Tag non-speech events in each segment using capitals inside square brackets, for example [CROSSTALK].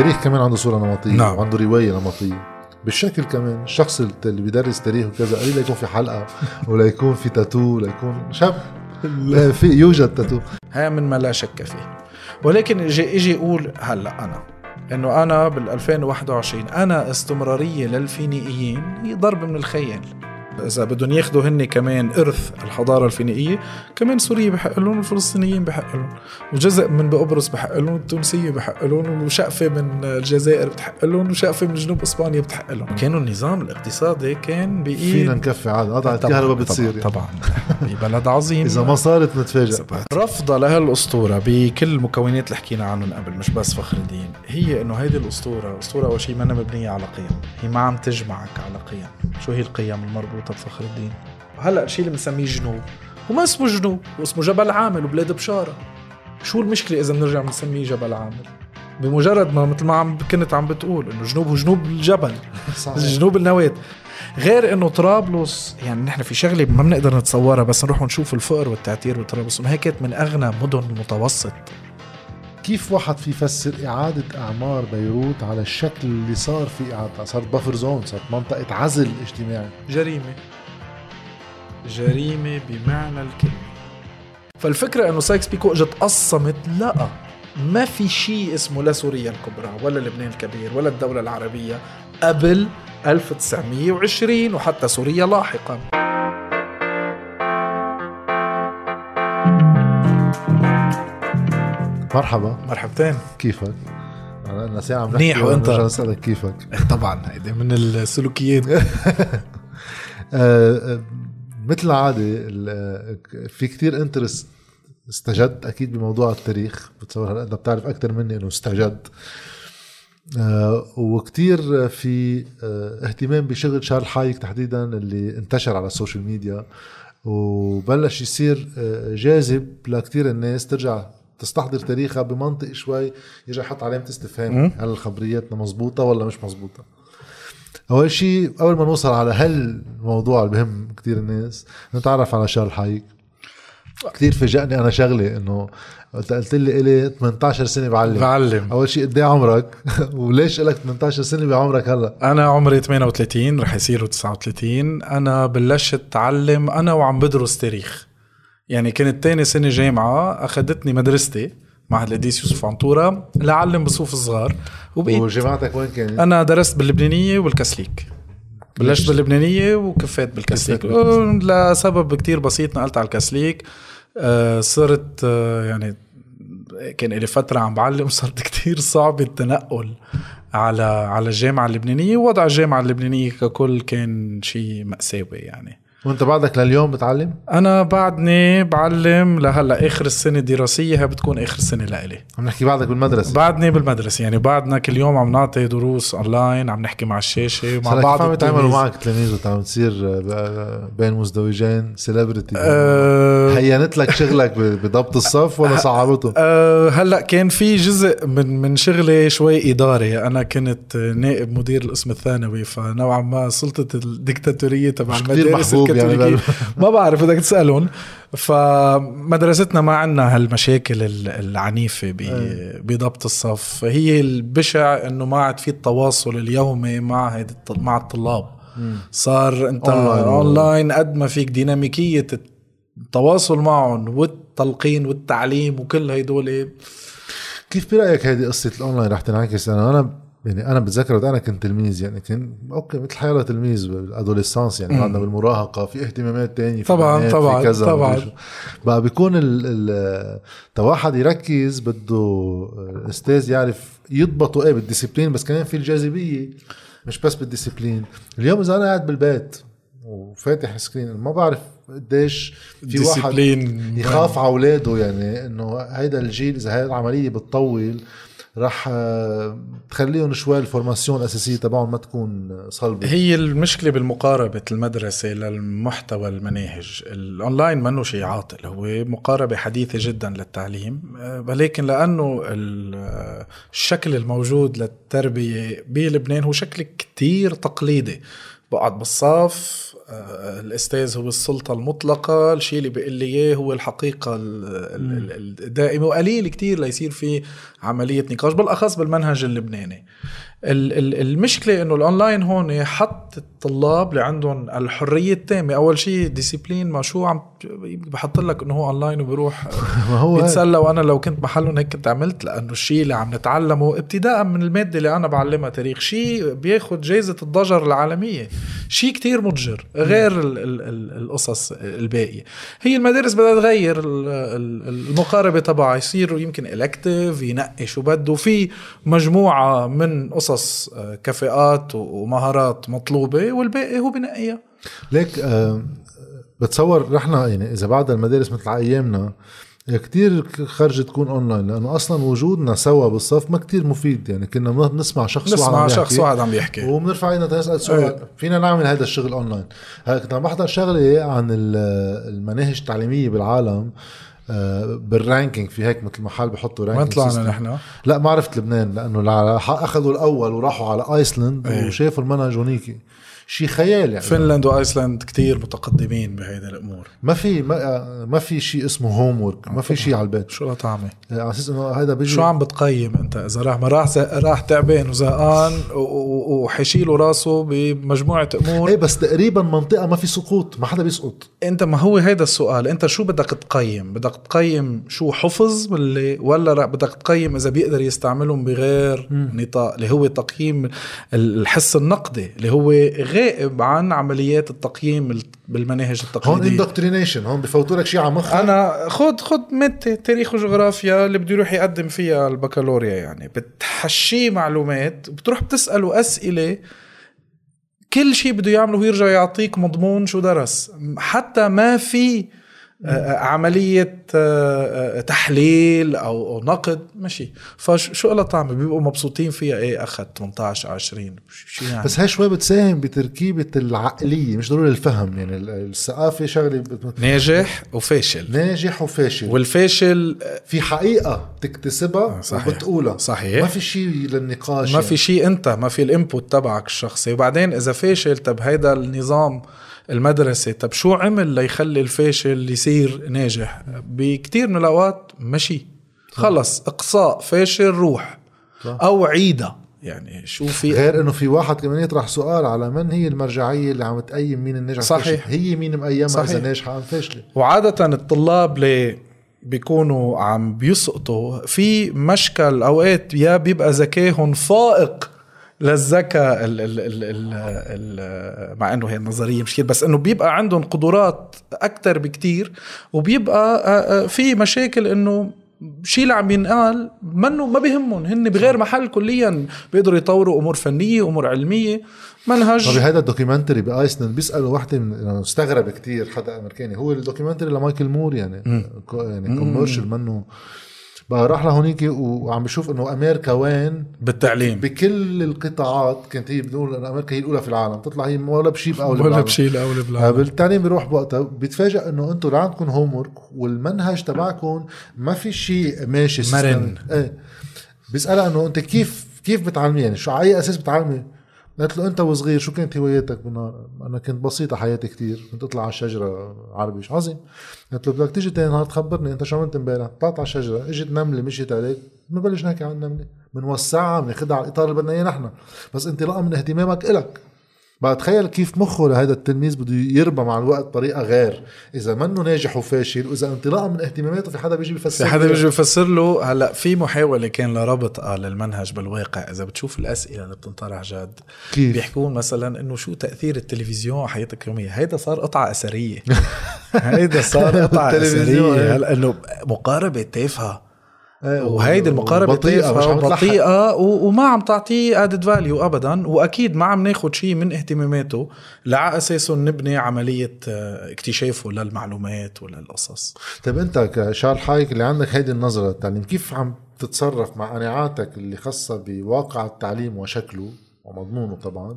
التاريخ كمان عنده صورة نمطية نعم. وعنده رواية نمطية. بالشكل كمان الشخص اللي بيدرس تاريخ وكذا قليل يكون في حلقة ولا يكون في تاتو ولا يكون شاب. لا، في يوجد تاتو هي من ما لا شك فيه. ولكن أجي أجي أقول هلأ أنا إنه أنا بال 2021 أنا استمرارية للفينيقيين هي ضرب من الخيال إذا بدهم ياخذوا هن كمان إرث الحضارة الفينيقية كمان سوريا بحق لهم والفلسطينيين بحق لهم. وجزء من بقبرص بحق لهم والتونسيه بحق لهم وشقفة من الجزائر بتحق لهم وشقفة من جنوب إسبانيا بتحق لهم. كانوا النظام الاقتصادي كان بإيد فينا نكفي عاد طبعاً، الكهرباء بتصير طبعا, طبعا. [LAUGHS] ببلد عظيم. إذا ما صارت نتفاجئ. [LAUGHS] رفضها لهالأسطورة بكل المكونات اللي حكينا عنهم قبل مش بس فخر الدين. هي إنه هيدي الأسطورة أسطورة أول شيء ما مبنيه على قيم. هي ما عم تجمعك على قيم. شو هي القيم المربوطة؟ بفخر الدين. هلا الشيء اللي بنسميه جنوب وما اسمه جنوب واسمه جبل عامل وبلاد بشارة. شو المشكلة إذا بنرجع بنسميه جبل عامل؟ بمجرد ما مثل ما عم كنت عم بتقول إنه جنوب هو جنوب الجبل. [LAUGHS] جنوب النواة غير إنه طرابلس يعني نحن في شغلة ما بنقدر نتصورها بس نروح ونشوف الفقر والتعتير بطرابلس انه هي كانت من أغنى مدن المتوسط كيف واحد في يفسر إعادة أعمار بيروت على الشكل اللي صار في إعادة صارت بافر زون صارت منطقة عزل اجتماعي. جريمة. جريمة بمعنى الكلمة. فالفكرة إنه سايكس بيكو إجت قصمت لا ما في شيء اسمه لا سوريا الكبرى ولا لبنان الكبير ولا الدولة العربية قبل 1920 وحتى سوريا لاحقا. مرحبا. مرحبتين. كيفك؟ أنا لنا ساعة عم منيح نحكي وأنت؟ ونرجع نسألك كيفك؟ [LAUGHS] طبعا هيدي من السلوكيات [LAUGHS] آه، آه، مثل العادة ال- آه، في كتير interest استجد أكيد بموضوع التاريخ. بتصور هلأ إنت بتعرف أكثر مني إنه استجد. وكتير في اهتمام بشغل شارل حايك تحديدا اللي انتشر على ال social media. وبلش يصير جاذب لكتير الناس ترجع تستحضر تاريخها بمنطق شوي يرجع يحط علامة استفهام. هل خبرياتنا مزبوطة ولا مش مزبوطة أول شيء قبل ما نوصل على هالموضوع اللي بهم كتير الناس نتعرف على شارل حايك كتير فاجأني أنا شغلة إنه قلت لي إلي 18 سنة بعلم. بعلم. أول شيء قد إيه عمرك؟ [LAUGHS] وليش لك 18 سنة بعمرك هلا؟ أنا عمري 38 رح يصيروا 39 أنا بلشت أتعلم أنا وعم بدرس تاريخ. يعني كانت تاني سنة جامعة اخذتني مدرستي معهد القديس يوسف عنطورة لعلم بصوف صغار وبقيت وجامعتك وين كانت؟ أنا درست باللبنانية والكسليك بلشت باللبنانية وكفيت بالكسليك بالكسليك. لسبب كتير بسيط نقلت على الكسليك آه، صرت آه، يعني كان لي فترة عم بعلم [LAUGHS] صارت كتير صعب التنقل على على الجامعة اللبنانية ووضع الجامعة اللبنانية ككل كان شيء مأساوي يعني. وانت بعدك لليوم بتعلم؟ أنا بعدني بعلم لهلأ آخر السنة الدراسية هي بتكون آخر سنة لإلي عم نحكي بعدك بالمدرسة بعدني بالمدرسة يعني بعدنا كل يوم عم نعطي دروس اونلاين عم نحكي مع الشاشة ومع صار بعض كيف عم يتعاملوا. معك تلاميذ وانت عم تصير آه، بين مزدوجين سيلبرتي أه هينت لك شغلك بضبط الصف ولا صعبته؟ أه هلأ كان في جزء من من شغلي شوي إداري أنا كنت نائب مدير القسم الثانوي فنوعا ما سلطة الدكتاتورية تبع المدارس محبوب يعني [LAUGHS] ما بعرف بدك تسألهم. فمدرستنا ما عندنا هالمشاكل ال- العنيفة أي. بضبط الصف. هي البشع إنه ما عاد في التواصل اليومي مع مع الطلاب. صار أنت. اونلاين قد ما فيك ديناميكية التواصل معهم والتلقين والتعليم وكل هيدول كيف برأيك هذه قصة الاونلاين رح تنعكس؟ أنا أنا يعني أنا بتذكر وقت أنا كنت تلميذ يعني كان okay مثل حياة تلميذ بال adolescence يعني. بعدنا بالمراهقة في اهتمامات تانية في طبعاً، بنات، طبعاً، في كذا طبعاً. بقى بيكون ال ال واحد يركز بده الاستاذ يعرف يضبطه إيه بال discipline بس كمان في الجاذبية مش بس بال discipline اليوم إذا أنا قاعد بالبيت وفاتح screen ما بعرف قديش في واحد يخاف على أولاده يعني إنه هيدا الجيل إذا هاي العملية بتطول رح آه، تخليهم شوي ال formation الأساسية تبعهم ما تكون صلبة. هي المشكلة بالمقاربة المدرسة للمحتوى المناهج. الأونلاين منه شيء عاطل هو مقاربة حديثة جدا للتعليم أه، ولكن أه، الشكل الموجود للتربية بلبنان هو شكل كتير تقليدي. بقعد بالصف آه، الأستاذ هو السلطة المطلقة الشيء اللي بيقول لي إياه هو الحقيقة الدائمة وقليل كتير ليصير في عملية نقاش بالأخص بالمنهج اللبناني. المشكلة إنه الأونلاين هون حط الطلاب اللي عندهم الحرية التامة. أول شيء discipline ما شو عم بحط لك إنه هو اونلاين وبروح [LAUGHS] ما هو بيتسلى وأنا لو كنت محلهم هيك كنت عملت. لأنه الشيء اللي عم نتعلمه ابتداء من المادة اللي أنا بعلمها تاريخ. شيء بياخذ جائزه الضجر العالمية. شيء كتير مضجر غير ال ال ال القصص الباقية. هي المدارس بدها تغير المقاربة تبعها. يصيروا يمكن selective ينقي شو بده. في مجموعة من قصص آه، كفاءات ومهارات مطلوبة والباقي هو بنقيها ليك أه بتصور رحنا يعني إذا بعد المدارس مثل أيامنا كتير خرج تكون أونلاين لأنه أصلا وجودنا سوا بالصف ما كتير مفيد. يعني كنا بنسمع شخص واحد نسمع شخص واحد عم يحكي. وبنرفع إيدنا نسأل سؤال إيه. فينا نعمل هذا الشغل أونلاين. هلأ كنت عم بحضر شغلة عن المناهج التعليمية بالعالم. آه، بال ranking في هيك مثل محل بحطوا ranking وين طلعنا نحن؟ لا ما عرفت لبنان لأنه أخذوا الأول وراحوا على ايسلند إيه. وشافوا المنهج هونيكي شيء خيال يعني. فنلند وآيسلند كتير متقدمين بهيدي الأمور. ما في ما, ما في شيء اسمه homework ما في شيء على البيت. شو طعمة. على أساس إنه هذا بيجي شو عم بتقيم أنت؟ إذا راح ما راح راح تعبان وزهقان وحيشيله راسه بمجموعة أمور. إيه بس تقريبا منطقة ما في سقوط ما حدا بيسقط. أنت ما هو هيدا السؤال. أنت شو بدك تقيم؟ بدك تقيم شو حفظ ولا ولا بدك تقيم إذا بيقدر يستعملهم بغير نطاق اللي هو تقييم الحس النقدي اللي هو غير غائب عن عمليات التقييم بالمناهج التقليدية. هون indoctrination هون بفوتوا لك شيء على مخك أنا خد خد مادة تاريخ وجغرافيا اللي بده يروح يقدم فيها البكالوريا يعني. بتحشيه معلومات بتروح بتسأله أسئلة كل شيء بده يعمله ويرجع يعطيك مضمون شو درس. حتى ما في عملية آه، آه، تحليل أو نقد ماشي. فشو لها طعمة؟ بيبقوا مبسوطين فيها إيه؟ أخذ 18 20 شو يعني؟ بس هاي شوي بتساهم بتركيبة العقلية مش ضروري الفهم يعني الثقافة شغلة بت... ناجح وفاشل. ناجح وفاشل. والفاشل في حقيقة تكتسبها صحيح. وبتقولها. صحيح. ما في شيء للنقاش ما يعني. في شيء أنت ما في الانبوت تبعك الشخصي. وبعدين إذا فاشل طب هيدا النظام المدرسة. طب شو عمل ليخلي الفاشل يصير ناجح؟ بكتير من الأوقات مشي. خلص إقصاء فاشل روح أو عيدة. يعني شو في غير إنه في واحد كمان يطرح سؤال على من هي المرجعية اللي عم تقيم مين الناجح صحيح. هي مين مقيمها صحيح. اذا ناجحه ام فاشله وعادة الطلاب اللي بيكونوا عم بيسقطوا في مشكل أوقات يا بيبقى ذكائهم فائق. للذكاء ال ال ال ال ال مع إنه هي النظرية مش كده بس إنه بيبقى عندهم قدرات أكثر بكتير وبيبقى في مشاكل إنه شيء اللي عم ينقال منه ما بيهمهم هن بغير محل كليا بيقدروا يطوروا أمور فنية أمور علمية منهج. طب هذا ال documentary بايسلند بيسألوا وحدة من استغرب كتير حدا أمريكاني هو ال documentary لمايكل مور يعني م. يعني commercial منه بقى راح لهونيك وعم بشوف إنه أمريكا وين؟ بالتعليم. بكل القطاعات كانت هي بتقول إنه أمريكا هي الأولى في العالم تطلع هي ولا بشيء بأول ولا بشيء الاولى بالعالم. بالتعليم بيروح بوقتها بيتفاجئ إنه أنتم لا عندكم homework والمنهج تبعكم ما في شيء ماشي مرن. إيه. بيسألها إنه أنت كيف كيف بتعلمي؟ يعني شو على أي أساس بتعلمي؟ قالت له أنت وصغير شو كانت هواياتك بالنهار؟ أنا كنت بسيطة حياتي كتير كنت أطلع على الشجرة عربي عظيم قالت له بدك تيجي تاني نهار تخبرني أنت شو عملت امبارح؟ طلعت على الشجرة إجت نملة مشيت عليك بنبلش نحكي عن النملة بنوسعها بناخذها على الإطار اللي بدنا إياه نحن بس انطلاقا من اهتمامك إلك بقى تخيل كيف مخه لهذا التلميذ بده يربى مع الوقت بطريقة غير. إذا منه ناجح وفاشل وإذا انطلاقا من اهتماماته في حدا بيجي بيفسر في حدا بيجي بيفسر له هلأ في محاولة كان لربط للمنهج بالواقع. إذا بتشوف الأسئلة اللي بتنطرح جد كيف؟ بيحكون مثلا إنه شو تأثير التلفزيون على حياتك اليومية؟ هيدا صار قطعة أثرية. [LAUGHS] هيدا صار قطعة أثرية. هلأ إنه مقاربة تافهة. إيه، وهيدي المقاربة بطيئه بطيئه وما عم تعطيه ادد فاليو ابدا وأكيد ما عم ناخذ شيء من اهتماماته لعلى اساسه نبني عملية آه، اكتشافه للمعلومات وللقصص. طيب أنت كشارل حايك اللي عندك هيدي النظرة للتعليم كيف عم تتصرف مع قناعاتك اللي خاصة بواقع التعليم وشكله ومضمونه طبعا؟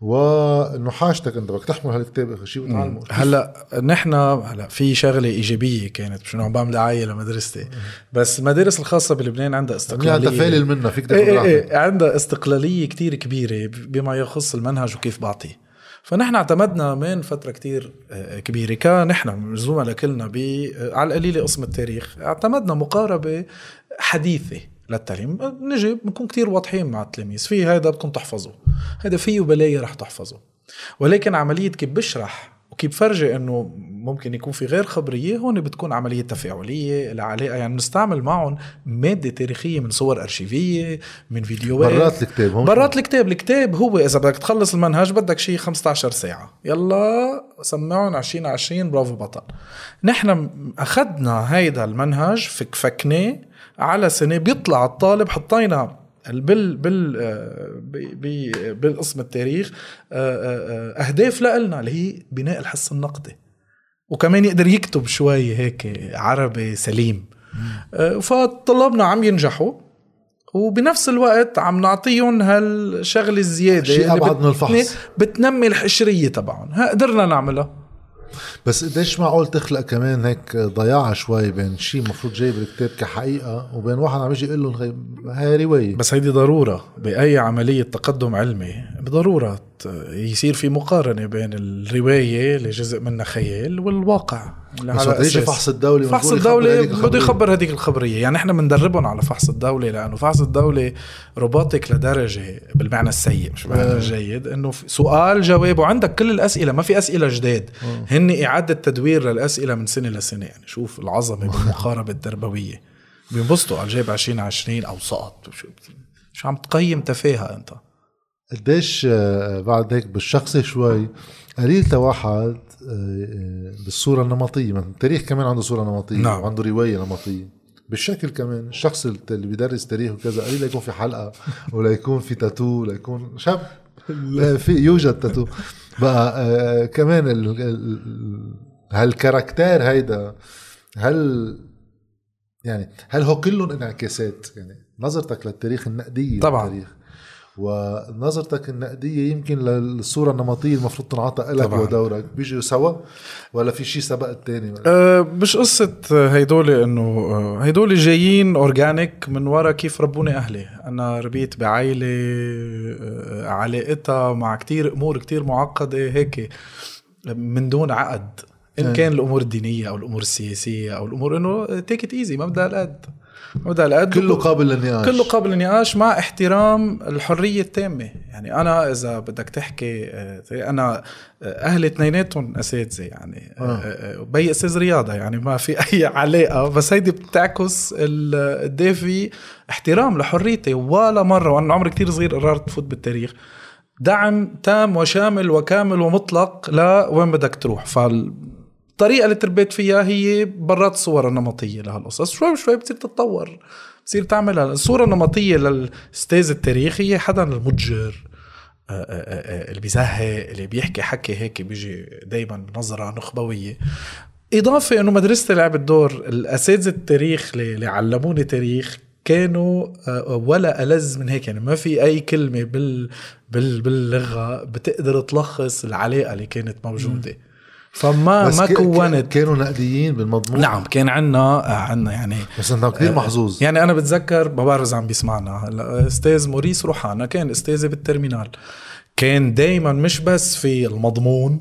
وانه حاجتك انت بدك تحمل هالكتاب آخر شيء وتعلمه هلأ نحن هلأ في شغلة إيجابية كانت مش انه بعمل دعاية لمدرستي. بس المدارس الخاصة بلبنان عندها استقلالية. تفالل منها فيك إيه إيه إيه عندها استقلالية كتير كبيرة بما يخص المنهج وكيف بعطيه فنحن اعتمدنا من فترة كتير آه، كبيرة. كنحن زملاء كلنا ب آه، على القليلة قسم التاريخ. اعتمدنا مقاربة حديثة. للتعليم. نجي بنكون كتير واضحين مع التلاميذ. في هذا بدكم تحفظه هذا فيه بلايا رح تحفظه ولكن عملية كيف بشرح وكيف بفرجي إنه ممكن يكون في غير خبرية هون بتكون عملية تفاعلية العلاقه يعني بنستعمل معهم مادة تاريخية من صور أرشيفية من فيديوهات. برات الكتاب هون. برات الكتاب. الكتاب هو إذا بدك تخلص المنهج بدك شيء 15 ساعة. يلا سمعهم 2020 برافو بطل. نحن أخذنا هيدا المنهج فك فكناه على سنة بيطلع الطالب حطينا بال بال آه، بالقسم التاريخ آه، آه، أهداف لنا اللي هي بناء الحس النقدي. وكمان يقدر يكتب شوي هيك عربي سليم. فطلابنا عم ينجحوا وبنفس الوقت عم نعطيهم هالشغلة الزيادة شيء أبعد من الفحص. بتنمي الحشرية تبعهم. قدرنا نعملها. بس قديش معقول تخلق كمان هيك ضياع شوي بين شيء المفروض جاي بالكتاب كحقيقة وبين واحد عم يجي يقول لهم هاي رواية. بس هيدي ضرورة بأي عملية تقدم علمي بضرورة يصير في مقارنة بين الرواية اللي جزء منها خيال والواقع. بس يجي فحص الدولي فحص الدولي بده يخبر هذيك الخبرية. يعني إحنا بندربهم على فحص الدولي لأنه فحص الدولي روبوتك لدرجة بالمعنى السيء مش بالمعنى الجيد إنه سؤال جواب وعندك كل الأسئلة ما في أسئلة جداد. هن إعادة تدوير للأسئلة من سنة لسنة. يعني شوف العظمة بالمقاربة التربويه بينبسطوا على جايب 2020 أو سقط شو شو عم تقيم تفاهة أنت؟ قديش آه، بعد هيك بالشخصي شوي قليل واحد آه، آه، بالصورة النمطية مثلا التاريخ كمان عنده صورة نمطية نعم. وعنده رواية نمطية. بالشكل كمان الشخص اللي بيدرس تاريخ وكذا قليل يكون في حلقة ولا يكون في تاتو يكون شاب في يوجد تاتو بقى آه كمان ال ال هالكاركتير هيدا هل يعني هل هو كلهم انعكاسات؟ يعني نظرتك للتاريخ النقدية طبعا. للتاريخ. ونظرتك النقدية يمكن للصورة النمطية المفروض تنعطى لك ودورك. بيجوا سوا ولا في شيء سبق الثاني أه مش قصة هيدول إنه أه، هيدول جايين organic من ورا كيف ربوني أهلي. أنا ربيت بعائلة أه، علاقتها مع كتير أمور كتير معقدة هيك من دون عقد. إن. كان الأمور الدينية أو الأمور السياسية أو الأمور إنه take it easy مبدا النقد. مبدا النقد كله قابل للنقاش. كله قابل للنقاش مع احترام الحرية التامة. يعني أنا إذا بدك تحكي آه، أنا آه، أهلي اثنيناتهم أساتذة يعني. آه. آه. بي أستاذ رياضة يعني ما في [LAUGHS] أي علاقة. بس هيدي بتعكس قد في احترام لحريتي. ولا مرة وأنا عمري كتير صغير قررت فوت بالتاريخ. دعم تام وشامل وكامل ومطلق لوين بدك تروح. فال الطريقة اللي تربيت فيها هي برات الصور النمطيه لهالقصص. شوي شوي بتصير تتطور بتصير تعملها الصورة النمطية للأستاذ التاريخ هي حدا المتجر آه، آه، آه، اللي بيزهق اللي بيحكي حكي هيك بيجي دايما بنظره نخبوية. إضافة إنه مدرستي لعبت دور الأساتذة التاريخ اللي علموني تاريخ كانوا ولا ألذ من هيك. يعني ما في أي كلمة بال باللغة بتقدر تلخص العلاقة اللي كانت موجودة. فما ما كونت. كانوا نقديين بالمضمون. نعم كان عندنا عندنا يعني بس انت كثير محظوظ. يعني أنا بتذكر ما بعرف اذا عم بيسمعنا. أستاذ موريس روحانا كان استاذي بال terminale. كان دائما مش بس في المضمون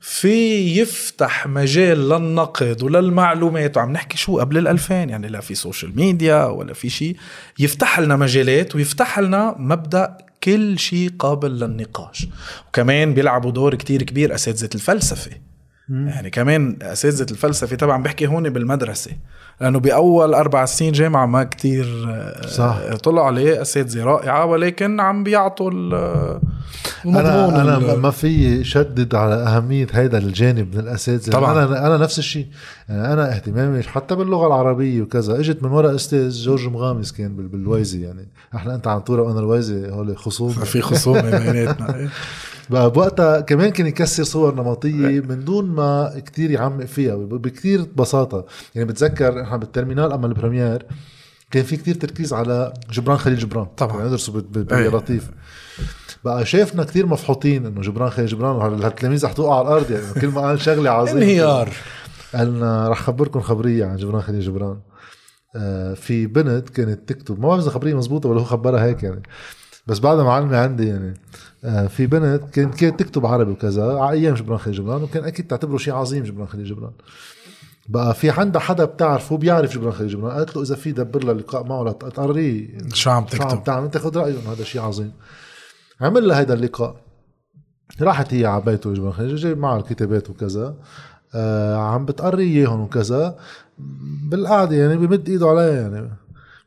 في يفتح مجال للنقد وللمعلومات. وعم نحكي شو؟ قبل الألفين يعني لا في social media ولا في شيء يفتح لنا مجالات ويفتح لنا مبدأ كل شيء قابل للنقاش. وكمان بيلعبوا دور كتير كبير أساتذة الفلسفة. يعني كمان أساتذة الفلسفة طبعا بحكي هون بالمدرسة لأنه بأول أربع سنين جامعة ما كتير آه، صح. طلع عليه أساتذة رائعة ولكن عم بيعطوا أنا أنا ما في شدد على أهمية هيدا الجانب من الأساتذة. طبعا. أنا أنا نفس الشيء. يعني أنا اهتمامي حتى باللغة العربية وكذا. إجت من وراء أستاذ جورج مغامس كان بالويزي يعني. إحنا أنت عينطورة وأنا اللويزة هول خصوم في خصومة [LAUGHS] بيناتنا. بوقتها كمان كان يكسر صور نمطية من دون ما كتير يعمق فيها بكتير بساطة. يعني بتذكر إحنا بال terminale أما ال première كان في كتير تركيز على جبران خليل جبران. طبعا. ندرسه باللطيف بقى شافنا كتير مفحوطين إنه جبران خليل جبران التلاميذ رح توقع على الأرض؟ يعني كل ما قال شغلة عظيمة. انهيار. قالنا رح خبركم خبرية عن جبران خليل جبران. آه في بنت كانت تكتب ما بعرف إذا خبرية مزبوطة ولا هو خبرها هيك يعني. بس بعد معلمة عندي يعني آه، في بنت كانت كانت تكتب عربي وكذا على أيام جبران خليل جبران وكان أكيد تعتبره شيء عظيم جبران خليل جبران. بقى في عندها حدا بتعرفه بيعرف جبران خليل جبران. قالت له إذا في دبر لها لقاء معه لتقريه شو عم شو عم تكتب تعمل؟ انت خذ رايه إنه هذا شيء عظيم. عمل لها هذا اللقاء. راحت هي على بيته جبران خليل جايب معها الكتابات وكذا. آه عم بتقري إياهم وكذا. بالقعدة يعني بمد إيده عليها يعني.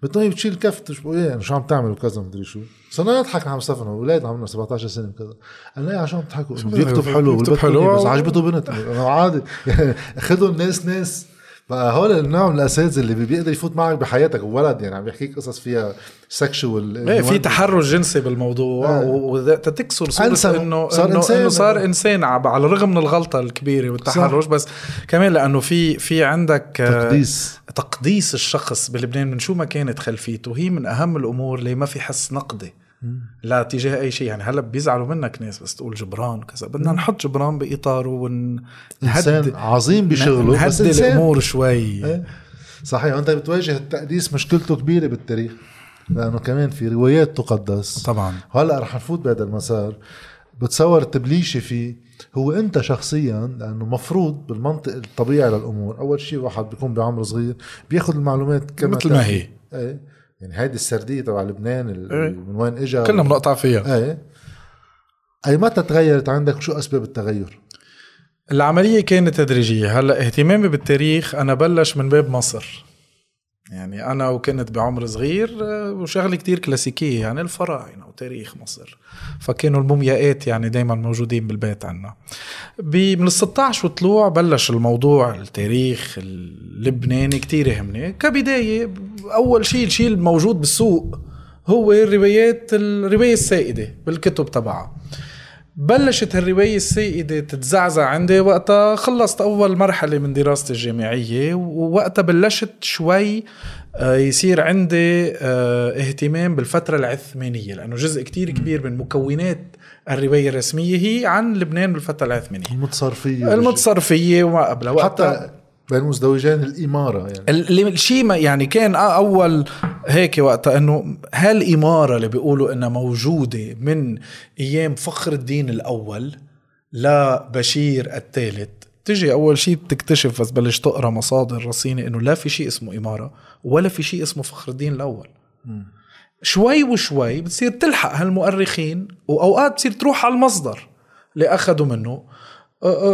بتنوي بتشيل كفت شو إيه يعني شو عم تعمل وكذا مدري شو. صرنا نضحك عم صفنا أولاد عمرنا 17 سنة وكذا. أنا إيه عشان تضحكوا؟ بيكتب حلو بيكتب حلو. بس عجبته بنت. عادي. يعني [LAUGHS] خذوا الناس ناس. بقى هول النوع من الأساتذة اللي بيقدر يفوت معك بحياتك ولد يعني عم يحكيك قصص فيها سكشوال إيه في تحرش جنسي بالموضوع آه. وتكسر صورة أنسى. انه صار انه إنسان. انه صار إنسان عب- على الرغم من الغلطة الكبيرة والتحرش بس كمان لأنه في في عندك آه، تقديس تقديس الشخص بلبنان من شو ما كانت خلفيته هي من أهم الأمور اللي ما في حس نقدي لا تجاه أي شيء. يعني هلأ بيزعلوا منك ناس بس تقول جبران وكذا. بدنا نحط جبران باطاره ونهد إنسان عظيم بشغله بس نهدي انسان الأمور شوي. إيه. صحيح. وأنت بتواجه التقديس مشكلته كبيرة بالتاريخ لأنه كمان في روايات تقدس. طبعا. هلأ رح نفوت بهذا المسار. بتصور التبليشي فيه هو أنت شخصيا لأنه مفروض بالمنطق الطبيعي للأمور أول شيء واحد بيكون بعمر صغير بياخذ المعلومات كما مثل ما هي. إيه. يعني هيدي السردية تبع لبنان إيه. من وين اجى كلنا بنقطع فيها. إيه. أي متى تغيرت عندك شو أسباب التغير؟ العملية كانت تدريجية. هلأ اهتمامي بالتاريخ أنا بلش من باب مصر. يعني أنا وكنت بعمر صغير آه، وشغلة كتير كلاسيكية يعني الفراعنة وتاريخ مصر. فكانوا المومياءات يعني دايما موجودين بالبيت عنا. من ال 16 وطلوع بلش الموضوع التاريخ اللبناني كتير يهمني. كبداية أول شيء الشيء الموجود بالسوق هو الروايات الرواية السائدة بالكتب تبعها. بلشت هالرواية السائدة تتزعزع عندي وقتها خلصت أول مرحلة من دراستي الجامعية ووقتها بلشت شوي آه، يصير عندي آه، اهتمام بالفترة العثمانية لأنه جزء كتير كبير من مكونات الرواية الرسمية هي عن لبنان بالفترة العثمانية. المتصرفية. المتصرفية وما قبلها حتى بين مزدوجين الإمارة يعني. اللي الشيء ما يعني كان أول هيك وقتها إنه هالإمارة اللي بيقولوا إنها موجودة من أيام فخر الدين الأول لبشير الثالث. تجي أول شيء بتكتشف بس بلش تقرأ مصادر رصينة إنه لا في شيء اسمه إمارة ولا في شيء اسمه فخر الدين الأول. شوي وشوي بتصير تلحق هالمؤرخين وأوقات بتصير تروح على المصدر اللي أخذوا منه.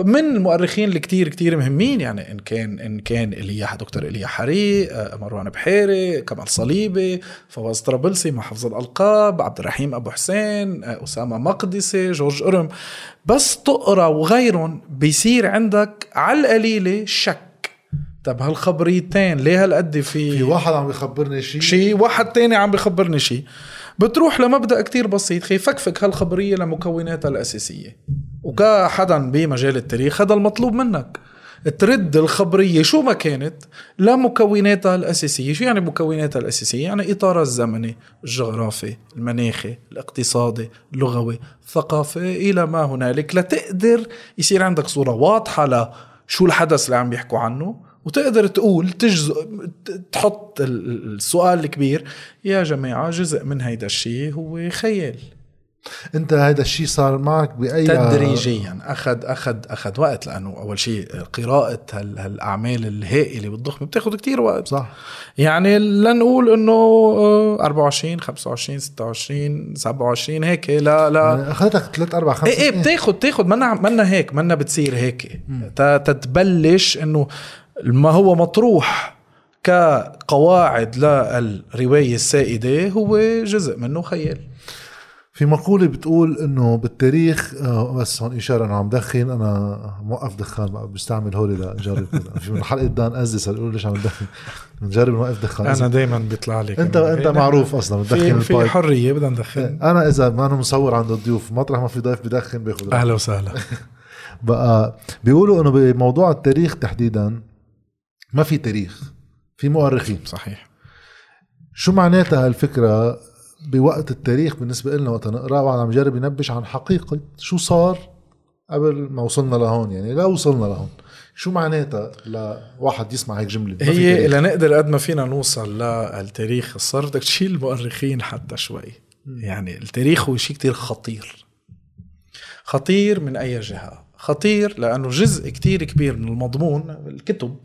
من المؤرخين اللي كتير كتير مهمين يعني إن كان إن كان ايليا دكتور ايليا حري أه، مروان بحيري كمال صليبي فواز طرابلسي مع حفظ الألقاب عبد الرحيم أبو حسين أه، أسامة مقدسي جورج قرم بس تقرأ وغيرهم بيصير عندك على القليلة شك. طب هالخبريتين ليه هالقد في واحد عم يخبرني شيء شيء واحد تاني عم بخبرني شيء بتروح لمبدأ كتير بسيط خي فكفك هالخبرية لمكوناتها الأساسية. وكحدا بمجال التاريخ هذا المطلوب منك. ترد الخبرية شو ما كانت لمكوناتها الأساسية. شو يعني مكوناتها الأساسية؟ يعني إطارها الزمني الجغرافي المناخي الاقتصادي اللغوي الثقافي إلى ما هنالك. لتقدر يصير عندك صورة واضحة لشو الحدث اللي عم بيحكوا عنه وتقدر تقول تجزء تحط ال- السؤال الكبير يا جماعة جزء من هيدا الشيء هو خيال. أنت هذا الشيء صار معك باي تدريجيا. اخذ اخذ أخذ وقت لأنه أول شيء قراءة هال- هالأعمال الهائلة والضخمة بتاخذ كتير وقت. صح. يعني لنقول إنه آه، 24 25 26 27 هيك لا لا. يعني أخذتك ثلاث أربع خمس إيه إيه. بتاخد تاخد منا منا هيك منا بتصير هيك. تتبلش إنه ما هو مطروح كقواعد للرواية السائدة هو جزء منه خيال. في مقولة بتقول إنه بالتاريخ آه، بس هون إشارة أنا عم دخن أنا موقف دخان بستعمل هولي لجرب [LAUGHS] في من حلقة دان ازي صار يقول ليش عم ندخن بنجرب نوقف دخان. أنا دايما بيطلع لي انت. أنت معروف أصلا بتدخن في, في حرية بدنا ندخن. أنا إذا ما أنا مصور عند الضيوف مطرح ما في ضيف بدخن باخذ أهلا وسهلا. [LAUGHS] بقى بيقولوا إنه بموضوع التاريخ تحديدا ما في تاريخ في مؤرخين. صحيح. شو معناتها هالفكرة؟ بوقت التاريخ بالنسبة لنا وقت نقرأ واحد عم يجرب ينبش عن حقيقة شو صار قبل ما وصلنا لهون. يعني لا وصلنا لهون. شو معناتها لواحد يسمع هيك في هي. لنقدر قد ما فينا نوصل للتاريخ. الصار بدك تشيل المؤرخين حتى شوي. يعني التاريخ هو شيء كتير خطير. خطير من أي جهة. خطير لأنه جزء كتير كبير من المضمون الكتب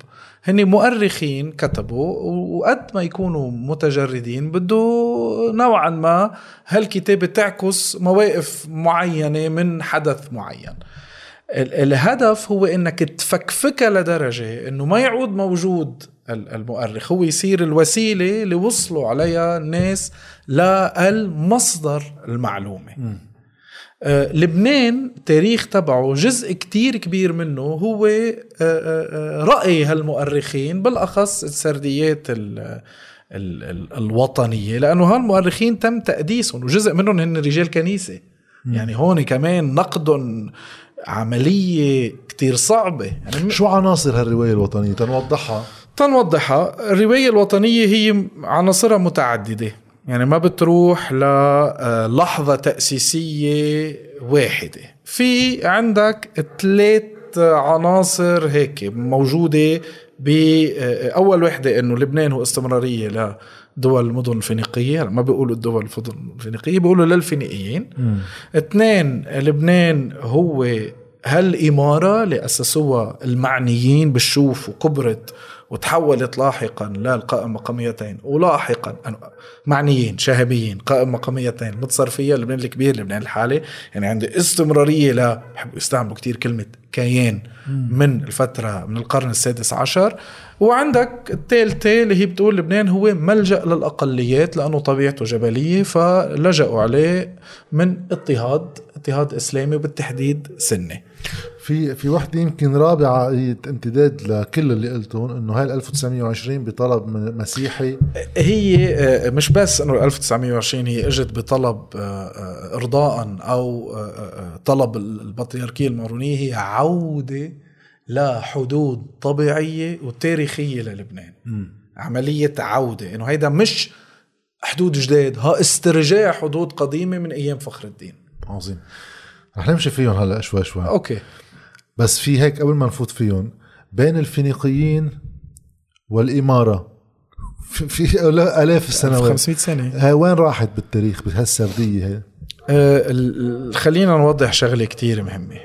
هن مؤرخين كتبوا وقد ما يكونوا متجردين بده نوعا ما هالكتابة تعكس مواقف معينة من حدث معين الهدف هو إنك تفكفكها لدرجة إنه ما يعود موجود المؤرخ هو يصير الوسيلة اللي وصلوا عليها الناس للمصدر المعلومة م. آه، لبنان تاريخ تبعه جزء كتير كبير منه هو آه، آه، رأي هالمؤرخين بالأخص السرديات الوطنية لأنه هالمؤرخين تم تقديسهم وجزء منهم هن رجال كنيسة. يعني هون كمان نقدهم عملية كتير صعبة. يعني شو عناصر هالرواية الوطنية؟ تنوضحها. تنوضحها. الرواية الوطنية هي عناصرها متعددة. يعني ما بتروح للحظة تأسيسية واحدة. في عندك ثلاث عناصر هيك موجودة بأول وحدة إنه لبنان هو استمرارية لدول المدن الفينيقية ما بيقولوا الدول المدن الفينيقية بيقولوا للفينيقيين. اثنين لبنان هو هالإمارة اللي أسسوها المعنيين بالشوف وكبرت وتحولت لاحقا للقائم مقاميتين ولاحقا معنيين شهبيين قائم مقاميتين متصرفية لبنان الكبير لبنان الحالي. يعني عندي استمرارية لا بحبوا يستعملوا كتير كلمة كيان من الفترة من القرن السادس عشر. وعندك الثالثة اللي هي بتقول لبنان هو ملجأ للأقليات لأنه طبيعته جبلية فلجأوا عليه من اضطهاد اضطهاد إسلامي وبالتحديد سني. في في وحدة يمكن رابعة هي امتداد لكل اللي قلتهم إنه هاي 1920 بطلب مسيحي. هي آه، مش بس إنه 1920 هي إجت بطلب آه، آه، ارضاء أو طلب البطريركية المارونية هي عودة لحدود طبيعية وتاريخية للبنان. م. عملية عودة. إنه هيدا مش حدود جداد ها استرجاع حدود قديمة من أيام فخر الدين. عظيم. رح نمشي فيهم هلا شوي شوي. أوكي. بس في هيك قبل ما نفوت فيهم بين الفينيقيين والإمارة. في, آلاف السنوات. 500 سنة. هاي وين راحت بالتاريخ بهالسردية هي؟ أه خلينا نوضح شغلة كتير مهمة.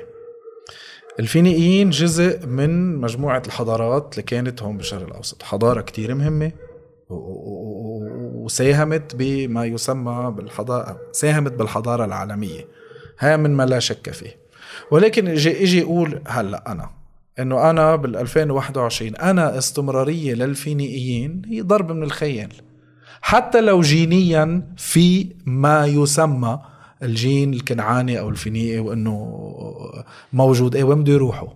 الفينيقيين جزء من مجموعة الحضارات اللي كانت هون بالشرق الأوسط. حضارة كتير مهمة وساهمت بما يسمى بالحضارة ساهمت بالحضارة العالمية. هاي من ما لا شك فيه. ولكن أجي أجي أقول هلا أنا إنه أنا بال 2021 أنا استمرارية للفينيقيين هي ضرب من الخيال حتى لو جينيا في ما يسمى الجين الكنعاني أو الفينيقي وإنه موجود إيه وين بده يروحوا؟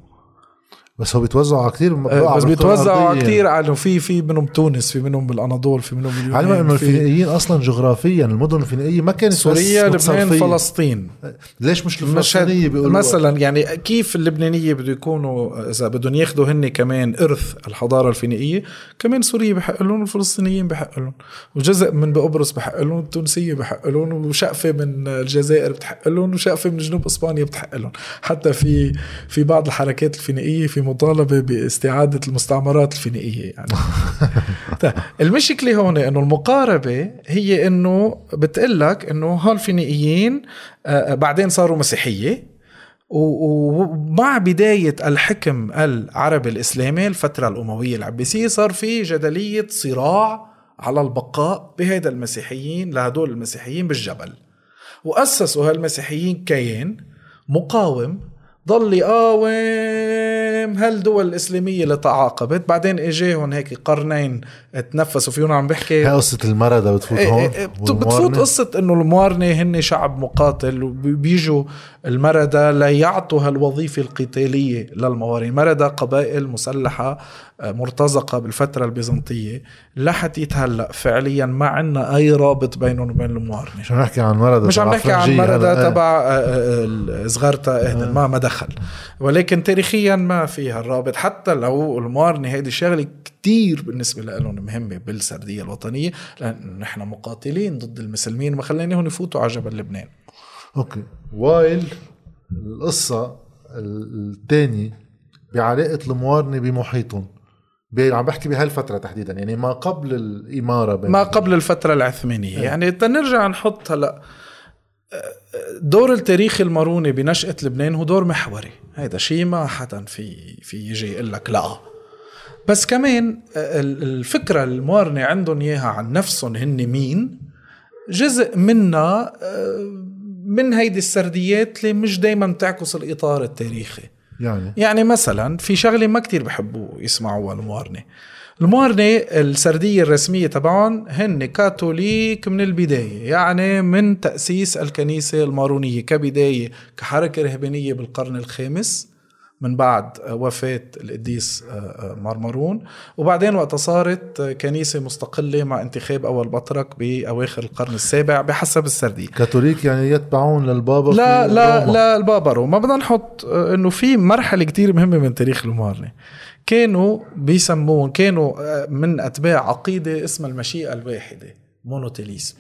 بس هو بيتوزعوا على كثير آه، بس بيتوزعوا على كثير على في في منهم تونس في منهم بالاناضول في منهم باليونان علما إنه الفينيقيين أصلا جغرافيا المدن الفينيقية ما كانت سوريا لبنان فلسطين. ليش مش الفلسطينية بيقولوا مثلا يعني كيف اللبنانية بده يكونوا إذا بدهم ياخذوا هن كمان إرث الحضارة الفينيقية كمان سوريا بحق لهم والفلسطينيين بحق لهم وجزء من بقبرص بحق لهم التونسية بحق لهم وشقفة من الجزائر بتحق لهم وشقفة من جنوب إسبانيا بتحق لهم. حتى في في بعض الحركات الفينيقية في مطالبه باستعادة المستعمرات الفينيقية يعني. [LAUGHS] طيب المشكلة هون إنه المقاربة هي إنه بتقول لك إنه هالفينيقيين آه، بعدين صاروا مسيحية. ومع بداية الحكم العربي الإسلامي الفترة الأموية العباسية صار في جدلية صراع على البقاء بهيدا المسيحيين لهدول المسيحيين بالجبل. وأسسوا هالمسيحيين كيان مقاوم ضل يقاوم هالدول الاسلاميه اللي تعاقبت بعدين اجاهم هيك قرنين تنفسوا فيهم عم بحكي. هي قصة المردة بتفوت إيه، هون؟ إيه، بتفوت قصة إنه الموارنة هن شعب مقاتل وبيجوا المردة ليعطوا هالوظيفة القتالية للموارنه المردة قبائل مسلحة مرتزقة بالفترة البيزنطية لحتى هلا فعليا ما عنا أي رابط بينهم وبين الموارنه مش عم نحكي عن مردة مش عم نحكي عن مردة تبع آه، آه، زغرتا ما ما دخل. ولكن تاريخيا ما فيها الرابط. حتى لو الموارنة هيدي شغلة كتير بالنسبة لهم مهمة بالسردية الوطنية لأن نحن مقاتلين ضد المسلمين ما خليناهم يفوتوا على جبل لبنان. okay. while القصة الثانية بعلاقة الموارنة بمحيطهم. عم بحكي بهالفترة تحديدا يعني ما قبل الإمارة بين ما قبل الفترة العثمانية. يعني تنرجع نحط هلا دور التاريخ الماروني بنشأة لبنان هو دور محوري. هيدا شيء ما حدا في في يجي يقول لك لا. بس كمان ال- الفكرة الموارنة عندهم إياها عن نفسهم هن مين؟ جزء منها آه، من هيدي السرديات اللي مش دايما بتعكس الإطار التاريخي. يعني. يعني مثلا في شغلة ما كتير بحبوا يسمعوها الموارنة. الموارنة السردية الرسمية تبعهم هن كاثوليك من البداية يعني من تأسيس الكنيسة المارونية كبداية كحركة رهبانيه بالقرن الخامس. من بعد وفاة القديس مرمرون وبعدين وقت صارت كنيسة مستقلة مع انتخاب أول بطرك بأواخر القرن السابع بحسب السردية. كاثوليك يعني يتبعون للبابا لا لا روما. لا البابا روما. بدنا نحط آه، إنه في مرحلة كتير مهمة من تاريخ المقارنه كانوا بيسمون كانوا آه، من أتباع عقيدة اسمها المشيئة الواحدة مونوتيليزم.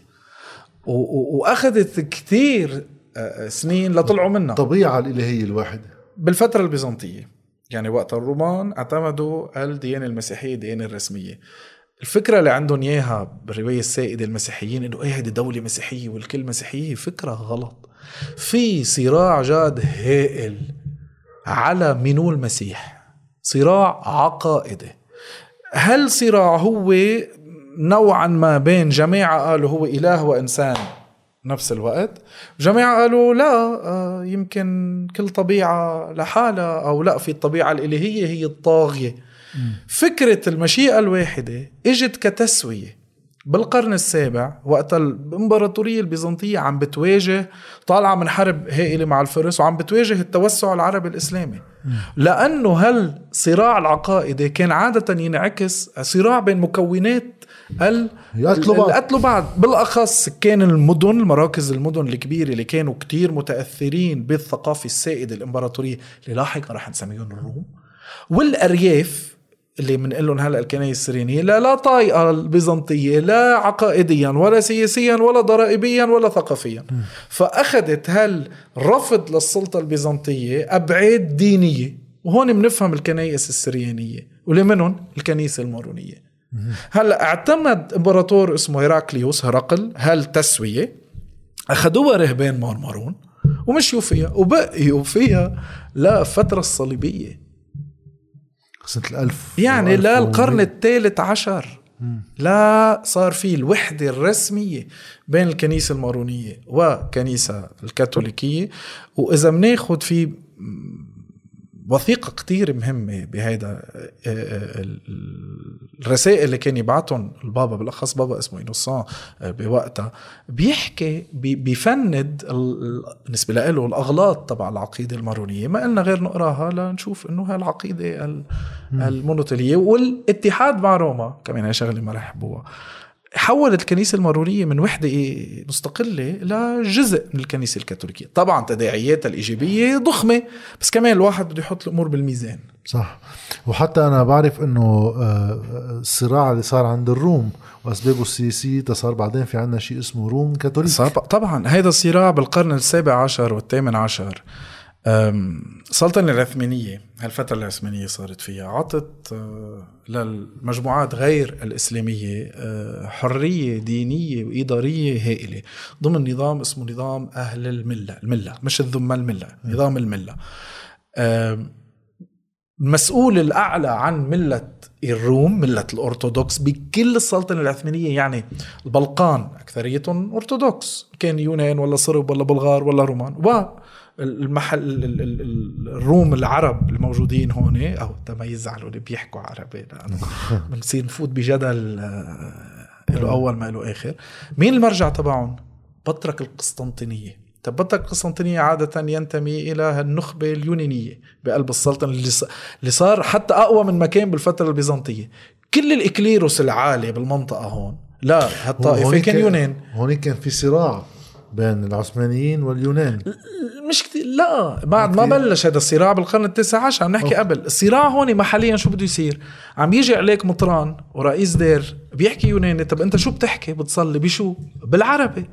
و- و- وأخذت كتير آه، سنين لطلعوا منها. الطبيعه الإلهية الواحدة. بالفترة البيزنطية يعني وقت الرومان اعتمدوا الديانة المسيحية الديانة الرسمية. الفكرة اللي عندهم إياها بالرواية السائدة المسيحيين إنه إيه هيدي دولة مسيحية والكل مسيحية فكرة غلط. في صراع جاد هائل على منو المسيح صراع عقائدي هل صراع هو نوعا ما بين جماعة قالوا هو إله وإنسان؟ نفس الوقت. جماعة قالوا لا آه، يمكن كل طبيعة لحالها أو لا في الطبيعة الإلهية هي الطاغية. فكرة المشيئة الواحدة إجت كتسوية. بالقرن السابع وقت الإمبراطورية البيزنطية عم بتواجه طالعة من حرب هائلة مع الفرس وعم بتواجه التوسع العربي الإسلامي. لأنه هالصراع العقائدي كان عادة ينعكس صراع بين مكونات ال يقتلوا بعض. قتلوا بعض. بالأخص كان المدن المراكز المدن الكبيرة اللي كانوا كتير متأثرين بالثقافة السائدة الإمبراطورية اللي لاحقا رح نسميهم الروم. والأرياف اللي بنقول لهم هلأ الكنايس السريانيه لا لا طايقه البيزنطيه لا عقائديا ولا سياسيا ولا ضرائبيا ولا ثقافيا. فأخذت هالرفض للسلطة البيزنطية أبعاد دينية. وهون بنفهم الكنايس السريانيه واللي منهم الكنيسة المارونية. هلا اعتمد امبراطور اسمه هيراكليوس هرقل هالتسوية اخذوها رهبان مرمرون ومشيوا فيها وبقيوا فيها لفترة الصليبية. سنة الألف يعني للقرن ومية. الثالث عشر. لا صار في الوحدة الرسمية بين الكنيسة المارونية والكنيسة الكاثوليكية. وإذا بناخد في وثيقة كتير مهمة بهيدا آه، آه، ال- الرسائل اللي كان يبعتهم البابا بالأخص بابا اسمه إنوسان آه، بوقتها بيحكي بي- بيفند ال- ال- بالنسبة له الأغلاط تبع العقيدة المارونية ما قلنا غير نقراها لنشوف إنه هالعقيدة ال- المونوتيلية والاتحاد مع روما كمان هي شغلة ما رح يحبوها. حولت الكنيسة المارونية من وحدة مستقلة لجزء من الكنيسة الكاثوليكية. طبعا تداعياتها الإيجابية ضخمة بس كمان الواحد بده يحط الأمور بالميزان. صح. وحتى أنا بعرف إنه آه، الصراع اللي صار عند الروم وأسبابه السياسية صار بعدين في عندنا شيء اسمه روم كاثوليك. طبعا هيدا الصراع بالقرن السابع عشر والثامن عشر. السلطنة العثمانية هالفترة العثمانية صارت فيها عطت آه، للمجموعات غير الإسلامية آه، حرية دينية وإدارية هائلة ضمن نظام اسمه نظام أهل الملة الملة مش الذمة الملة نظام الملة. المسؤول الأعلى عن ملة الروم ملة الأرثوذكس بكل السلطنة العثمانية يعني البلقان أكثريتهم أرثوذكس كان يونان ولا صرب ولا بلغار ولا رومان والمحل ال- ال- ال- ال- الروم العرب الموجودين هون أو ما يزعلوا اللي بيحكوا عربي لأنه [LAUGHS] بنصير نفوت بجدل آه، له أول ما له آخر. مين المرجع تبعهم؟ بطرك القسطنطينية. طب بطرك القسطنطينية عادة ينتمي إلى النخبة اليونانية بقلب السلطنة اللي صار حتى أقوى من ما كان بالفترة البيزنطية. كل الإكليروس العالي بالمنطقة هون لا هالطائفة كان يونان. هونيك كان في صراع. بين العثمانيين واليونان. مش كتير. لا بعد ما بلش هذا الصراع بالقرن التاسع عشر عم نحكي قبل. الصراع هون محليا شو بده يصير؟ عم يجي عليك مطران ورئيس دير بيحكي يوناني طب أنت شو بتحكي؟ بتصلي بشو؟ بالعربي.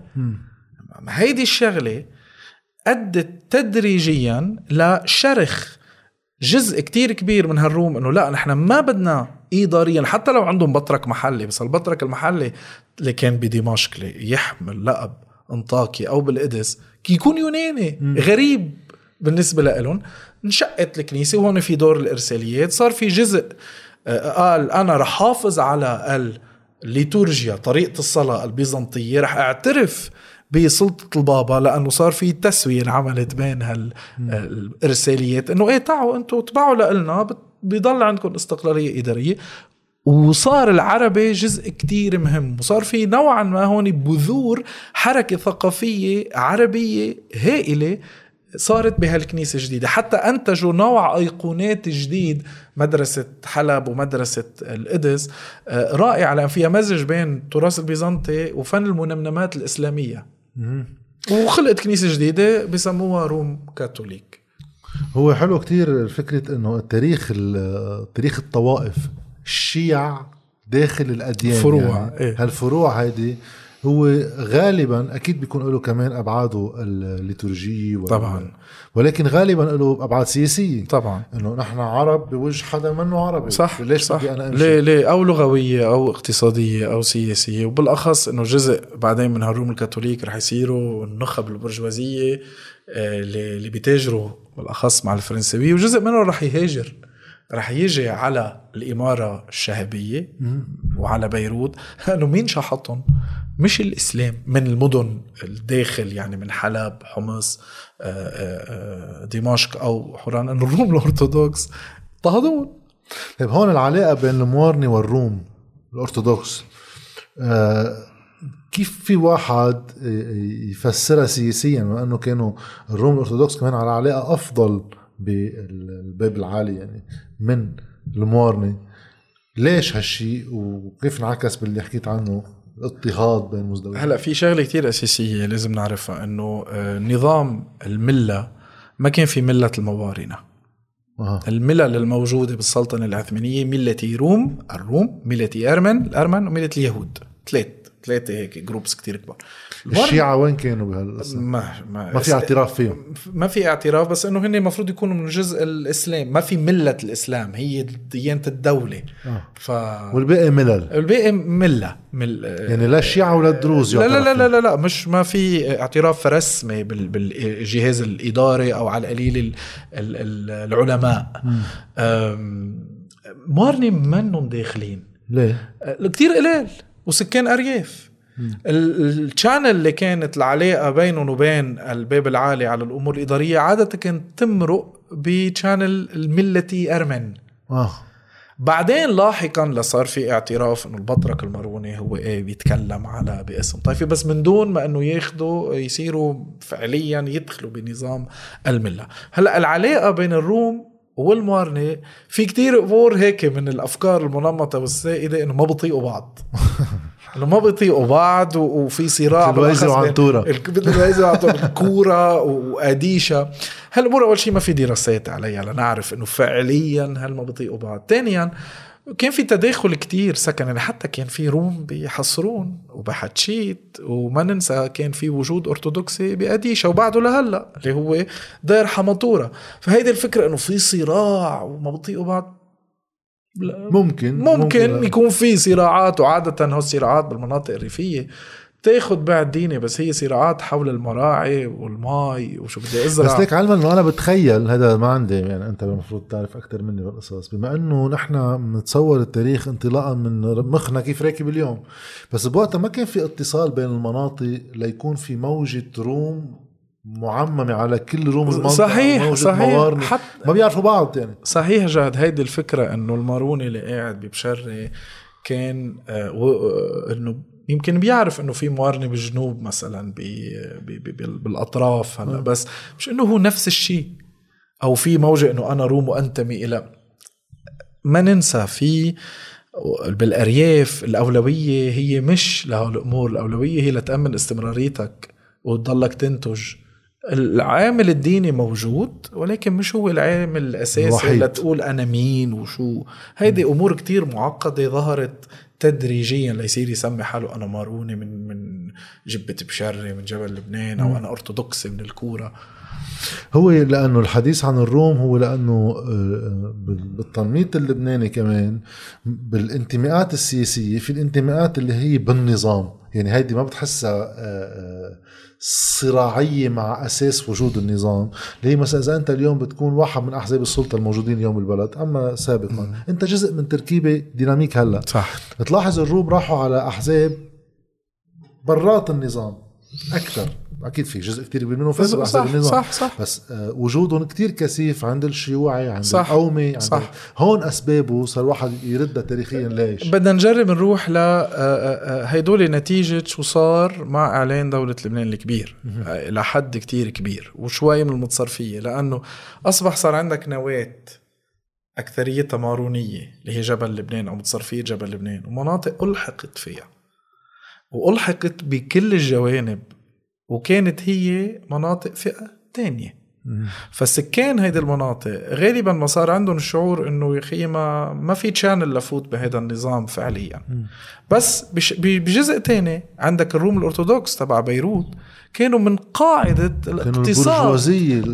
ما هيدي الشغلة أدت تدريجيا لشرخ جزء كتير كبير من هالروم إنه لا نحن ما بدنا إداريا. حتى لو عندهم بطرك محلي بس البطرك المحلي اللي كان بدمشق يحمل لقب أنطاكي أو بالقدس يكون يوناني مم. غريب بالنسبة لهم انشقت الكنيسة وهون في دور الإرساليات صار في جزء آه، قال أنا رح حافظ على الليتورجيا طريقة الصلاة البيزنطية رح أعترف بسلطة البابا لأنه صار في تسوية انعملت بين هالإرساليات إنه إيه تعوا أنتوا تبعوا لنا بيضل عندكم استقلالية إدارية. وصار العربي جزء كتير مهم. وصار في نوعا ما هون بذور حركة ثقافية عربية هائلة صارت بهالكنيسة الجديدة حتى أنتجوا نوع أيقونات جديد مدرسة حلب ومدرسة القدس آه، رائعة لأن فيها مزج بين التراث البيزنطي وفن المنمنمات الإسلامية. وخلقت كنيسة جديدة بسموها روم كاثوليك. هو حلو كتير فكرة إنه التاريخ ال- تاريخ الطوائف. الشيع داخل الأديان فروع، يعني إيه. هالفروع هيدي هو غالبا أكيد بيكون له كمان أبعاده الليتورجية طبعا. ولكن غالبا له أبعاد سياسية. طبعا. إنه نحن عرب بوجه حدا منه عربي. صح ليش صح. بدي أنا أمشي؟ ليه ليه؟ أو لغوية أو اقتصادية أو سياسية. وبالأخص إنه جزء بعدين من هالروم الكاثوليك رح يصيروا النخب البرجوازية آه، اللي اللي بيتاجروا بالأخص مع الفرنسوية وجزء منهم رح يهاجر. رح يجي على الإمارة الشهبية وعلى بيروت. لأنه مين شحطهم؟ مش الإسلام من المدن الداخل يعني من حلب حمص آه، آه، آه، دمشق أو حوران. انه الروم الأرثوذكس اضطهدون. طيب هون العلاقة بين الموارنه والروم الأرثوذكس آه كيف في واحد يفسرها سياسيا بما انه كانوا الروم الأرثوذكس كمان على علاقة أفضل بالباب العالي؟ يعني من الموارنة. ليش هالشيء وكيف انعكس باللي حكيت عنه الاضطهاد بين المزدوجين هلا في شغلة كتير أساسية لازم نعرفها إنه آه، نظام الملة ما كان في ملة الموارنة. أه. الملل الموجودة بالسلطنة العثمانية ملة روم الروم ملة ارمن الأرمن وملة اليهود. ثلاث. ثلاثة هيك جروبس كتير كبار. الشيعة وين كانوا بهالقصة؟ ما ما, ما في اعتراف فيهم. ما في اعتراف بس إنه هن المفروض يكونوا من جزء الإسلام. ما في ملة الإسلام هي ديانة الدولة. آه. ف والباقي ملل. الباقي ملة. مل... يعني لا الشيعة ولا الدروز لا لا لا لا. لا, لا مش ما في اعتراف رسمي بال- بالجهاز الإداري أو على القليل ال- ال- ال- العلماء. أم، موارنة منهم داخلين. ليه؟ كتير قليل. وسكان أرياف. ال- ال channel اللي كانت العلاقة بينهم وبين الباب العالي على الأمور الإدارية عادة كانت تمرق ب channel الملتي أرمن. آه. بعدين لاحقا لصار في اعتراف إنه البطرك الماروني هو إيه بيتكلم على باسم. طائفه بس من دون ما إنه ياخذوا يصيروا فعليا يدخلوا بنظام الملة. هلأ العلاقة بين الروم والموارنة في كتير أمور هيك من الأفكار المنمطة والسائده إنه ما بيطيقوا بعض. [LAUGHS] إنه ما بيطيقوا بعض وفي صراع مثل ويزي بالأخص بين- وعنتورة. الك- مثل الويزي وعنتورة [LAUGHS] الكورة واديشا هالأمور أول شيء ما في دراسات عليها لنعرف إنه فعليا هل ما بيطيقوا بعض. ثانيا كان في تداخل كتير سكن يعني حتى كان في روم بحصرون وبحتشيت وما ننسى كان في وجود أرثوذكسي باديشا وبعده لهلأ اللي هو دير حمطوره فهيدي الفكرة إنه في صراع وما بيطيقوا بعض. لا، ممكن. ممكن يكون في صراعات وعادة هالصراعات بالمناطق الريفية. تاخد بعد ديني بس هي صراعات حول المراعي والماي وشو بدي أزرع. بس ليك علما إنه أنا بتخيل هذا ما عندي يعني أنت المفروض تعرف أكثر مني بالقصص. بما إنه نحن بنتصور التاريخ انطلاقا من مخنا كيف راكب اليوم بس بوقتها ما كان في اتصال بين المناطق ليكون في موجة روم معممة على كل روم المنطقة صحيح صحيح. موارنة. حتى ما بيعرفوا بعض يعني. صحيح جاد هيدي الفكرة إنه الماروني اللي قاعد ببشري كان آه آه، إنه يمكن بيعرف إنه في موارنة بالجنوب مثلا بي بي بي بال- بالأطراف هلأ بس مش إنه هو نفس الشيء. أو في موجة إنه أنا روم وأنتمي إلى ما ننسى في بالأرياف الأولوية هي مش لهالامور الأولوية هي لتأمن استمراريتك وتضلك تنتج. العامل الديني موجود ولكن مش هو العامل الأساسي الوحيد. لتقول أنا مين وشو. هيدي أمور كتير معقدة ظهرت تدريجيا ليصير يسمي حاله أنا ماروني من من جبة بشري من جبل لبنان أو أنا أرثوذكسي من الكورة. هو لأنه الحديث عن الروم هو لأنه آه، بالتنميط اللبناني كمان بالانتماءات السياسية في الانتماءات اللي هي بالنظام. يعني هيدي ما بتحسها صراعية مع أساس وجود النظام اللي هي مثلا إذا أنت اليوم بتكون واحد من أحزاب السلطة الموجودين اليوم بالبلد أما سابقا أنت جزء من تركيبة ديناميك هلأ. صح. بتلاحظ الروم راحوا على أحزاب برات النظام أكثر. أكيد في جزء كتير كبير منهم فاز صح النظام صح صح بس آه وجودهم كتير كثيف عند الشيوعي عند صح القومي عند صح. هون أسبابه صار واحد يردها تاريخيا ليش؟ بدنا نجرب نروح ل آه، آه، هيدول نتيجة شو صار مع إعلان دولة لبنان الكبير. لحد كتير كبير وشوي من المتصرفية لأنه أصبح صار عندك نواة اكثريتها مارونيه اللي هي جبل لبنان أو متصرفية جبل لبنان ومناطق ألحقت فيها. وألحقت بكل الجوانب وكانت هي مناطق فئة تانية. فسكان هيدي المناطق غالبا ما صار عندهم الشعور إنه يا أخي ما ما في تشانل لفوت بهذا النظام فعليا. بس بجزء تاني عندك الروم الأرثوذكس تبع بيروت كانوا من قاعدة الاقتصاد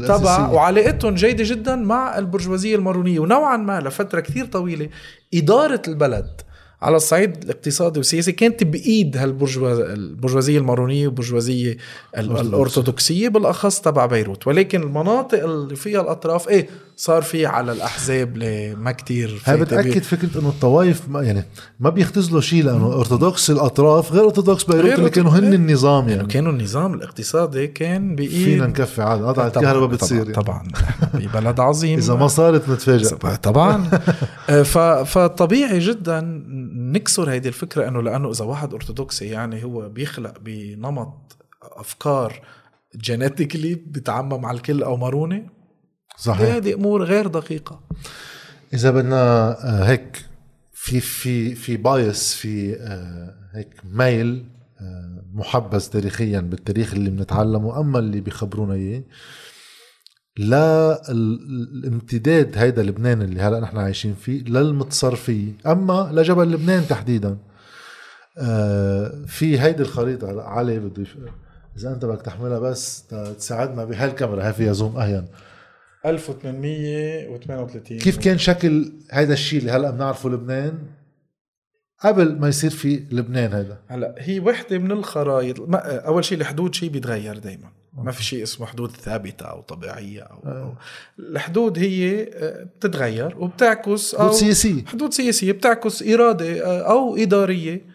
تبع وعلاقتهم جيدة جدا مع البرجوازية المارونية ونوعا ما لفترة كثير طويلة إدارة البلد على الصعيد الاقتصادي والسياسي كانت بإيد هالبرجوازيه المارونية والبرجوازيه الأرثوذكسية بالأخص تبع بيروت. ولكن المناطق اللي فيها الأطراف إيه صار في على الأحزاب اللي ما كتير هاي بتأكد فكرة إنه الطوائف ما يعني ما بيختزلوا شيء لأنه أرثوذكس الأطراف غير أرثوذكس بيروت اللي كانوا هن النظام يعني كانوا النظام الاقتصادي كان بايد فينا نكفي عاد. قطعت الكهرباء بتصير طبعا, طبعا ببلد عظيم. إذا ما صارت نتفاجئ. [LAUGHS] طبعا. فطبيعي جدا نكسر هيدي الفكرة إنه لأنه إذا واحد أرثوذكسي يعني هو بيخلق بنمط أفكار genetically بتعمم على الكل أو مارونه صحيح. هذه أمور غير دقيقة. إذا بدنا آه، هيك في في في بايس في آه، هيك ميل آه، محبذ تاريخيا بالتاريخ اللي بنتعلمه أما اللي بيخبرونا إياه للامتداد هيدا لبنان اللي هلأ نحن عايشين فيه للمتصرفية أما لجبل لبنان تحديدا. في هيدي الخريطة علي بده إذا أنت بدك تحملها بس تساعدنا بهالكاميرا. هي فيها زوم اهين 1838 كيف كان شكل هذا الشيء اللي هلأ بنعرفه لبنان قبل ما يصير في لبنان هذا؟ هلأ هي وحدة من الخرائط. أول شيء الحدود شيء بيتغير دائما ما في شيء اسمه حدود ثابتة أو طبيعية أو, أو آه. الحدود هي آه، بتتغير وبتعكس حدود سياسية. حدود سياسية بتعكس إرادة آه، أو إدارية.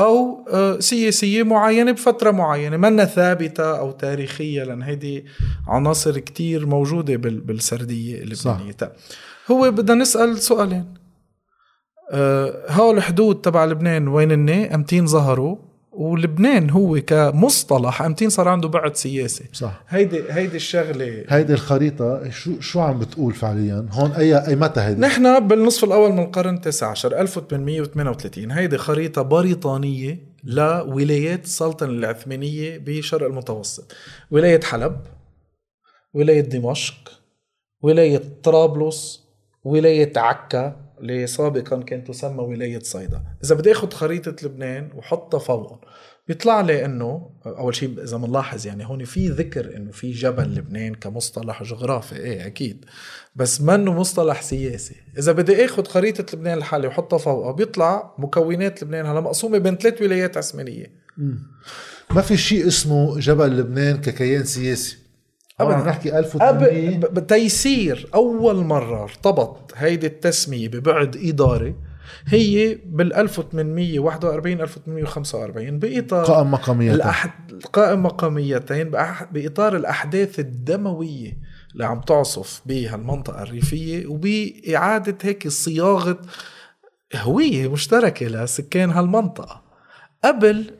أو آه، سياسية معينة بفترة معينة منا ثابتة أو تاريخية لأن هيدي عناصر كتير موجودة بالسردية اللبنانية. صح. هو بدنا نسأل سؤالين. أه هول الحدود تبع لبنان وين هن امتين ظهروا؟ ولبنان هو كمصطلح أمتين صار عنده بعد سياسي صح. هيدي هيدي الشغلة. هيدي الخريطة شو شو عم بتقول فعليا؟ هون اي أي متى هيدي؟ نحن بالنصف الأول من القرن التاسع عشر 1838 هيدي خريطة بريطانية لولايات السلطنه العثمانية بشرق المتوسط. ولاية حلب ولاية دمشق ولاية طرابلس ولاية عكا اللي سابقا كانت تسمى ولاية صيدا. إذا بدي أخذ خريطة لبنان وحطها فوقهم بيطلع لي إنه أول شيء إذا بنلاحظ يعني هون في ذكر إنه في جبل لبنان كمصطلح جغرافي. إيه أكيد. بس منه مصطلح سياسي. إذا بدي آخذ خريطة لبنان لحالي وحطها فوقها بيطلع مكونات لبنان. هلا مقسومة بين ثلاث ولايات عثمانية. ما في شيء اسمه جبل لبنان ككيان سياسي؟ ابدا عم نحكي 1800 تيسير أول مرة ارتبط هيدي التسمية ببعد اداري هي بال 1841 1845 بإطار قائم مقاميتين. الأحد... قائم مقاميتين بإطار الأحداث الدموية اللي عم تعصف بهالمنطقه الريفية وبإعادة هيك صياغة هوية مشتركة لسكان هالمنطقة. قبل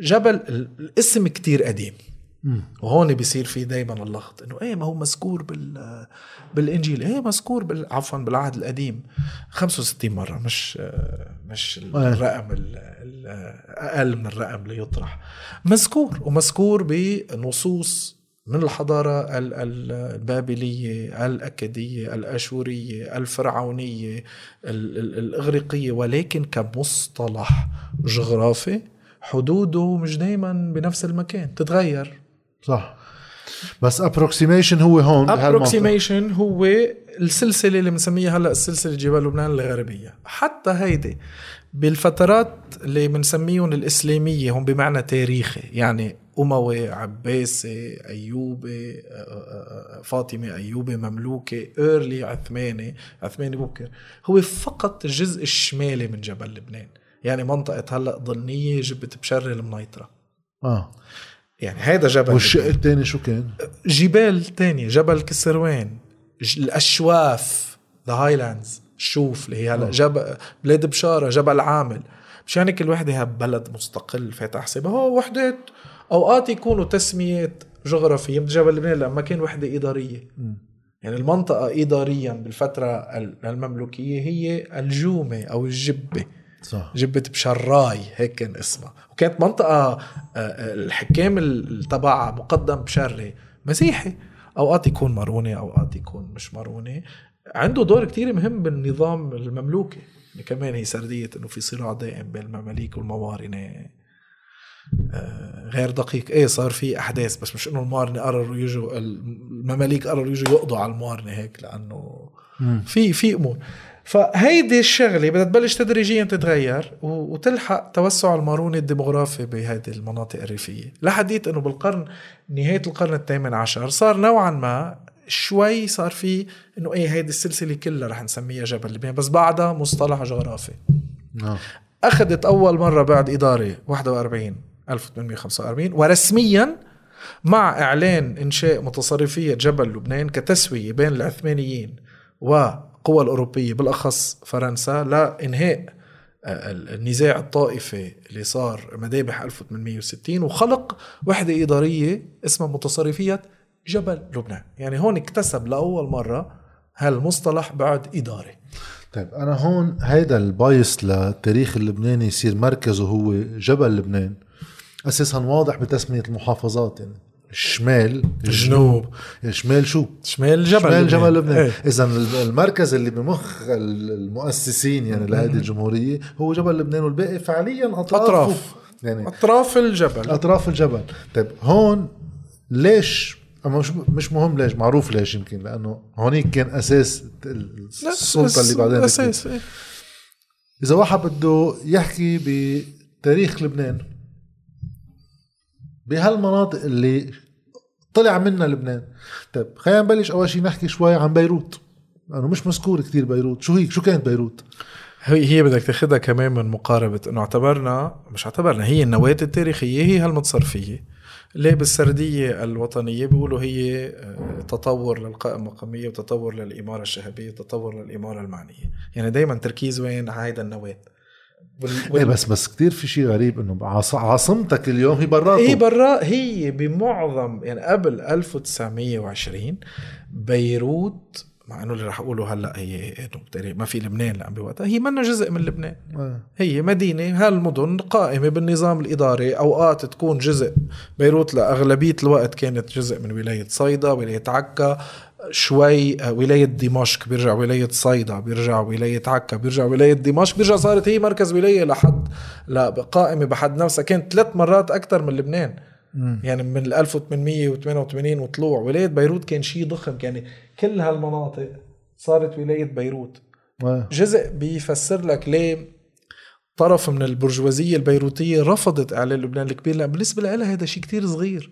جبل الاسم كتير قديم. وهون بيصير في دائما اللغط إنه إيه ما هو مذكور بال بالإنجيل. إيه مذكور بال عفوا بالعهد القديم. 65 مرة. مش مش الرقم الاقل من الرقم اللي يطرح. مذكور ومذكور بنصوص من الحضارة ال- ال- البابلية الأكدية الأشورية الفرعونية ال- ال- الإغريقية. ولكن كمصطلح جغرافي حدوده مش دايما بنفس المكان. تتغير. صح. بس approximation هو هون. approximation هو السلسلة اللي بنسميها هلا سلسله جبال لبنان الغربية. حتى هيدي بالفترات اللي بنسميهم الإسلامية هم بمعنى تاريخي يعني أموي عباسي ايوبي آه، آه، آه، فاطمي ايوبي مملوكي early عثماني عثماني مبكر هو فقط الجزء الشمالي من جبل لبنان. يعني منطقة هلا ضلنية جبت بشري المنيطرة. آه. يعني هيدا جبل والشق. الثاني شو كان؟ جبال تانية جبل كسروان الأشواف the highlands شوف اللي هي هلا جبل بلاد بشارة جبل عامل. مش يعني كل وحده بلد مستقل فاتح حسابها هو وحدات أوقات يكونوا تسميه جغرافية. مثل جبل لبنان لما كان وحدة إدارية. يعني المنطقة اداريا بالفترة ال- المملوكية هي الجومة أو الجبة. صح. جبة بشراي هيك كان اسمها. وكانت منطقة آه، آه، الحكام ال- تبعها مقدم بشري مسيحي. أوقات يكون ماروني أوقات يكون مش ماروني. عنده دور كتير مهم بالنظام المملوكي. يعني كمان هي سردية إنه في صراع دائم بين المماليك والموارنة. آه، غير دقيق. إيه صار في أحداث بس مش إنه الموارنة قرروا يجوا المماليك قرروا يجوا يقضوا على الموارنة هيك لأنه. في في أمور. فهيدي الشغلة بدها تبلش تدريجيا تتغير و- وتلحق توسع الماروني الديموغرافي بهذه المناطق الريفية لحديت إنه بالقرن نهاية القرن الثامن عشر صار نوعا ما شوي صار في إنه إيه هيدي السلسلة كلها رح نسميها جبل لبنان بس بعدها مصطلح جغرافي آه. أخذت أول مرة بعد إدارة 41 1845 ورسميا مع إعلان إنشاء متصرفية جبل لبنان كتسوية بين العثمانيين والقوى الأوروبية بالأخص فرنسا لانهاء آه، النزاع الطائفي اللي صار مذابح 1860 وخلق وحدة إدارية اسمها متصرفية جبل لبنان. يعني هون اكتسب لأول مرة هالمصطلح بعد إدارة. طيب أنا هون هيدا البايس للتاريخ اللبناني يصير مركزه هو جبل لبنان أساسا واضح بتسمية المحافظات يعني. الشمال الجنوب. الشمال شو؟ شمال جبل شمال جبل لبنان إيه. اذا المركز اللي بمخ المؤسسين يعني لهذه الجمهورية هو جبل لبنان والباقي فعليا اطرافه أطراف. يعني أطراف الجبل أطراف الجبل طيب هون ليش مش مش مهم ليش معروف ليش يمكن لأنه هونيك كان أساس السلطة اللي بعدين أساس إيه. إذا واحد بده يحكي بتاريخ لبنان بهالمناطق اللي طلع منها لبنان. طيب خلينا نبلش أول شيء نحكي شوي عن بيروت. لأنه مش مذكور كتير بيروت. شو هي؟ شو كانت بيروت؟ هي هي بدك تاخذها كمان من مقاربة إنه اعتبرنا مش اعتبرنا هي النواه التاريخية هي هالمتصرفية. اللي بالسردية الوطنية؟ بيقولوا هي آه، تطور للقائمة المقاميه وتطور للإمارة الشهبيه وتطور للإمارة المعنية. يعني دائما تركيز وين؟ على هيدا النواه وال- إيه بس بس كتير في شيء غريب إنه عاص- عاصمتك اليوم هي براته. هي برا هي بمعظم يعني قبل 1920 بيروت مع إنه اللي رح أقوله هلأ هي إنه ما في لبنان لأن بوقتها. هي منا جزء من لبنان. آه. هي مدينة هالمدن قائمة بالنظام الإداري أوقات تكون جزء بيروت لأغلبية الوقت كانت جزء من ولاية صيدا ولاية عكا شوي آه، ولاية دمشق بيرجع ولاية صيدا بيرجع ولاية عكا بيرجع ولاية دمشق بيرجع صارت هي مركز ولاية لحد لا قائمة بحد نفسها. كانت ثلاث مرات أكثر من لبنان. مم. يعني من ال 1888 وطلوع. ولاية بيروت كان شيء ضخم. يعني كل هالمناطق صارت ولاية بيروت. آه. جزء بيفسر لك ليه طرف من البرجوازية البيروتية رفضت إعلان لبنان الكبير. لأن بالنسبة لها هذا شيء كتير صغير.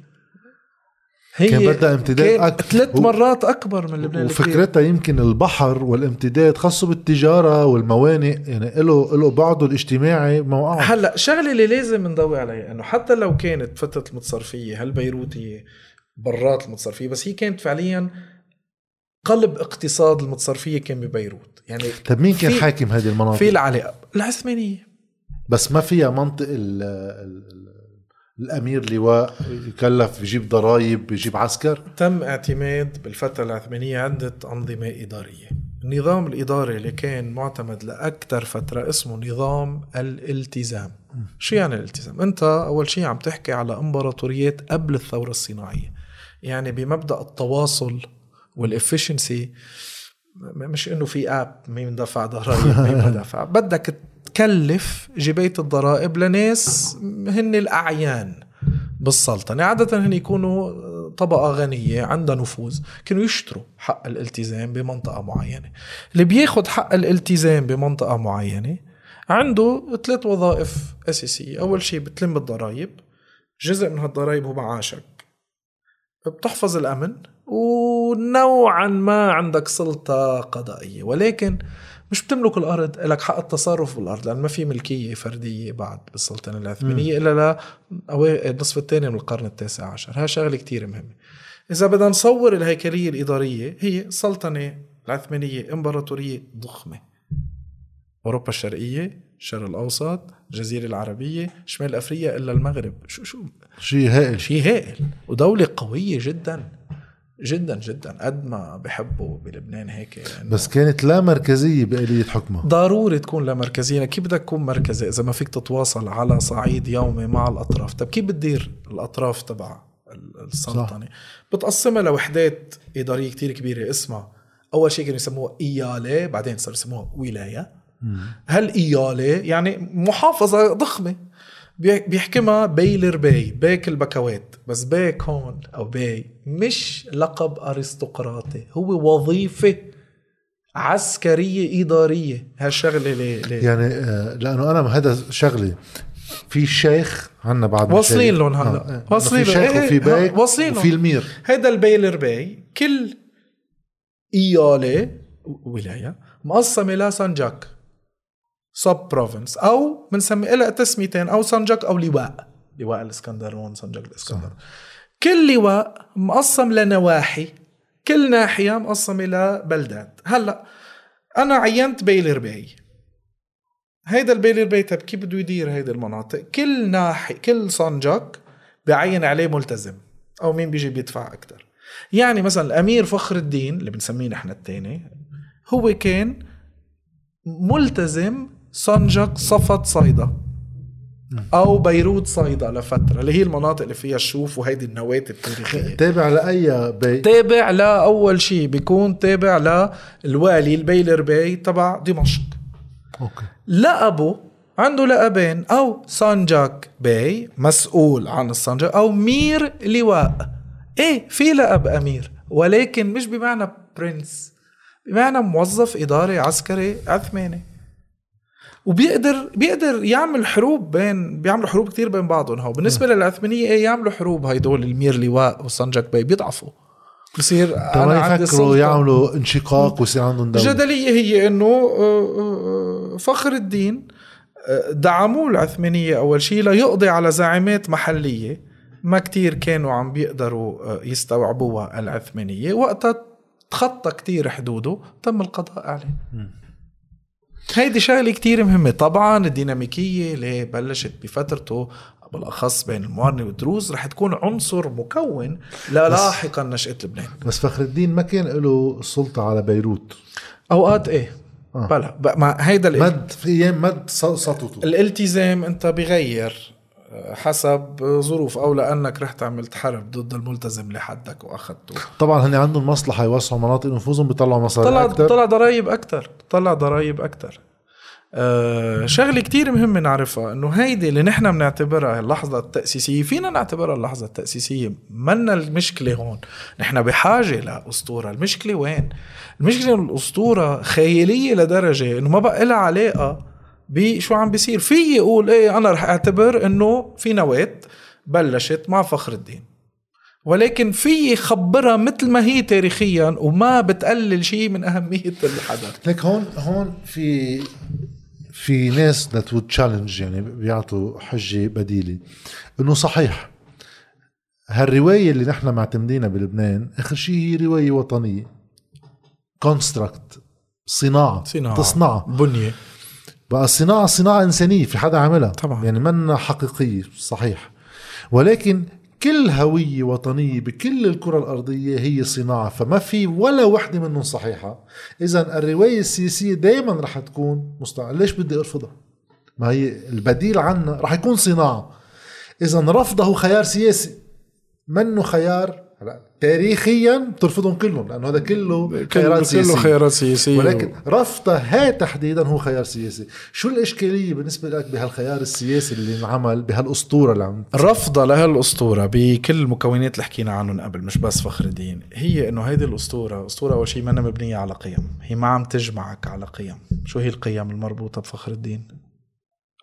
هي كان بدها امتداد كان أكبر. ثلاث مرات أكبر من لبنان وفكرتها يمكن البحر والامتداد خاصة بالتجارة والموانئ يعني له له بعضه الاجتماعي موقعه. هلأ شغله اللي لازم نضوي عليها إنه حتى لو كانت فترة المتصرفيه هالبيروتيه برات المتصرفية؟ بس هي كانت فعليا قلب اقتصاد المتصرفية كان ببيروت. يعني طيب مين كان حاكم هذه المناطق؟ في العلاقة العثمانية. بس ما فيها منطق ال ال الأمير لواء يكلف يجيب ضرائب يجيب عسكر؟ تم اعتماد بالفترة العثمانية عدة أنظمة إدارية. النظام الإداري اللي كان معتمد لأكثر فترة اسمه نظام الالتزام. شو يعني الالتزام؟ أنت أول شيء عم تحكي على إمبراطوريات قبل الثورة الصناعية. يعني بمبدأ التواصل وال efficiency مش إنه في app مين دفع ضرائب مين ما دفع بدك تكلف جبايه الضرائب لناس هن الأعيان بالسلطنه عادة هن يكونوا طبقة غنية عندها نفوذ كانوا يشتروا حق الالتزام بمنطقة معينة. اللي بياخد حق الالتزام بمنطقة معينة عنده ثلاث وظائف أساسية. أول شيء بتلم الضرائب. جزء من هالضرائب هو معاشك. بتحفظ الأمن ونوعا ما عندك سلطة قضائية. ولكن مش بتملك الأرض لك حق التصرف بالأرض لأن ما في ملكية فردية بعد بالسلطنة العثمانيه إلا النصف الثاني من القرن التاسع عشر. هاي شغلة كتير مهمة. إذا بدنا نصور الهيكلية الإدارية هي سلطنة العثمانيه إمبراطورية ضخمة. أوروبا الشرقية الشرق الأوسط الجزيرة العربية شمال أفريقيا إلا المغرب. شو شو؟ شيء هائل. شيء هائل. ودولة قوية جدا. جدا جدا قد ما بحبوا بلبنان هيك يعني. بس كانت لا مركزية بآلية حكمها. ضروري تكون لا مركزية. كيف بدك تكون مركزي إذا ما فيك تتواصل على صعيد يومي مع الأطراف؟ طب كيف بتدير الأطراف تبع السلطنة؟ بتقسمها لوحدات إدارية كتير كبيرة. اسمها أول شيء كانوا يسموها إيالة بعدين صاروا يسموها ولاية. هالإيالة يعني محافظة ضخمة. بيحكمها بيلر باي بيك البكوات بس بيك هون أو باي مش لقب أرستقراطي هو وظيفة عسكرية إدارية. هالشغلة ليه, ليه؟ يعني آه، لأنه أنا هذا شغله في شيخ عنا بعد واصلين لهم هلا آه. واصلين في شيخ وفي باي واصلين وفي المير. هذا البيلر باي كل إيالة ولايه مقسمة لسانجاك sub-province أو بنسمي لها تسميتين أو سنجك أو لواء. لواء الاسكندرون سنجك الإسكندرون. كل لواء مقسم لنواحي. كل ناحية مقسمه لبلدات هلأ أنا عينت بيلر باي هيدا البيلر باي طيب كيف بده يدير هيدي المناطق؟ كل ناحية كل صنجك بعين عليه ملتزم. أو مين بيجي بيدفع أكثر يعني مثلا الأمير فخر الدين اللي بنسميه نحن الثاني هو كان ملتزم صنجق صفد صيدا. أو بيروت صيدا لفترة. اللي هي المناطق اللي فيها الشوف وهيدي النواه التاريخية. تابع لأي بي؟ تابع لأول شيء بيكون تابع للوالي البيلر باي تبع دمشق. أوكي. لقبه عنده لقبين أو سانجاك باي مسؤول عن السانجاك. أو مير لواء. إيه في لقب أمير. ولكن مش بمعنى prince. بمعنى موظف إداري عسكري عثماني. وبيقدر بيقدر يعمل حروب بين بيعملوا حروب كتير بين بعضهم. هو بالنسبة للعثمانية إيه يعملوا حروب. هيدول المير لواء وسنجك بي بيضعفوا. بصير أنا يفكروا يعملوا انشقاق ويصير عندهم دولة. الجدليه هي إنه آه، آه، فخر الدين دعموه العثمانية أول شيء ليقضي على زعامات محلية ما كتير كانوا عم بيقدروا يستوعبوها العثمانية. وقتها تخطى كتير حدوده تم القضاء عليه. هيدي شغلة كتير مهمة. طبعا الديناميكية اللي بلشت بفترته بالاخص بين الموارنة والدروز رح تكون عنصر مكون للاحقا نشأة لبنان. بس فخر الدين ما كان له السلطه على بيروت. أوقات إيه؟ آه. بلا ما هيدا مد في أيام مد سطوته. الالتزام أنت بغير. حسب ظروف أو لأنك رحت عملت حرب ضد الملتزم لحدك وأخذته. طبعا هن عندهم مصلحة يوسعوا مناطق نفوذهم بيطلعوا مصاري طلع أكثر طلع ضرائب أكثر طلع ضرائب أكثر آه شغلة كتير مهمة نعرفها إنه هيدي اللي نحن بنعتبرها اللحظة التأسيسية فينا نعتبرها اللحظة التأسيسية. منا المشكلة هون. نحن بحاجة لأسطورة. المشكلة وين؟ المشكلة الأسطورة خيالية لدرجة إنه ما بقى لها علاقة بشو عم بيصير. في يقول إيه أنا رح أعتبر إنه في نواة بلشت مع فخر الدين. ولكن في خبرها مثل ما هي تاريخيا وما بتقلل شيء من أهمية الحدث. لك هون هون في في ناس would challenge يعني بيعطوا حجة بديلة إنه صحيح. هالرواية اللي نحن معتمدينها بلبنان آخر شيء هي رواية وطنية. كونستراكت صناعة صناعة تصنعها بنية. بقى الصناعة صناعة إنسانية في حدا عملها. طبعا. يعني منا حقيقية صحيح. ولكن كل هوية وطنية بكل الكرة الأرضية هي صناعة فما في ولا وحدة منهم صحيحة. إذا الرواية السياسية دائما رح تكون مستعملة. ليش بدي أرفضها؟ ما هي البديل عنها رح يكون صناعة. إذا رفضه خيار سياسي منه خيار هلا تاريخيا بترفضهم كلهم لأنه هذا كله كله خيارات سياسية. كله خيارات سياسية. ولكن رفضها هي تحديدا هو خيار سياسي. شو الإشكالية بالنسبة لك بهالخيار السياسي اللي انعمل بهالأسطورة اللي عم رفضها لهالأسطورة بكل المكونات اللي حكينا عنهم قبل مش بس فخر الدين. هي إنه هيدي الأسطورة أسطورة أول شيء ما مبنية على قيم. هي ما عم تجمعك على قيم. شو هي القيم المربوطة بفخر الدين؟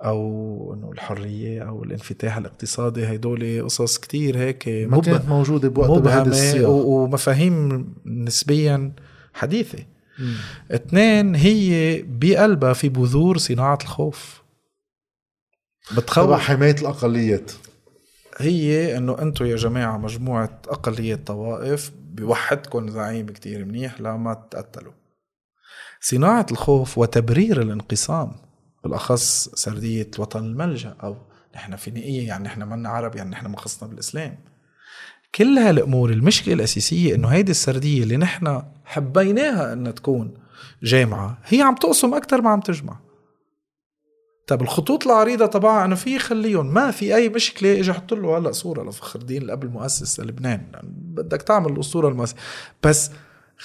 أو إنه الحرية أو الانفتاح الاقتصادي هدول قصص كتير هيك ما كانت موجودة بوقت بهذا ومفاهيم نسبيا حديثة. مم. اثنين هي بقلبها في بذور صناعة الخوف. بتخوف. حماية الأقليات. هي إنه أنتم يا جماعة مجموعة اقليات طوائف بوحدكم زعيم كتير منيح لما تقتلوا. صناعة الخوف وتبرير الانقسام. بالأخص سردية وطن الملجأ أو نحن فينيقيه يعني نحن منا عرب يعني نحن مخصنا بالإسلام. كل هالأمور المشكلة الأساسية إنه هيدي السردية اللي نحن حبيناها إنها تكون جامعة هي عم تقسم أكثر ما عم تجمع. طيب الخطوط العريضة تبعها إنه في خليهم ما في أي مشكلة أجي أحط له هلأ صورة لفخر الدين اللي قبل مؤسس لبنان بدك تعمل الأسطورة المؤسسة بس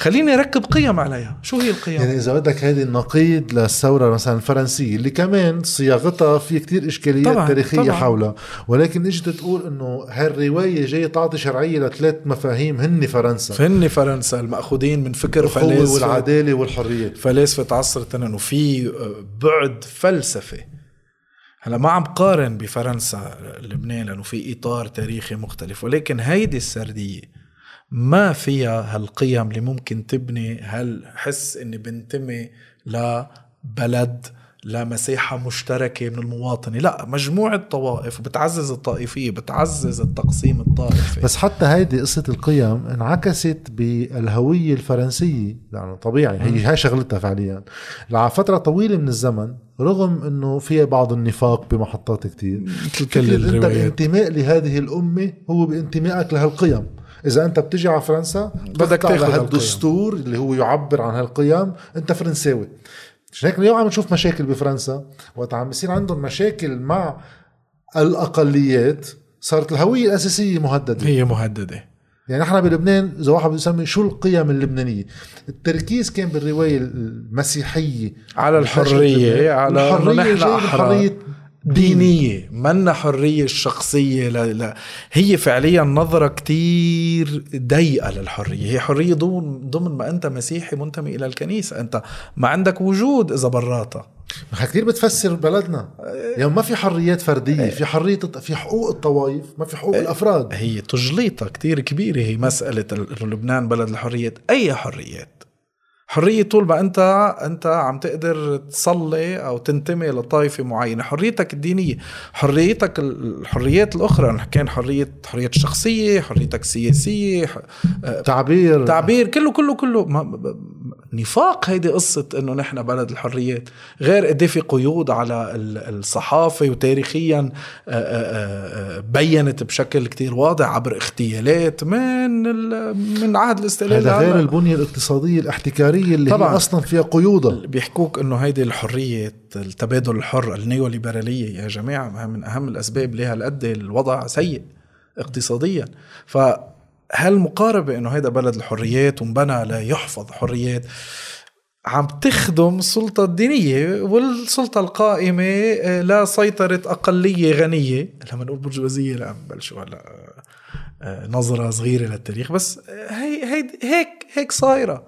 خليني أركب قيم عليها. شو هي القيم؟ يعني إذا بدك هذه النقيض للثورة مثلا الفرنسية اللي كمان صياغتها في كتير إشكاليات طبعًا تاريخية طبعًا. حولها. ولكن إجت تقول إنه هالرواية جاية تعطي شرعية لثلاث مفاهيم هن فرنسا. هن فرنسا المأخوذين من فكر فلاسفة. والعدالة والحريه فلاسفة عصر التنين وفي بعد فلسفي هلا ما عم قارن بفرنسا لبنان لأنه في إطار تاريخي مختلف. ولكن هيدي السردية ما فيها هالقيم اللي ممكن تبني هالحس إني بنتمي لبلد لمساحة مشتركة من المواطنة. لا مجموعة طوائف بتعزز الطائفية بتعزز التقسيم الطائفي. بس حتى هيدي قصة القيم انعكست بالهوية الفرنسية. يعني طبيعي هي هاي شغلتها فعليا. لفترة طويلة من الزمن رغم إنه فيها بعض النفاق بمحطات كتير. كل انت الانتماء لهذه الأمة هو بانتمائك لهالقيم. إذا أنت بتجي على فرنسا بدك تاخذ هالدستور اللي هو يعبر عن هالقيم أنت فرنساوي. عشان هيك اليوم عم نشوف مشاكل بفرنسا. وقت عم بيصير عندهم مشاكل مع الأقليات صارت الهوية الأساسية مهددة. هي مهددة. يعني نحن بلبنان إذا واحد بيسمي شو القيم اللبنانية؟ التركيز كان بالرواية المسيحية. على الحرية على الحرية نحن الحريه دينية منا حرية الشخصية لا لا. هي فعليا نظرة كتير ضيقة للحرية. هي حرية ضمن ضمن ما أنت مسيحي منتمي إلى الكنيسة. أنت ما عندك وجود إذا براتها كثير بتفسر بلدنا يعني ما في حريات فردية في حرية في حقوق الطوائف ما في حقوق الأفراد. هي تجليطة كتير كبيرة. هي مسألة لبنان بلد الحريات. أي حريات؟ حرية طول ما انت أنت عم تقدر تصلي أو تنتمي لطائفة معينة. حريتك الدينية حريتك الحريات الأخرى كان حريه حرية الشخصيه حريتك السياسيه آه، تعبير. تعبير كله كله كله. نفاق هيدي قصة إنه نحن بلد الحريات. غير قد إيه في قيود على الصحافة وتاريخيا آه، آه، بينت بشكل كتير واضح عبر اغتيالات من من عهد الاستقلال هذا غير البنية الاقتصادية الاحتكارية اللي طبعا. هي أصلا فيها قيودها بيحكوك إنه هيدي الحريه التبادل الحر النيوليبرالية يا جماعة من أهم الأسباب ليه هالقد الوضع سيء اقتصاديا. ف هالمقاربة إنه هيدا بلد الحريات وانبنى ليحفظ حريات؟ عم تخدم السلطة الدينية والسلطة القائمة آه، لسيطرة أقلية غنية. لما نقول برجوازية لا بلشوا هلا آه، نظرة صغيرة للتاريخ بس هي هي هيك هيك صايرة.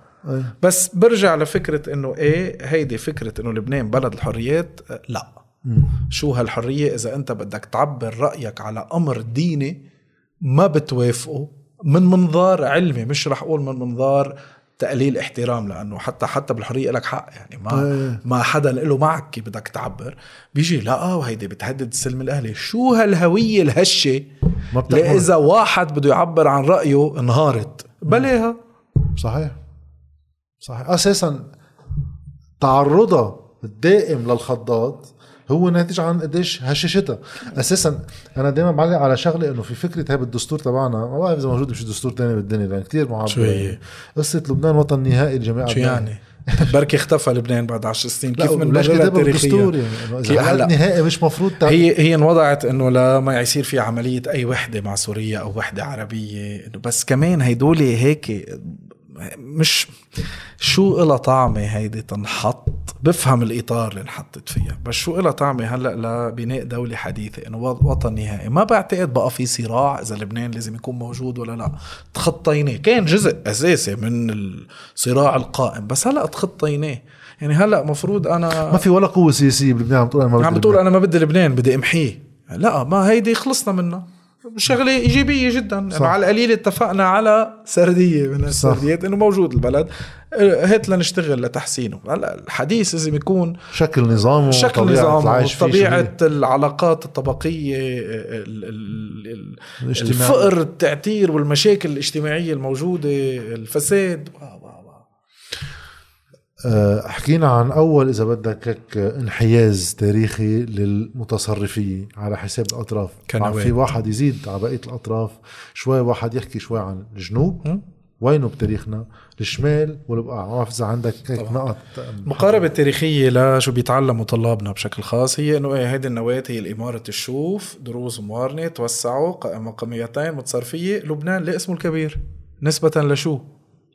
بس برجع لفكرة إنه إيه هيدي فكرة إنه لبنان بلد الحريات لا. م. شو هالحرية؟ إذا أنت بدك تعبر رأيك على أمر ديني ما بتوافقه من منظار علمي مش رح أقول من منظار تقليل احترام لأنه حتى حتى بالحرية لك حق يعني ما أيه. ما حدا له معك كيف بدك تعبر. بيجي لا وهيدي بتهدد السلم الأهلي. شو هالهوية الهشة ما إذا واحد بده يعبر عن رأيه انهارت؟ بلاها صحيح. صحيح. أساسا تعرضها الدائم للخضات هو ناتج عن قديش هششتها أساسا أنا دائما بعلق على شغله إنه في فكرة هاي بالدستور تبعنا ما بعرف إذا موجود بشي دستور تاني بالدنيا لأن كثير معبر شو هي؟ قصة لبنان وطن نهائي الجماعه شو يعني؟ بركي اختفى لبنان بعد 10 سنين. كيف من تاريخيا بالدستور يعني نهائي مش مفروض تعمل. هي هي انوضعت إنه لما يصير في عملية أي وحدة مع سوريا أو وحدة عربية إنه بس كمان هيدول هيك مش شو إلها طعمة هيدي تنحط؟ بفهم الإطار اللي انحطت فيها بس شو إلها طعمة هلأ لبناء دولة حديثة إنه وطن نهائي. ما بعتقد بقى في صراع إذا لبنان لازم يكون موجود ولا لا. تخطيناه. كان جزء أساسي من الصراع القائم بس هلأ تخطيناه. يعني هلأ مفروض أنا ما في ولا قوة سياسية بلبنان عم تقول أنا ما عم بدي بتقول لبنان. أنا ما بدي لبنان بدي أمحيه. لا ما هيدي خلصنا منها شغلة إيجابية جدا انه صح. على القليل اتفقنا على سردية من السرديات إنه موجود البلد آه، هات لنشتغل لتحسينه هلا الحديث لازم يكون شكل نظامه شكل نظام شو العلاقات الطبقية ال- ال- ال-. الفقر التعتير والمشاكل الاجتماعية الموجودة الفساد. آه، حكينا عن أول إذا بدك هيك انحياز تاريخي للمتصرفيه على حساب الأطراف. عم في واحد يزيد على بقية الأطراف شوي واحد يحكي شوي عن الجنوب؟ وينه بتاريخنا الشمال والبقاع ما بعرف إذا عندك هيك. نقط المقاربة التاريخية لشو بيتعلموا طلابنا بشكل خاص هي إنه إيه هيدي النواة هي الإمارة الشوف دروز موارنة توسعوا مقاميتين متصرفية لبنان ليه اسمه الكبير نسبة لشو؟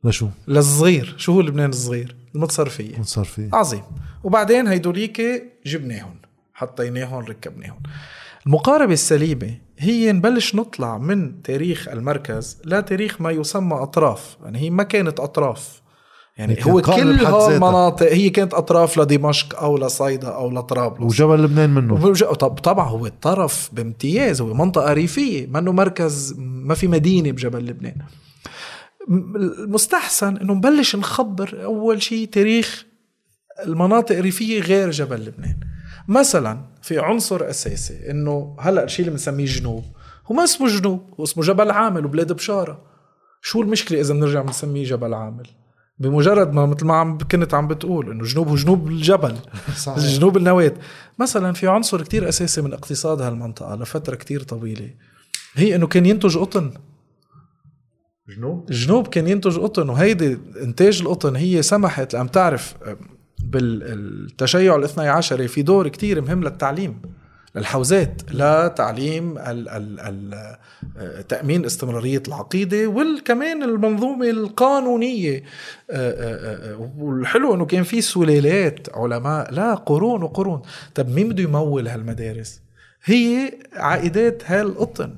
لشو؟ للصغير. شو هو لبنان الصغير؟ المتصرفية. في عظيم. وبعدين هيدوليك جبناهم حطيناهم ركبناهم المقاربة السليمة هي نبلش نطلع من تاريخ المركز لتاريخ ما يسمى أطراف. يعني هي ما كانت أطراف. يعني هو كل. هالمناطق هي كانت أطراف لدمشق أو لصيدا أو لطرابلس. وجبل لبنان منه. طب طبعا هو الطرف بامتياز هو منطقة ريفية منه مركز ما في مدينة بجبل لبنان. المستحسن إنه نبلش نخبر أول شيء تاريخ المناطق الريفية غير جبل لبنان. مثلا في عنصر أساسي إنه هلأ الشيء اللي بنسميه جنوب هو ما اسمه جنوب هو اسمه جبل عامل وبلاد بشارة. شو المشكلة إذا بنرجع بنسميه جبل عامل؟ بمجرد ما مثل ما عم كنت عم بتقول إنه جنوب هو جنوب الجبل [LAUGHS] صحيح. جنوب النواة مثلا في عنصر كتير أساسي من اقتصاد هالمنطقة لفترة كتير طويلة هي إنه كان ينتج قطن. جنوب؟ الجنوب كان ينتج قطن وهيدي إنتاج القطن هي سمحت لأن تعرف بالتشيع الاثني عشري في دور كتير مهم للتعليم للحوزات لتعليم ال ال ال تأمين استمرارية العقيدة وكمان المنظومة القانونية. والحلو إنه كان في سلالات علماء لا قرون وقرون. طب مين بده يمول هالمدارس؟ هي عائدات هالقطن.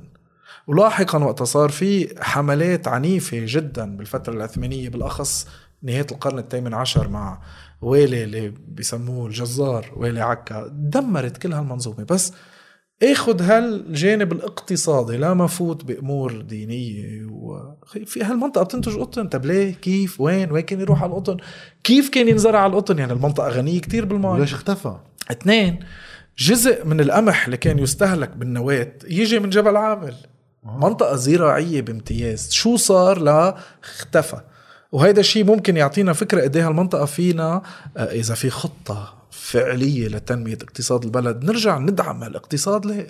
ولاحقا وقت صار في حملات عنيفة جدا بالفترة العثمانية بالأخص نهاية القرن الثامن عشر مع والي اللي بيسموه الجزار والي عكا دمرت كل هالمنظومة. بس آخذ هالجانب الاقتصادي لا مفوت بأمور دينية وفي هالمنطقة بتنتج قطن. طب ليه؟ كيف؟ وين؟ وين كان يروح على القطن؟ كيف كان ينزرع على القطن؟ يعني المنطقة غنية كتير بالماء وليش اختفى؟ اثنين جزء من القمح اللي كان يستهلك بالنواة يجي من جبل عامل. منطقة زراعية بامتياز. شو صار لا اختفى. وهيدا الشيء ممكن يعطينا فكرة قد إيه هالمنطقة فينا آه، إذا في خطة فعلية لتنمية اقتصاد البلد. نرجع ندعم هالاقتصاد ليه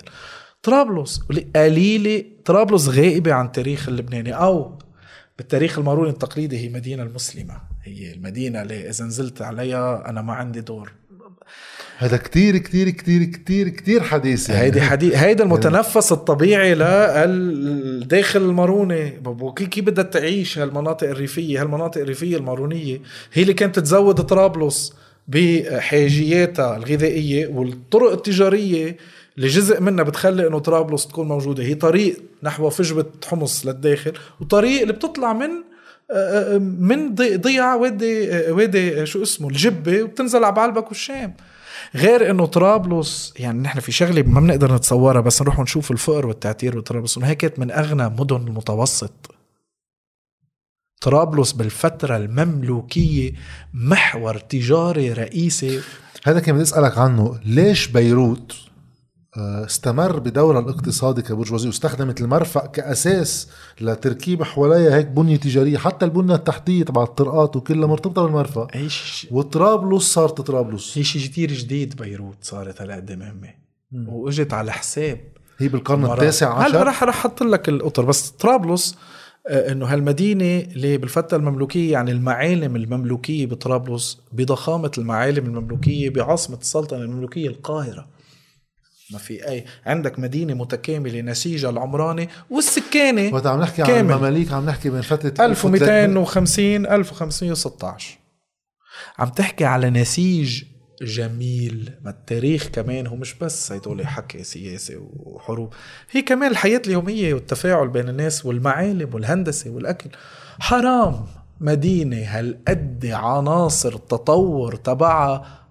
طرابلس قليلة طرابلس غائبة عن التاريخ اللبناني أو بالتاريخ الماروني التقليدي هي مدينة المسلمة. هي المدينة اللي إذا نزلت عليها أنا ما عندي دور. هذا كتير كتير كتير كتير كتير حديث يعني. هيدي حدي هيدا المتنفس الطبيعي للداخل الماروني. كيف بدها تعيش هالمناطق الريفية هالمناطق الريفية المارونية هي اللي كانت تزود طرابلس بحاجياتها الغذائية والطرق التجارية اللي جزء منها بتخلي إنه طرابلس تكون موجودة. هي طريق نحو فجوه حمص للداخل وطريق اللي بتطلع من من ضي- ضيعة وادي وادي شو اسمه الجبة وبتنزل على بعلبك والشام. غير إنه طرابلس يعني نحن في شغلة ما بنقدر نتصورها بس نروح نشوف الفقر والتعتير بطرابلس إنه هي كانت من أغنى مدن المتوسط. طرابلس بالفترة المملوكية محور تجاري رئيسي. هذا كان بدي أسألك عنه. ليش بيروت؟ استمر بدورها الاقتصادي كبرجوازي واستخدمت المرفأ كأساس لتركيب حواليها هيك بنية تجارية حتى البنية التحتية تبع الطرقات وكلها مرتبطة بالمرفأ. هي ش- وطرابلس صارت طرابلس. هي شيء كتير جديد بيروت صارت هالقد مهمة. وإجت على حساب هي بالقرن. التاسع هلا عشر. رح رح أحط لك القطر. بس طرابلس آه، إنه هالمدينة اللي بالفترة المملوكية يعني المعالم المملوكية بطرابلس بضخامة المعالم المملوكية بعاصمة السلطنة المملوكية القاهرة. ما في أي. عندك مدينة متكاملة نسيجها العمراني والسكانة وقت عم نحكي عن كامل. المماليك عم نحكي من فترة 1250 1516 عم تحكي على نسيج جميل ما التاريخ كمان هو مش بس هدول حكي سياسي وحروب هي كمان الحياة اليومية والتفاعل بين الناس والمعالم والهندسة والأكل. حرام مدينة هالقد عناصر التطور تبعها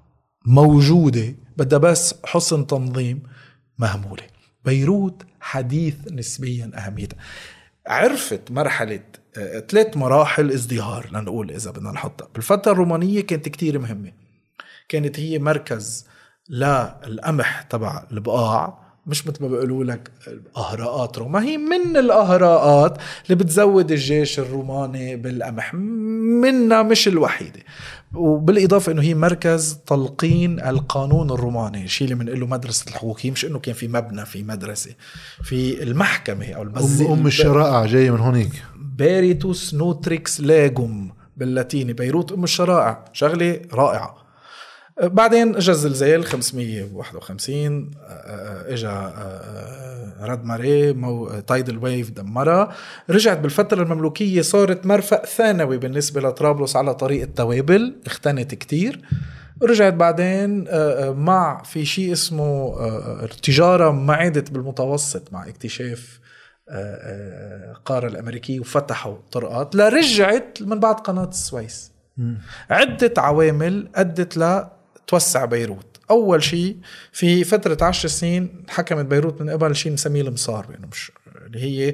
موجودة بدها بس حسن تنظيم مهمولة. بيروت حديث نسبيا أهميتها عرفت مرحلة آه، ثلاث مراحل ازدهار لنقول إذا بدنا نحطها. بالفترة الرومانية كانت كتير مهمة. كانت هي مركز للقمح تبع البقاع. مش مثل ما بيقولوا لك اهراءات روما. هي من الأهراءات اللي بتزود الجيش الروماني بالقمح. منها مش الوحيدة. وبالإضافة إنه هي مركز تلقين القانون الروماني الشيء اللي بنقول له مدرسة الحقوق هي مش إنه كان في مبنى في مدرسة في المحكمة أو ام أم الشرائع جاية من هونيك. Berytus Nutrix Legum باللاتيني بيروت أم الشرائع شغلة رائعة. بعدين اجى الزلزال 551 اجى raz de marée أو tidal wave دمرها. رجعت بالفترة المملوكية صارت مرفأ ثانوي بالنسبة لطرابلس على طريق التوابل اغتنت كتير. رجعت بعدين آه، آه، مع في شيء اسمه آه، التجارة ما عادت بالمتوسط مع اكتشاف القارة الأمريكية وفتحوا طرقات. لرجعت من بعد قناة السويس عدة عوامل أدت توسع بيروت. أول شيء في فترة عشر سنين حكمت بيروت من قبل شيء مسميه المصار بانه مش اللي هي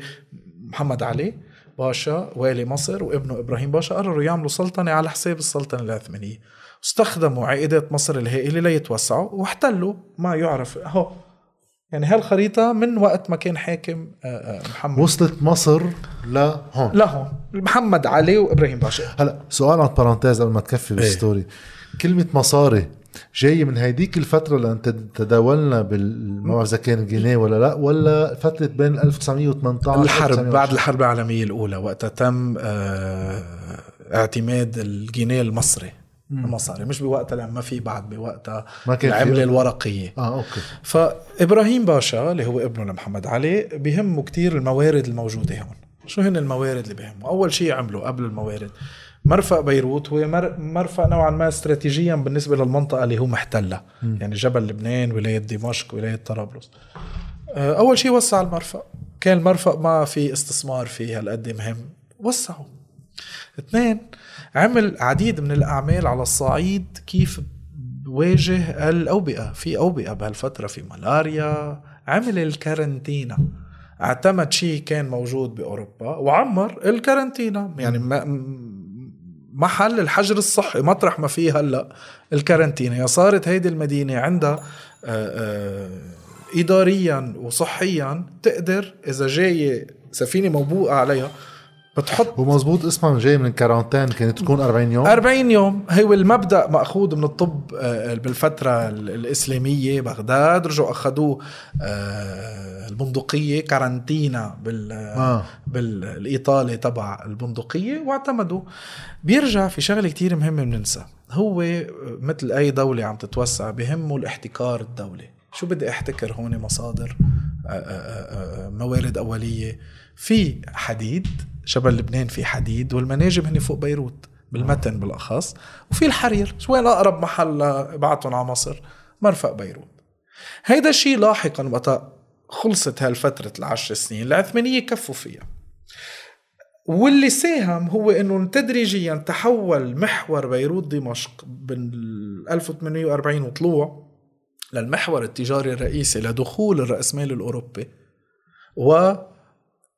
محمد علي باشا والي مصر وابنه إبراهيم باشا قرروا يعملوا سلطنة على حساب السلطنة العثمانيه استخدموا عائدات مصر الهائله ليتوسعوا واحتلوا ما يعرف هو يعني هالخريطة من وقت ما كان حاكم آه، آه، محمد. وصلت مصر لهون. لهون. محمد علي وإبراهيم باشا. هلا سؤال عن parenthèse قبل ما تكفي بال story إيه؟ كلمة مصاري جاي من هيديك الفترة لأن تداولنا بال إذا كان جنيه ولا لأ ولا فترة بين 1918 الحرب بعد الحرب العالمية الأولى وقتها تم آه اعتماد الجنيه المصري المصاري مش بوقتها لما في بعد بوقتها ما كان العملة الورقية. آه أوكي. فإبراهيم باشا اللي هو ابنه لمحمد علي بهمه كتير الموارد الموجودة هون. شو هن الموارد اللي بهمه أول شيء عملوا قبل الموارد مرفأ بيروت هو مرفأ نوعا ما استراتيجيا بالنسبة للمنطقة اللي هو محتلها. م. يعني جبل لبنان ولاية دمشق ولاية طرابلس. آه، أول شيء وسع المرفأ. كان المرفأ ما في استثمار فيه هالقد مهم. وسعوا اثنين عمل عديد من الأعمال على الصعيد كيف بواجه الأوبئة. في أوبئة بهالفترة في ملاريا. عمل الكارنتينا. اعتمد شيء كان موجود بأوروبا وعمر الكارنتينا. يعني ما محل الحجر الصحي مطرح ما فيه هلا الكارنتينا يا صارت هيدي المدينة عندها آه، آه، اداريا وصحيا تقدر إذا جاية سفينة موبوءه عليها بتحط ومزبوط اسمها جاي من الكارانتين كانت تكون 40 يوم. 40 يوم. هو المبدأ مأخوذ من الطب آه، بالفترة الإسلامية بغداد. رجعوا أخذوه آه، البندقية كارانتينا بال آه. بالإيطالي تبع البندقية واعتمدوا. بيرجع في شغلة كتير مهمة بننسى. هو مثل أي دولة عم تتوسع بهمه الاحتكار الدولي. شو بدي أحتكر هون؟ مصادر موارد أولية. في حديد جبل لبنان في حديد والمناجم هني فوق بيروت بالمتن بالأخص وفي الحرير وين اقرب محل بعتهم على مصر؟ مرفق بيروت. هيدا الشيء لاحقا وقت خلصت هالفترة العشر سنين العثمانية كفوا فيها. واللي ساهم هو إنه تدريجيا تحول محور بيروت دمشق بين 1840 وطلوع للمحور التجاري الرئيسي لدخول الرأسمال الأوروبي و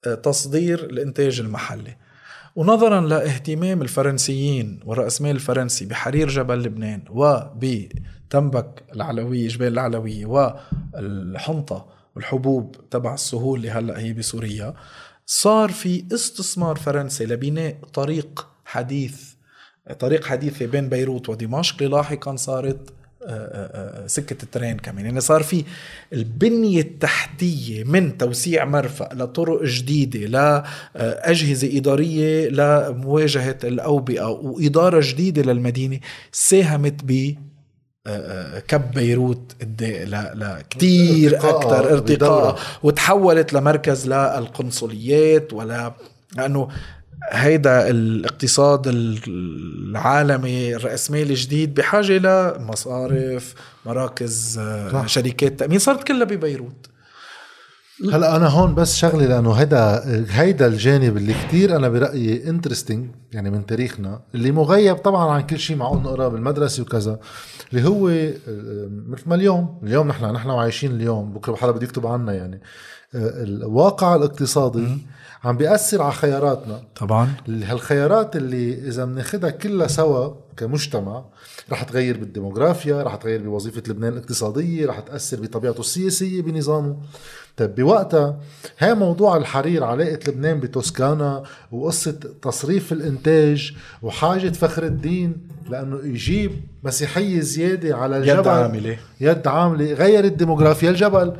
تصدير الانتاج المحلي. ونظرا لاهتمام الفرنسيين والرأسمال الفرنسي بحرير جبل لبنان وبتنبك العلوية جبال العلوية والحنطة والحبوب تبع السهول اللي هلأ هي بسوريا صار في استثمار فرنسي لبناء طريق حديث طريق حديثة بين بيروت ودمشق لاحقا صارت سكة الترين كمان. يعني صار في البنية التحتية من توسيع مرفأ لطرق جديدة لاجهزه إدارية لمواجهة الأوبئة وإدارة جديدة للمدينة ساهمت ب كب بيروت لكثير أكثر ارتقاء وتحولت لمركز للقنصليات ولا لأنه هيدا الاقتصاد العالمي الرأسمالي الجديد بحاجة لمصارف مراكز آه، صح. شركات تأمين. صارت كلها ببيروت؟ هلا أنا هون بس شغله لأنه هيدا هيدا الجانب اللي كتير أنا برأيي انترستنج يعني من تاريخنا اللي مغيب طبعا عن كل شيء معقول نقراه بالمدرسة وكذا اللي هو آه، مثل ما اليوم اليوم نحن نحن عايشين اليوم بكرة حدا بده يكتب عنا يعني. آه، الواقع الاقتصادي عم بيأثر على خياراتنا. طبعا. هالخيارات اللي إذا بناخذها كلها سوا كمجتمع رح تغير بالديموغرافيا رح تغير بوظيفة لبنان الاقتصادية رح تأثر بطبيعته السياسية بنظامه. طيب بوقتها هي موضوع الحرير علاقة لبنان بتوسكانا وقصة تصريف الإنتاج وحاجة فخر الدين لأنه يجيب مسيحية زيادة على الجبل. يد عاملة. يد عاملة غير الديموغرافيا الجبل.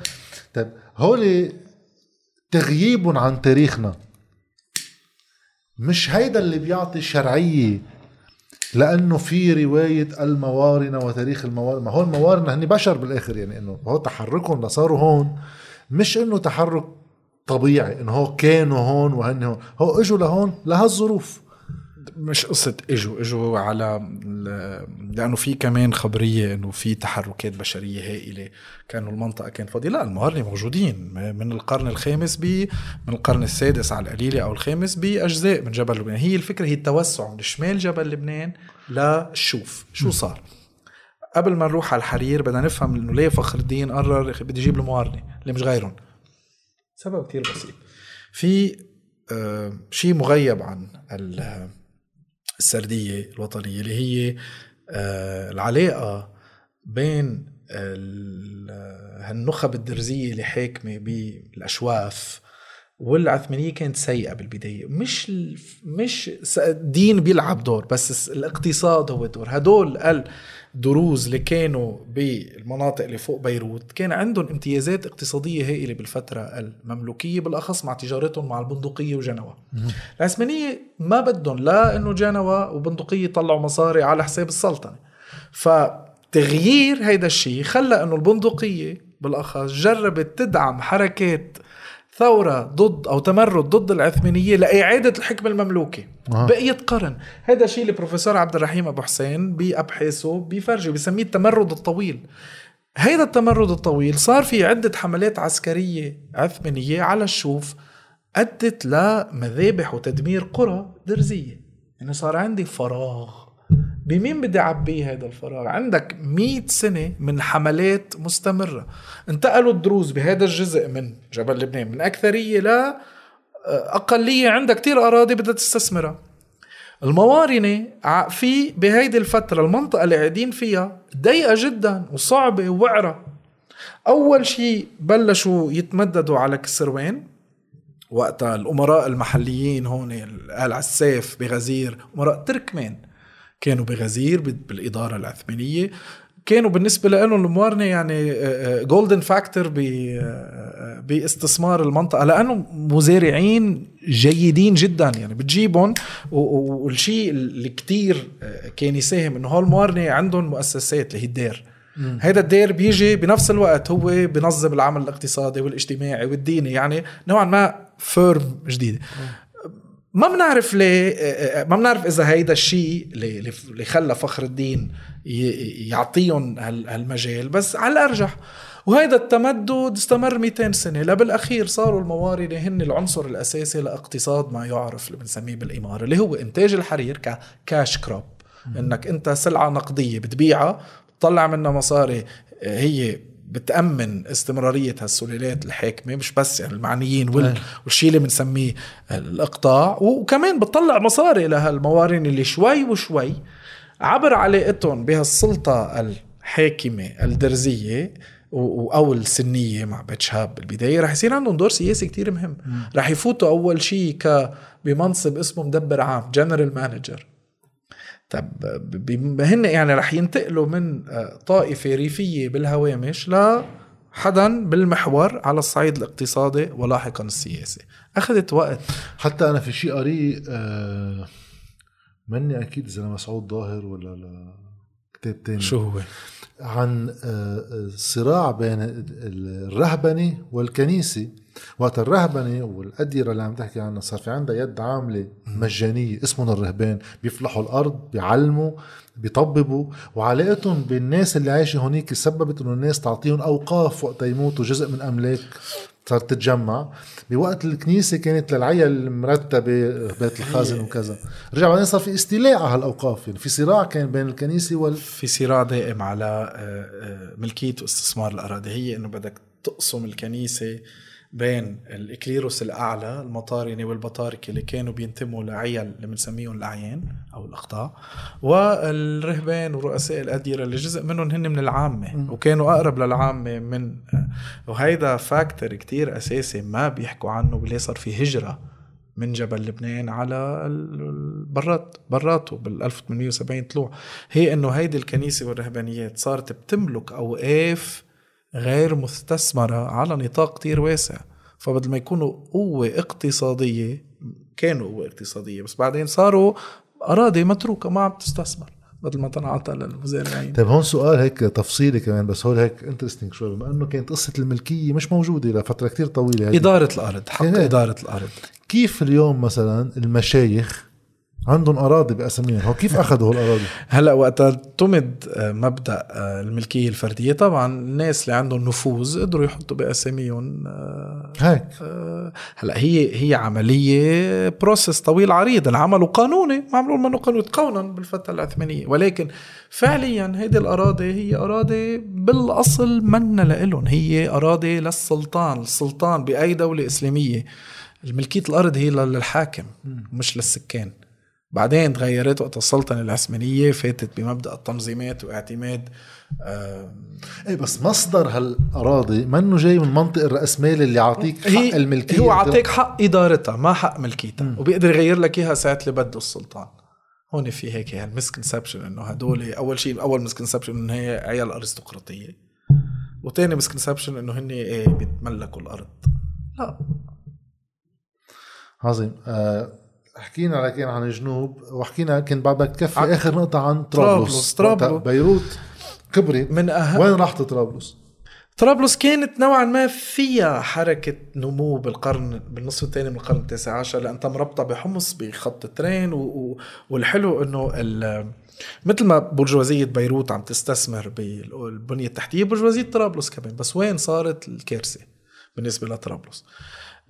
طيب هولي تغييب عن تاريخنا. مش هيدا اللي بيعطي شرعية لأنه في رواية الموارنه وتاريخ الموارنه ما هو الموارنه هن بشر بالآخر يعني إنه هو تحركهم لصاروا هون. مش إنه تحرك طبيعي إنه هو كانوا هون وهن هون. هو إجوا لهون لهالظروف. مش قصة اجوا اجوا على لأنه في كمان خبرية إنه في تحركات بشرية هائلة. كانوا المنطقة كانت فاضية لا المهارنة موجودين. من القرن الخامس ب من القرن السادس على القليلة أو الخامس باجزاء من جبل لبنان. هي الفكرة هي التوسع من شمال جبل لبنان للشوف شو صار؟ قبل ما نروح على الحرير بدنا نفهم إنه ليه فخر الدين قرر بدي أجيب الموارنة اللي مش غيرهم. سبب كتير بسيط. في آه شيء مغيب عن السردية الوطنية اللي هي آه، العلاقة بين هالنخب الدرزية اللي حاكمة بالأشواف والعثمانية كانت سيئة بالبداية. مش مش الدين بيلعب دور بس الاقتصاد هو دور هدول الدروز اللي كانوا بالمناطق اللي فوق بيروت كان عندهم امتيازات اقتصادية هائلة بالفترة المملوكية بالأخص مع تجارتهم مع البندقية وجنوة العثمانية ما بدهم لا إنه جنوة وبندقية يطلعوا مصاري على حساب السلطنة. فتغيير هيدا الشيء خلى إنه البندقية بالأخص جربت تدعم حركات ثورة ضد أو تمرد ضد العثمانية لإعادة الحكم المملوكي آه. بقية قرن. هذا شيء البروفيسور عبد الرحيم أبو حسين بأبحاثه بيفرجي بيسميه التمرد الطويل. هيدا التمرد الطويل صار في عدة حملات عسكرية عثمانية على الشوف أدت لمذابح وتدمير قرى درزية. يعني صار عندي فراغ. بمين بدي أعبيه هذا الفراغ؟ عندك مئة سنة من حملات مستمرة. انتقلوا الدروز بهذا الجزء من جبل لبنان من أكثرية ل آه، أقلية. عندها كتير أراضي بدها تستثمرها. الموارنة في بهيدي الفترة المنطقة اللي قاعدين فيها ضيقة جدا وصعبة ووعرة. أول شيء بلشوا يتمددوا على كسروان. وقتها الأمراء المحليين هون آل عساف بغزير أمراء تركمان. كانوا بغزير بالإدارة العثمانية كانوا بالنسبة لهم الموارنة يعني golden factor باستثمار المنطقة لأنه مزارعين جيدين جدا يعني بتجيبهم والشيء اللي كتير آه، كان يساهم إنه هول الموارنة عندهم مؤسسات اللي هي الدير. هذا الدير بيجي بنفس الوقت هو بنظم العمل الاقتصادي والاجتماعي والديني يعني نوعا ما firm جديده ما بنعرف ليه آه، آه، ما بنعرف إذا هيدا الشيء اللي خلى فخر الدين يعطيهم هالمجال بس على الأرجح. وهيدا التمدد استمر 200 سنة. لا بالاخير صاروا الموارنة هن العنصر الأساسي لإقتصاد ما يعرف اللي بنسميه بالإمارة اللي هو إنتاج الحرير ك cash crop إنك أنت سلعة نقدية بتبيعها تطلع منها مصاري آه، هي بتأمن استمرارية هالسلالات الحاكمة مش بس يعني المعنيين وال... والشيء اللي بنسميه الإقطاع. وكمان بتطلع مصاري لهالموارين اللي شوي وشوي عبر علاقتهم بهالسلطة الحاكمة الدرزية أو السنية مع بيت شهاب بالبداية. رح يصير عندهم دور سياسي كتير مهم. رح يفوتوا أول شيء ك بمنصب اسمه مدبر عام general manager طب هن يعني رح ينتقلوا من آه، طائفة ريفية بالهوامش ل حدا بالمحور على الصعيد الاقتصادي ولاحقا السياسي. أخذت وقت. حتى أنا في شيء قريه آه مني أكيد إذا مسعود ظاهر ولا لا. كتاب تاني شو هو؟ عن الصراع آه، بين الرهبنة والكنيسة. وقت الرهبنة والأديرة اللي عم تحكي عنها صار في عندها يد عاملة مجانية اسمهم الرهبان. بيفلحوا الأرض بيعلموا بيطببوا. وعلاقتهم بالناس اللي عايشة هونيك سببت إنه الناس تعطيهم أوقاف وقت يموتوا جزء من أملاك. صارت تتجمع. بوقت الكنيسة كانت للعيا المرتبة بيت الخازن وكذا. رجع بعدين صار في استيلاء على هالأوقاف. يعني في صراع كان بين الكنيسة وال في صراع دائم على آه، آه، ملكية واستثمار الأراضي. هي إنه بدك تقسم الكنيسة بين الإكليروس الأعلى المطارنة والبطاركة اللي كانوا بينتموا لعيال اللي بنسميهم الأعيان أو الأقطاع والرهبان ورؤساء الأديرة اللي جزء منهم هن من العامة وكانوا أقرب للعامة من وهيدا فاكتور كتير أساسي ما بيحكوا عنه باللي صار في هجرة من جبل لبنان على البرات براته بال 1870 طلوع. هي إنه هيدي الكنيسة والرهبانيات صارت بتملك أوقاف غير مستثمرة على نطاق كتير واسع. فبدل ما يكونوا قوة اقتصادية كانوا قوة اقتصادية بس بعدين صاروا أراضي متروكة ما عم تستثمر بدل ما تنعطى للمزارعين طيب هون سؤال هيك تفصيلي كمان بس هو هيك انترستنج شوي. بما إنه كانت قصة الملكية مش موجودة لفترة كتير طويلة هيك. إدارة الأرض حق إدارة الأرض. كيف اليوم مثلا المشايخ عندهم أراضي بأساميهم. هو كيف أخذوا هالأراضي؟ هلا وقت اعتمد آه، مبدأ آه، الملكية الفردية. طبعا الناس اللي عندهم نفوذ قدروا يحطوا بأساميهم آه، هيك هلا هي هي عملية بروسس طويل عريض. العمل قانوني ما عملوا منه قانون تقونا بالفترة العثمانية. ولكن فعليا هيدي الأراضي هي أراضي بالأصل منا لإلهم. هي أراضي للسلطان السلطان بأي دولة إسلامية. الملكية الأرض هي للحاكم مش للسكان. بعدين تغيرت وقت السلطنة العثمانية فاتت بمبدأ التنظيمات واعتماد إيه بس مصدر هالأراضي منه جاي من منطق الراسمالي اللي يعطيك حق الملكية. هو عطيك حق إدارتها ما حق ملكيتها وبيقدر يغير لك إياها ساعه اللي بده السلطان. هون في هيك هال misconception إنه هدول أول شيء أول misconception إنه هي عيال أرستقراطية. وتاني misconception إنه هن إيه بيتملكوا الأرض. لا. عظيم. آه حكينا لكن عن الجنوب وحكينا كنت بعد بدك تكفي آخر نقطة عن طرابلس. طرابلس بيروت كبرت. من أهم وين راحت طرابلس؟ طرابلس كانت نوعا ما فيها حركة نمو بالقرن بالنصف الثاني من القرن التاسع عشر لأنها مربطة بحمص بخط ال train و... و... والحلو إنه ال... مثل ما برجوازية بيروت عم تستثمر بالبنية التحتية برجوازية طرابلس كمان. بس وين صارت الكارثة بالنسبة لطرابلس؟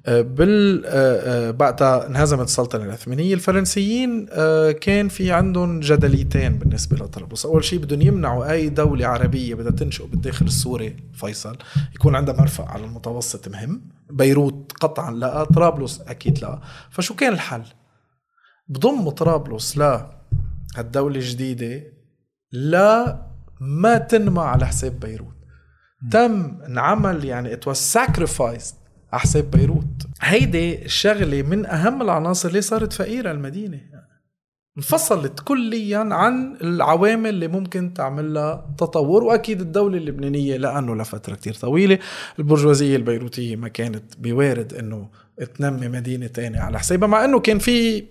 بال آه، آه، بعدها انهزمت السلطنه العثمانيه الفرنسيين آه، كان في عندهم جدليتين بالنسبة لطرابلس أول شيء بدهم يمنعوا أي دولة عربية بدها تنشئ بالداخل السوري فيصل يكون عندها مرفأ على المتوسط مهم. بيروت قطعا لا طرابلس أكيد لا. فشو كان الحل؟ بضم طرابلس لا هالدولة الجديدة لا ما تنمى على حساب بيروت. تم انعمل يعني it was sacrificed على حساب بيروت. هيدي الشغلة من أهم العناصر اللي صارت فقيرة المدينة. انفصلت كليا عن العوامل اللي ممكن تعمل لها تطور وأكيد الدولة اللبنانية لأنه لفترة كتير طويلة. البرجوازية البيروتية ما كانت بوارد إنه تنمي مدينة تانية على حسابها مع إنه كان في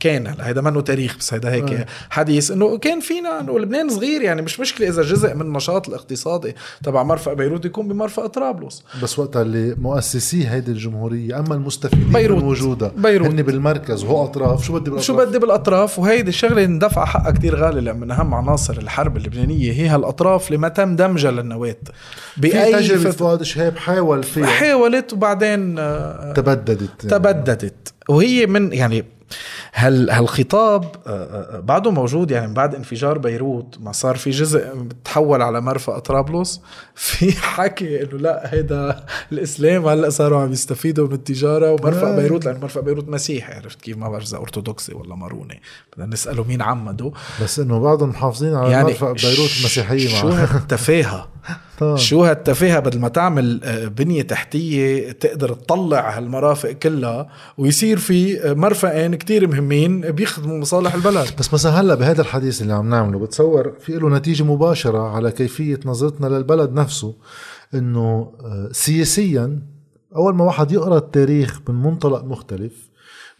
كان هلا هيدا منه تاريخ بس هيدا هيك آه. حديث. إنه كان فينا إنه لبنان صغير يعني مش مشكلة إذا جزء من النشاط الاقتصادي تبع مرفأ بيروت يكون بمرفأ طرابلس. بس وقتها اللي مؤسسي هيدي الجمهورية أما المستفيدين بيروت من وجودها بيروت. هن بالمركز وهو أطراف شو بدي بالأطراف؟ شو بدي بالأطراف؟ وهيدي الشغلة اندفع حقها كتير غالي لأن من أهم عناصر الحرب اللبنانية هي هالأطراف اللي ما تم دمجها للنواة. بأي تجربة فؤاد شهاب حاول فيها. حاولت وبعدين آه، تبددت. تبددت. وهي من يعني هل هالخطاب آه، آه، بعده موجود يعني بعد انفجار بيروت ما صار في جزء تحول على مرفأ طرابلس. [LAUGHS] في حكي إنه لا هيدا الإسلام هلأ صاروا عم يستفيدوا من التجارة ومرفأ آه. بيروت لأنه مرفأ بيروت مسيحي. عرفت كيف؟ ما بعرف إذا أرثوذكسي ولا ماروني. بدنا نساله مين عمده بس إنه بعضهم محافظين على يعني مرفأ بيروت مسيحية شو [LAUGHS] التفاهة؟ طبعا. شو هالتفاهة بدل ما تعمل آه، بنية تحتية تقدر تطلع هالمرافق كلها ويصير في آه، مرفقين كتير مهمين بيخدموا مصالح البلد بس مثلا هلا بهذا الحديث اللي عم نعمله بتصور في له نتيجة مباشرة على كيفية نظرتنا للبلد نفسه إنه آه، سياسيا أول ما واحد يقرأ التاريخ من منطلق مختلف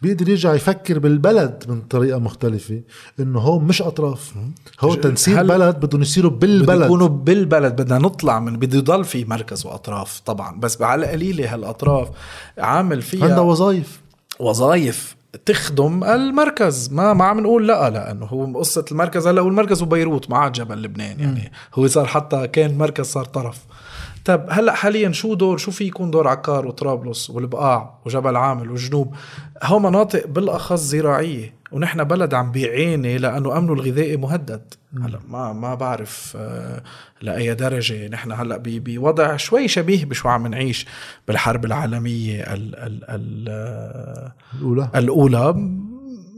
بيقدر يرجع يفكر بالبلد من طريقة مختلفة إنه هو مش أطراف. هو تنسيق بلد بدهم يصيروا بالبلد. يكونوا بالبلد بدنا نطلع من بده يضل في مركز وأطراف طبعا بس على قليلة هالأطراف عامل فيها عندها وظائف. وظائف تخدم المركز. ما ما عم نقول لا لأنه هو قصة المركز هلا والمركز وبيروت ما عاد جبل لبنان يعني. هو صار حتى كان مركز صار طرف. طب هلأ حاليا شو دور شو في يكون دور عكار وطرابلس والبقاع وجبل عامل والجنوب هو مناطق بالأخص زراعية ونحن بلد عم بيعاني لأنه أمنه الغذائي مهدد. هلأ ما ما بعرف آه، لأي درجة. نحن هلأ بوضع شوي شبيه بشو عم نعيش بالحرب العالمية ال ال ال آه، الأولى. الأولى.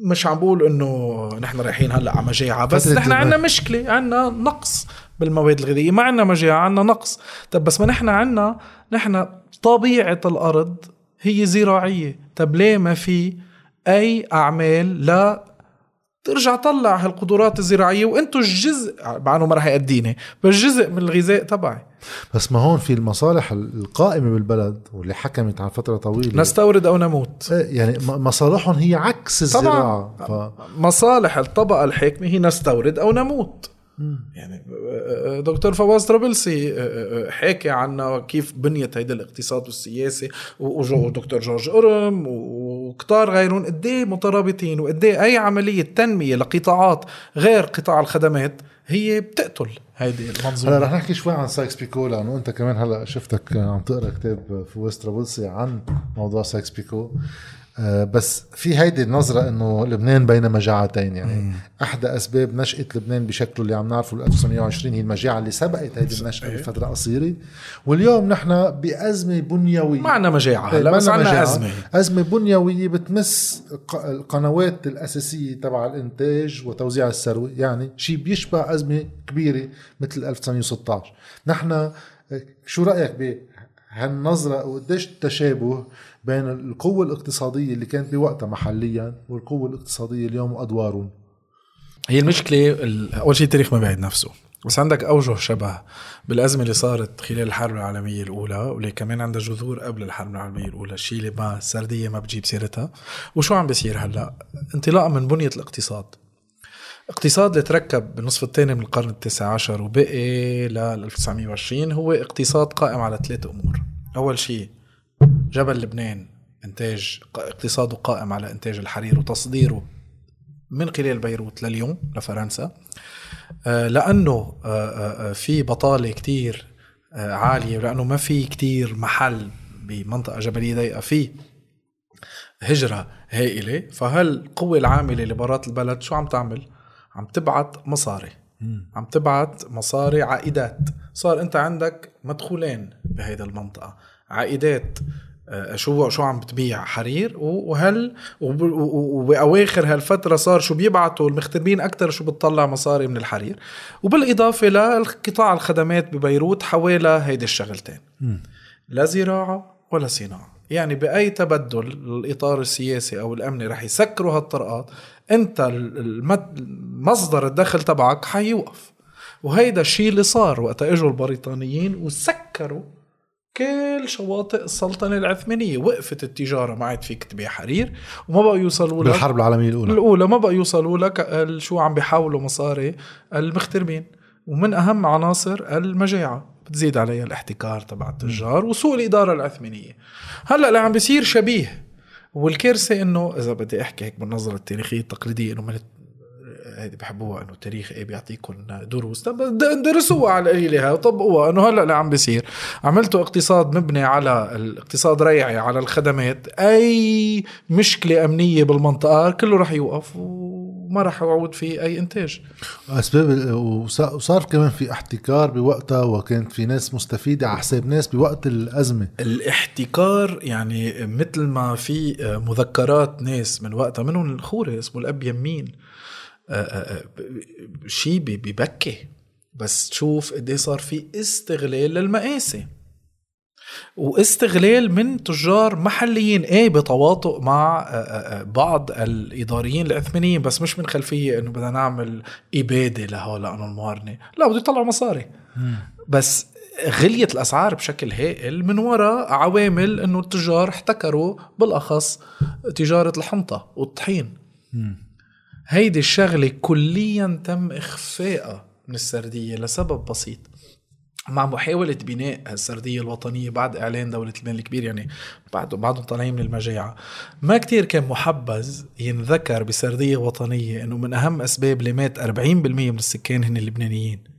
مش عم بقول إنه نحن رايحين هلأ على مجاعة بس نحن عندنا مشكلة عندنا نقص بالمواد الغذائية ما عندنا مجاعة عندنا نقص. طب بس ما نحن عندنا نحن طبيعة الأرض هي زراعية. طب ليه ما في أي أعمال لا ترجع طلع هالقدرات الزراعية وأنتم الجزء مع انه ما راح يأديني بس جزء من الغذاء تبعي. بس ما هون في المصالح القائمة بالبلد واللي حكمت عن فترة طويلة. نستورد أو نموت. إيه، يعني مصالحهم هي عكس الزراعة. ف... مصالح الطبقة الحاكمة هي نستورد أو نموت. يعني دكتور فواز طرابلسي حكى عنا كيف بنيت هيدا الاقتصاد والسياسي ودكتور جورج قرم وكتار غيرهم قد إيه مترابطين وقد إيه أي عملية تنمية لقطاعات غير قطاع الخدمات هي بتقتل هيدي هلا المنظومه رح نحكي شوي عن سايكس بيكو لأنه أنت كمان هلا شفتك عم تقرأ كتاب فواز طرابلسي عن موضوع سايكس بيكو. بس في هيدي النظرة إنه لبنان بين مجاعتين يعني مم. أحدى أسباب نشأة لبنان بشكله اللي عم نعرفه ال 1920 هي المجاعة اللي سبقت هيدي النشأة بفترة قصيرة. واليوم نحن بأزمة بنيوية. ما عندنا مجاعة إيه، هلا بس معنا مجاعة. أزمة. أزمة بنيوية بتمس الق- القنوات الأساسية تبع الإنتاج وتوزيع الثروة. يعني شيء بيشبه أزمة كبيرة مثل 1916 نحن آه، شو رأيك بهالنظرة وقديش التشابه بين القوة الاقتصادية اللي كانت بوقتها محليا والقوة الاقتصادية اليوم وأدوارهم هي المشكلة ال- أول شيء التاريخ ما بعد نفسه. بس عندك أوجه شبه بالأزمة اللي صارت خلال الحرب العالمية الأولى واللي كمان عندها جذور قبل الحرب العالمية الأولى الشيء اللي ما السردية ما بتجيب سيرتها. وشو عم بيصير هلأ؟ انطلاقا من بنية الاقتصاد. اقتصاد اللي تركب بالنصف الثاني من القرن التاسع عشر وبقي لل 1920 هو اقتصاد قائم على ثلاث أمور. أول شيء جبل لبنان إنتاج اقتصاده قائم على إنتاج الحرير وتصديره من خلال بيروت لليوم لفرنسا. آه، لأنه آه، آه، في بطالة كتير عالية ولأنه ما في كتير محل بمنطقة جبلية ضيقة في هجرة هائلة. فهالقوه العاملة لبارات البلد شو عم تعمل؟ عم تبعت مصاري. عم تبعت مصاري عائدات. صار أنت عندك مدخولين بهيدا المنطقة. عائدات آه، شو شو عم بتبيع؟ حرير؟ وهل وبأواخر هالفترة صار شو بيبعتوا المغتربين أكثر شو بتطلع مصاري من الحرير. وبالإضافة لقطاع الخدمات ببيروت حوالي هيدي الشغلتين. لا زراعة ولا صناعة. يعني بأي تبدل الإطار السياسي أو الأمني رح يسكروا هالطرقات أنت مصدر الدخل تبعك حيوقف. وهيدا الشيء اللي صار وقت إجوا البريطانيين وسكروا كل شواطئ السلطنة العثمانية وقفت التجارة ما عاد فيك تبيع حرير وما بقوا يوصلوا لك بالحرب العالمية الأولى. الأولى ما بقى يوصلوا لك شو عم بيحاولوا مصاري المغتربين ومن أهم عناصر المجاعة. بتزيد عليها الاحتكار تبع التجار وسوء الإدارة العثمانية. هلأ اللي عم بيصير شبيه؟ والكارثة إنه إذا بدي أحكي هيك بالنظرة التاريخية التقليدية إنه من هيدي بحبوها إنه التاريخ إيه بيعطيكم دروس. طب درسوها على القليله وطبقوها إنه هلأ اللي عم بيصير. عملتوا اقتصاد مبني على الاقتصاد ريعي على الخدمات. أي مشكلة أمنية بالمنطقة كله رح يوقف وما رح يعود في أي إنتاج. أسباب وصار كمان في احتكار بوقتها وكانت في ناس مستفيدة على حساب ناس بوقت الأزمة. الاحتكار يعني مثل ما في مذكرات ناس من وقتها منهم الخوري اسمه الأب يمين. شيء ببكي بس تشوف قد صار في استغلال للمقاسي واستغلال من تجار محليين. إيه بتواطؤ مع آه، آه، آه، بعض الإداريين العثمانيين بس مش من خلفية إنه بدنا نعمل إبادة لهؤلاء الموارنه لا بده يطلعوا مصاري. بس غليت الأسعار بشكل هائل من وراء عوامل إنه التجار احتكروا بالأخص تجارة الحنطة والطحين. هيدي الشغلة كليا تم اخفائها من السردية لسبب بسيط. مع محاولة بناء السردية الوطنية بعد إعلان دولة لبنان الكبير يعني بعد بعدهم طالعين من المجاعة. ما كتير كان محبذ ينذكر بسردية وطنية إنه من أهم أسباب اللي مات 40% من السكان هن اللبنانيين.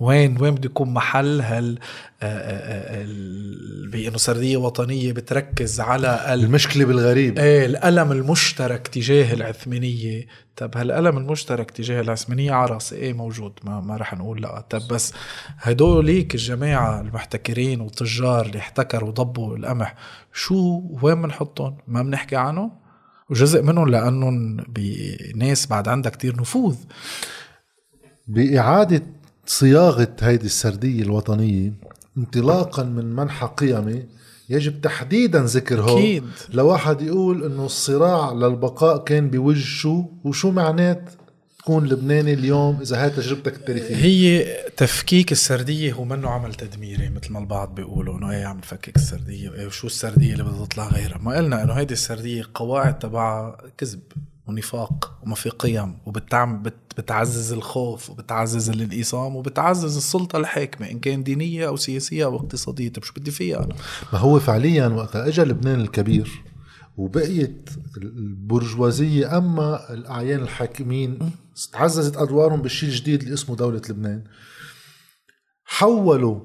وين وين بده يكون محل هال آه، آه، آه، بانه سرديه وطنيه بتركز على المشكلة بالغريب. إيه الألم المشترك تجاه العثمانية. طب هالألم المشترك تجاه العثمانية عرس إيه موجود؟ ما ما رح نقول لأ. طب بس هدوليك الجماعة المحتكرين والتجار اللي احتكروا وضبوا القمح شو وين بنحطهم ما بنحكي عنهم؟ وجزء منهم لأنهم بناس بعد عندها كتير نفوذ. بإعادة صياغة هيدي السردية الوطنية انطلاقا من منحى قيمي يجب تحديدا ذكر أكيد. لواحد يقول إنه الصراع للبقاء كان بوجه شو؟ وشو معنات تكون لبناني اليوم إذا هاي تجربتك التاريخية؟ هي تفكيك السردية هو منه عمل تدميري مثل ما البعض بيقولوا إنه إيه عم نفكك السردية؟ وشو السردية اللي بدها تطلع غيرها؟ ما قلنا إنه هيدي السردية قواعد تبعها كذب. ونفاق وما في قيم وبتعم بت بتعزز الخوف وبتعزز الانقسام وبتعزز السلطة الحاكمة إن كان دينية أو سياسية أو اقتصادية طيب شو بدي فيها أنا ما هو فعليا وقتها اجى لبنان الكبير وبقيت البرجوازية أما الأعيان الحاكمين تعززت أدوارهم بالشيء الجديد اللي اسمه دولة لبنان حولوا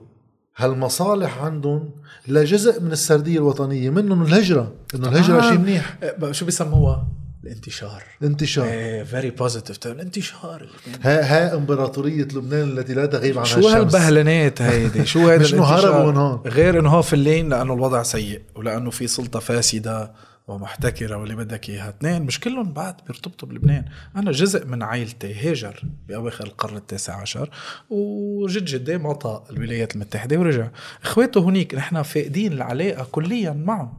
هالمصالح عندهم لجزء من السردية الوطنية منهم الهجرة إنه الهجرة آه. شيء منيح شو بيسموها؟ الانتشار. انتشار إيه very positive الانتشار ها ها امبراطورية لبنان التي لا تغيب عنها شو الشمس. هالبهلنات هيدي؟ شو [LAUGHS] هيدا مش الانتشار؟ هربوا من هون. غير إنه هو فلين لأنه الوضع سيء ولأنه في سلطة فاسدة ومحتكرة واللي بدك إياها. اثنين مش كلهم بعد بيرتبطوا بلبنان. أنا جزء من عائلتي هاجر بأواخر القرن التاسع عشر وجد جدي مطى الولايات المتحدة ورجع. اخواته هنيك نحن فاقدين العلاقة كليا معهم.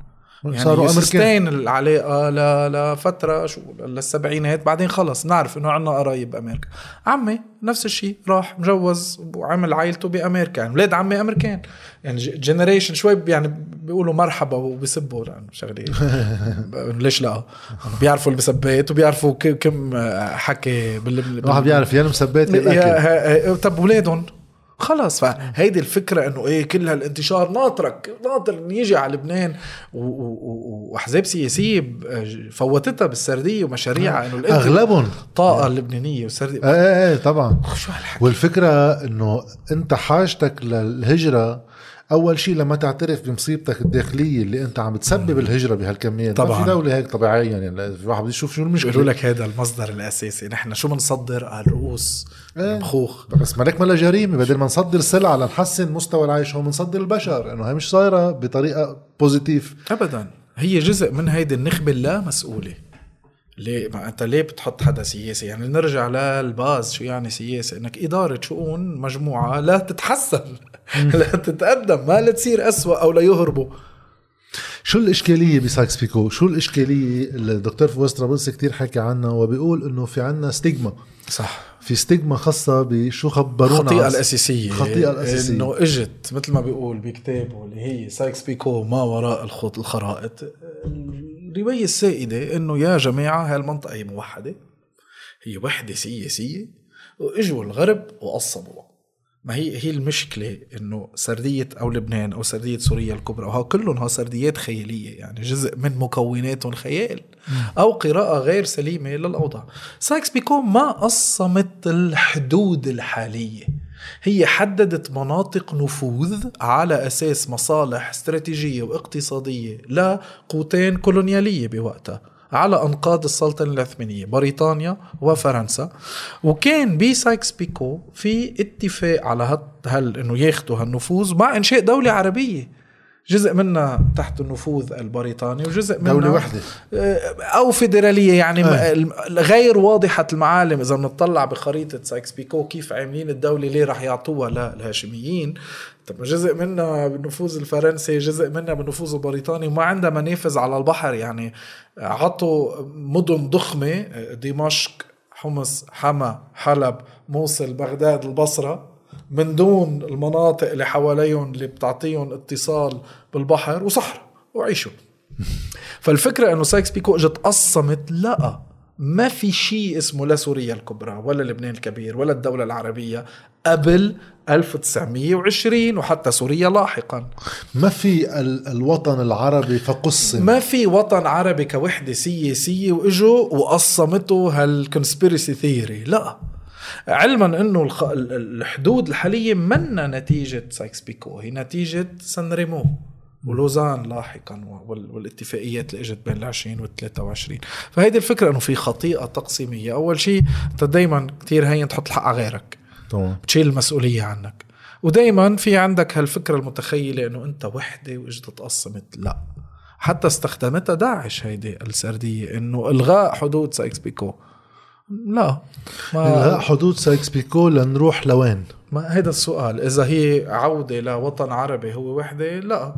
يعني صاروا أمريكان. سستين العلاقه ل... لفتره شو للسبعينات بعدين خلص نعرف إنه عنا قرايب بأمريكا. عمي نفس الشيء راح مجوز وعمل عائلته بأمريكا يعني أولاد عمي أمريكان. يعني جنريشن شوي يعني بيقولوا مرحبا وبيسبوا لأنه شغلة. [LAUGHS] ليش لا؟ بيعرفوا المسبات وبيعرفوا كم حكي بال الواحد بيعرف يا المسبات يا الأكل. طب ولادهم؟ خلص. فهيدي الفكرة إنه إيه كل هالانتشار ناطرك ناطر يجي على لبنان. وأحزاب سياسية ب- فوتتها بالسردية ومشاريعها إنه أغلبهم. الطاقة اللبنانية والسردية إيه إيه إيه طبعا. شو هالحكي؟ والفكرة إنه أنت حاجتك للهجرة أول شيء لما تعترف بمصيبتك الداخلية اللي أنت عم بتسبب الهجرة بهالكميات طبعاً. في دولة هيك طبيعيا يعني في واحد بده يشوف شو بيقولوا المشكلة لك هذا المصدر الأساسي. نحن شو بنصدر الرؤوس إيه. المخوخ. بس مالك ملا جريمة بدل ما نصدر سلعة لنحسن مستوى العيش هون بنصدر البشر إنه هي مش صايرة بطريقة positive ابدا. هي جزء من هيدي النخبة اللا مسؤوله ليه؟ ما أنت ليه بتحط حدا سياسي؟ يعني نرجع لل base شو يعني سياسة؟ إنك إدارة شؤون مجموعة لا تتحسن لا تتقدم ما لا تصير أسوأ أو لا يهربوا. شو الإشكالية بسايكس بيكو؟ شو الإشكالية اللي الدكتور فواز طرابلسي كتير حكى عنها؟ وبيقول إنه في عنا stigma. صح. في stigma خاصة بشو خبرونا. الخطيئة عن- الأساسية. الخطيئة الأساسية. إنه إجت مثل ما بيقول بكتابه اللي هي سايكس بيكو ما وراء الخط الخرائط. الرواية السائدة إنه يا جماعة هاي المنطقة هي موحدة. هي وحدة سياسية وإجوا الغرب وقصبوا. ما هي هي المشكلة إنه سردية أو لبنان أو سردية سوريا الكبرى وها كلهم ها سرديات خيالية يعني جزء من مكوناتهم خيال. أو قراءة غير سليمة للأوضاع. سايكس بيكو ما قصمت الحدود الحالية. هي حددت مناطق نفوذ على أساس مصالح استراتيجية واقتصادية لقوتين كولونيالية بوقتها على أنقاض السلطنة العثمانية بريطانيا وفرنسا. وكان بسايكس بيكو في اتفاق على هال, إنه ياخذوا هالنفوذ مع إنشاء دولة عربية. جزء منها تحت النفوذ البريطاني وجزء منها دولة وحدة. آه، أو فيدرالية يعني أي. غير واضحة المعالم. إذا بنطلع بخريطة سايكس بيكو كيف عاملين الدولة ليه راح يعطوها للهاشميين طب جزء منها بالنفوذ الفرنسي جزء منها بالنفوذ البريطاني وما عندها منافذ على البحر. يعني عطوا مدن ضخمة دمشق حمص حما حلب موصل بغداد البصرة. من دون المناطق اللي حواليهم اللي بتعطيهم اتصال بالبحر وصحراء وعيشوا [LAUGHS] فالفكرة إنه سايكس بيكو إجت قصمت لا ما في شيء اسمه لا سوريا الكبرى ولا لبنان الكبير ولا الدولة العربية قبل 1920 وحتى سوريا لاحقا. ما في ال- الوطن العربي فقسم. ما في وطن عربي كوحدة سياسية وإجوا وقصمته هال conspiracy theory لا. علما إنه الحدود الحالية منا نتيجة سايكس بيكو هي نتيجة سان ريمو ولوزان لاحقا وال- والاتفاقيات اللي إجت بين ال 20 وال 23 فهيدي الفكرة إنه في خطيئة تقسيمية. أول شيء أنت دايما كثير هين تحط الحق على غيرك. تمام. بتشيل المسؤولية عنك. ودايما في عندك هالفكرة المتخيلة إنه أنت وحدة وإجت تقسمت. لا. حتى استخدمتها داعش هيدي السردية إنه إلغاء حدود سايكس بيكو. لا. ما, حدود سايكس بيكو لنروح لوين؟ ما هيدا السؤال. إذا هي عودة لوطن عربي هو وحدة لا.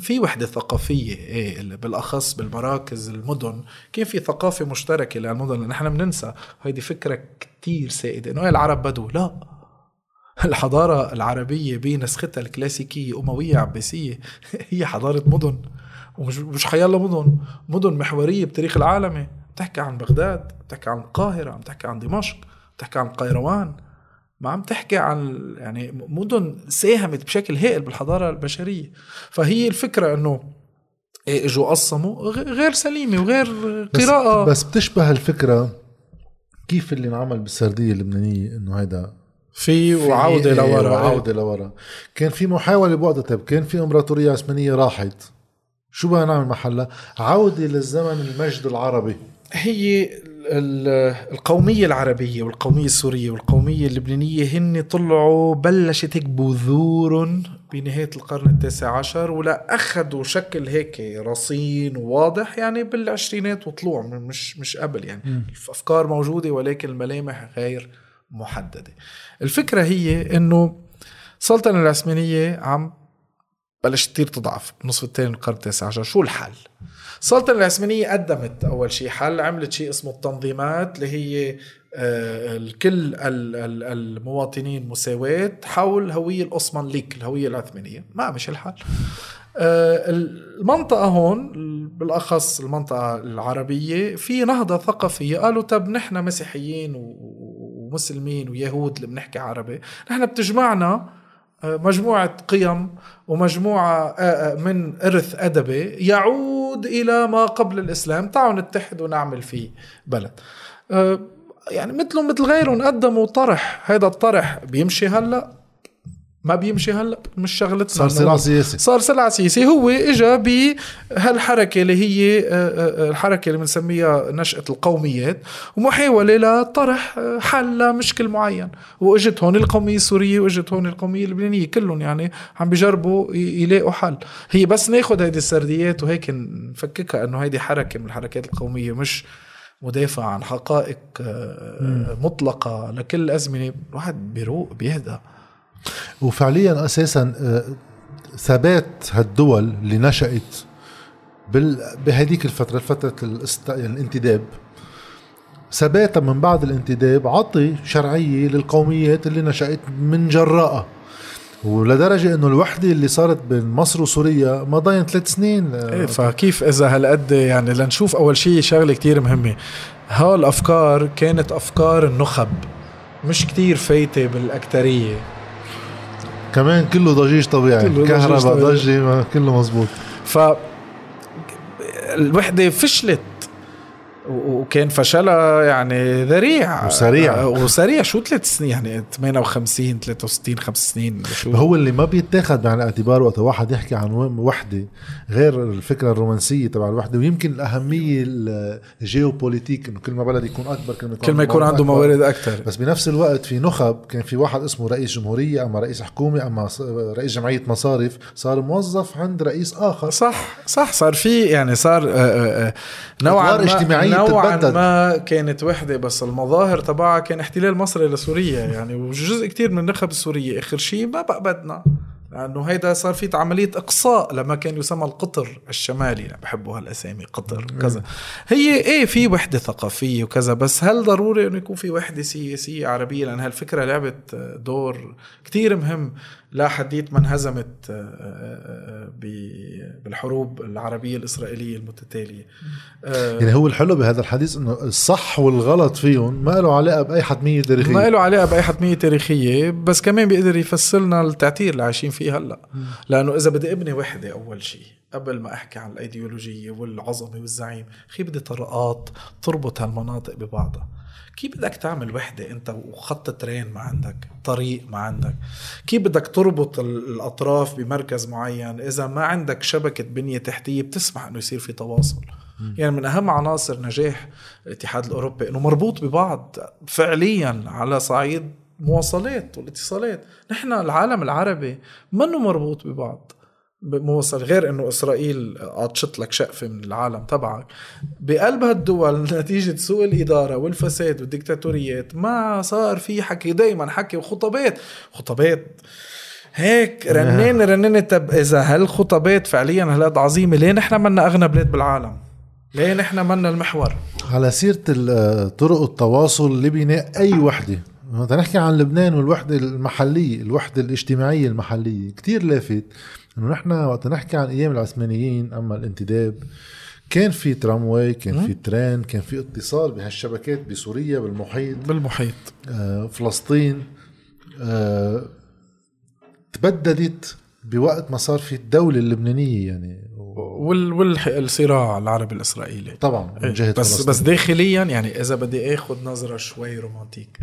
في وحدة ثقافية إيه بالأخص بالمراكز المدن. كان في ثقافة مشتركة للمدن؟ لأن إحنا بننسى. هيدي فكرة كتير سائدة. إنه إيه العرب بدو؟ لا. [LAUGHS] الحضارة العربية بنسختها الكلاسيكية أموية عباسية [LAUGHS] هي حضارة مدن. ومش مش حيالله مدن. مدن محورية بتاريخ العالمي بتحكي عن بغداد بتحكي عن القاهرة عم تحكي عن دمشق بتحكي عن قيروان. ما عم تحكي عن يعني مدن ساهمت بشكل هائل بالحضارة البشرية. فهي الفكرة إنه إيه إجوا قسموا غير سليمة وغير بس, قراءة. بس بتشبه الفكرة كيف اللي انعمل بالسردية اللبنانية إنه هيدا في وعودة لورا وعودة لورا. كان في محاولة بوقتها طيب كان في امبراطورية عثمانية راحت. شو بدنا نعمل محلها؟ عودة للزمن المجد العربي. هي ال- القومية العربية والقومية السورية والقومية اللبنانية هن طلعوا بلشت هيك بذور بنهاية القرن التاسع عشر ولا أخذوا شكل هيك رصين وواضح يعني بالعشرينات وطلوع مش مش قبل يعني. الأفكار موجودة ولكن الملامح غير محددة. الفكرة هي أنه السلطنة العثمانية عم بلشت كتير تضعف. بالنصف الثاني من القرن التاسع عشر. شو الحل؟ السلطنة العثمانية قدمت أول شيء حل عملت شيء اسمه التنظيمات اللي هي آه، ال- المواطنين مساواة حول الهوية الأوسمانليك الهوية العثمانية. ما مش الحل. آه، المنطقة هون بالأخص المنطقة العربية في نهضة ثقافية. قالوا طب نحن مسيحيين ومسلمين ويهود اللي بنحكي عربي نحن بتجمعنا مجموعة قيم ومجموعة آه، آه، من إرث أدبي يعود إلى ما قبل الإسلام. تعالوا نتحد ونعمل فيه بلد. آه، يعني مثلهم مثل غيرهم قدموا طرح. هذا الطرح بيمشي هلأ. ما بيمشي هلأ مش شغلتنا صار صراع سياسي. صار صراع سياسي. هو اجى بهالحركه اللي هي آه، آه، الحركة اللي بنسميها نشأة القوميات ومحاولة لطرح آه، حل لمشكل معين. وإجت هون القومية السورية وإجت هون القومية اللبنانية كلهم يعني عم بيجربوا يلاقوا حل. هي بس ناخذ هيدي السرديات وهيك نفككها إنه هيدي حركة من الحركات القومية مش مدافع عن حقائق آه، مطلقة لكل الازمنه الواحد بيروق بيهدى وفعليا أساسا آه، ثبات هالدول اللي نشأت بال... بهديك الفترة فترة الاست... يعني الانتداب. ثباتها من بعد الانتداب عطي شرعية للقوميات اللي نشأت من جراءها ولدرجة إنه الوحدة اللي صارت بين مصر وسوريا ما ضاين ثلاث سنين آه، إيه فكيف إذا هالقد يعني لنشوف أول شيء شغلة كتير مهمة. هالافكار كانت أفكار النخب مش كتير فايتة بالأكترية. كمان كله ضجيج طبيعي كهرباء ما- كله مزبوط ف الوحدة فشلت وكان فشلها يعني ذريع. وسريع. آه، وسريع. شو ثلاث سنين؟ يعني 58 63 خمس سنين. شو؟ هو اللي ما بيتاخد بعين الاعتبار وقت واحد يحكي عن وحدة غير الفكرة الرومانسية تبع الوحدة. ويمكن الأهمية الجيوبوليتيك إنه كل ما بلد يكون أكبر كل ما يكون كل ما يكون عنده أكبر. موارد أكثر بس بنفس الوقت في نخب كان في واحد اسمه رئيس جمهورية أما رئيس حكومة أما رئيس جمعية مصارف صار موظف عند رئيس آخر. صح صح. صار في يعني صار آه، آه، نوعا ما اجتماعية نوعا. ما كانت وحدة بس المظاهر تبعها كان احتلال مصري لسوريا يعني وجزء كتير من النخب السورية. آخر شيء ما بقى بدنا لأنه هيدا صار في عملية إقصاء لما كان يسمى القطر الشمالي. أنا بحبوا هالأسامي قطر وكذا هي إيه في وحدة ثقافية وكذا بس هل ضروري إنه يكون في وحدة سياسية عربية؟ لأن هالفكرة لعبت دور كتير مهم لا حديث ما انهزمت آه، آه، آه، بالحروب العربية الإسرائيلية المتتالية. آه، يعني هو الحلو بهذا الحديث إنه الصح والغلط فيهم ما له علاقة بأي حتميه تاريخية. ما له علاقة بأي حتميه تاريخية بس كمان بيقدر يفسر لنا التعتير اللي عايشين فيه هلأ. لأنه إذا بدي أبني وحدة أول شيء قبل ما أحكي عن الأيديولوجية والعظمة والزعيم خي بدي طرقات تربط هالمناطق ببعضها. كيف بدك تعمل وحدة أنت وخط ترين ما عندك طريق ما عندك؟ كيف بدك تربط ال- الأطراف بمركز معين؟ إذا ما عندك شبكة بنية تحتية بتسمح أنه يصير في تواصل. يعني من أهم عناصر نجاح الاتحاد الأوروبي أنه مربوط ببعض فعليا على صعيد مواصلات والاتصالات. نحن العالم العربي منه مربوط ببعض؟ موصل غير إنه إسرائيل عطشت لك شقفة من العالم تبعك. بقلب هالدول [LAUGHS] نتيجة سوء الإدارة والفساد والديكتاتوريات ما صار في حكي. دائما حكي وخطابات خطابات هيك رنين رنين. طب إذا هالخطابات فعليا هالقد عظيمة؟ ليه نحن منا أغنى بلاد بالعالم؟ ليه نحن منا المحور؟ على سيرة ال- طرق التواصل لبناء وحدة. مثلا نحكي عن لبنان والوحدة المحلية الوحدة الاجتماعية المحلية. كتير لافت. إنه نحن وقت نحكي عن أيام العثمانيين أما الانتداب كان في ترامواي كان في ترين كان في اتصال بهالشبكات بسوريا بالمحيط. بالمحيط. آه، فلسطين. آه، تبددت بوقت ما صار في الدولة اللبنانية يعني. وال والصراع العربي الإسرائيلي. طبعا من جهة بس فلسطين. بس داخليا يعني إذا بدي آخذ نظرة شوي رومانتيك.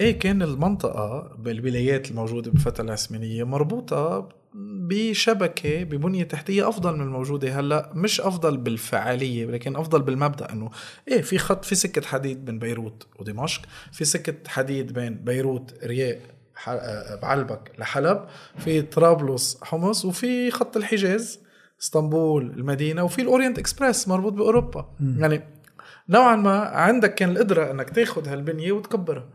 إيه كان المنطقة بالولايات الموجودة بالفترة العثمانية مربوطة بشبكة ببنية تحتية أفضل من الموجودة. هلأ مش أفضل بالفعالية لكن أفضل بالمبدأ إنه إيه في خط في سكة حديد بين بيروت ودمشق في سكة حديد بين بيروت رياء آه، بعلبك لحلب في طرابلس حمص وفي خط الحجاز اسطنبول المدينة وفي الأورينت إكسبريس مربوط بأوروبا. يعني نوعا ما عندك كان القدرة إنك تاخذ هالبنية وتكبرها.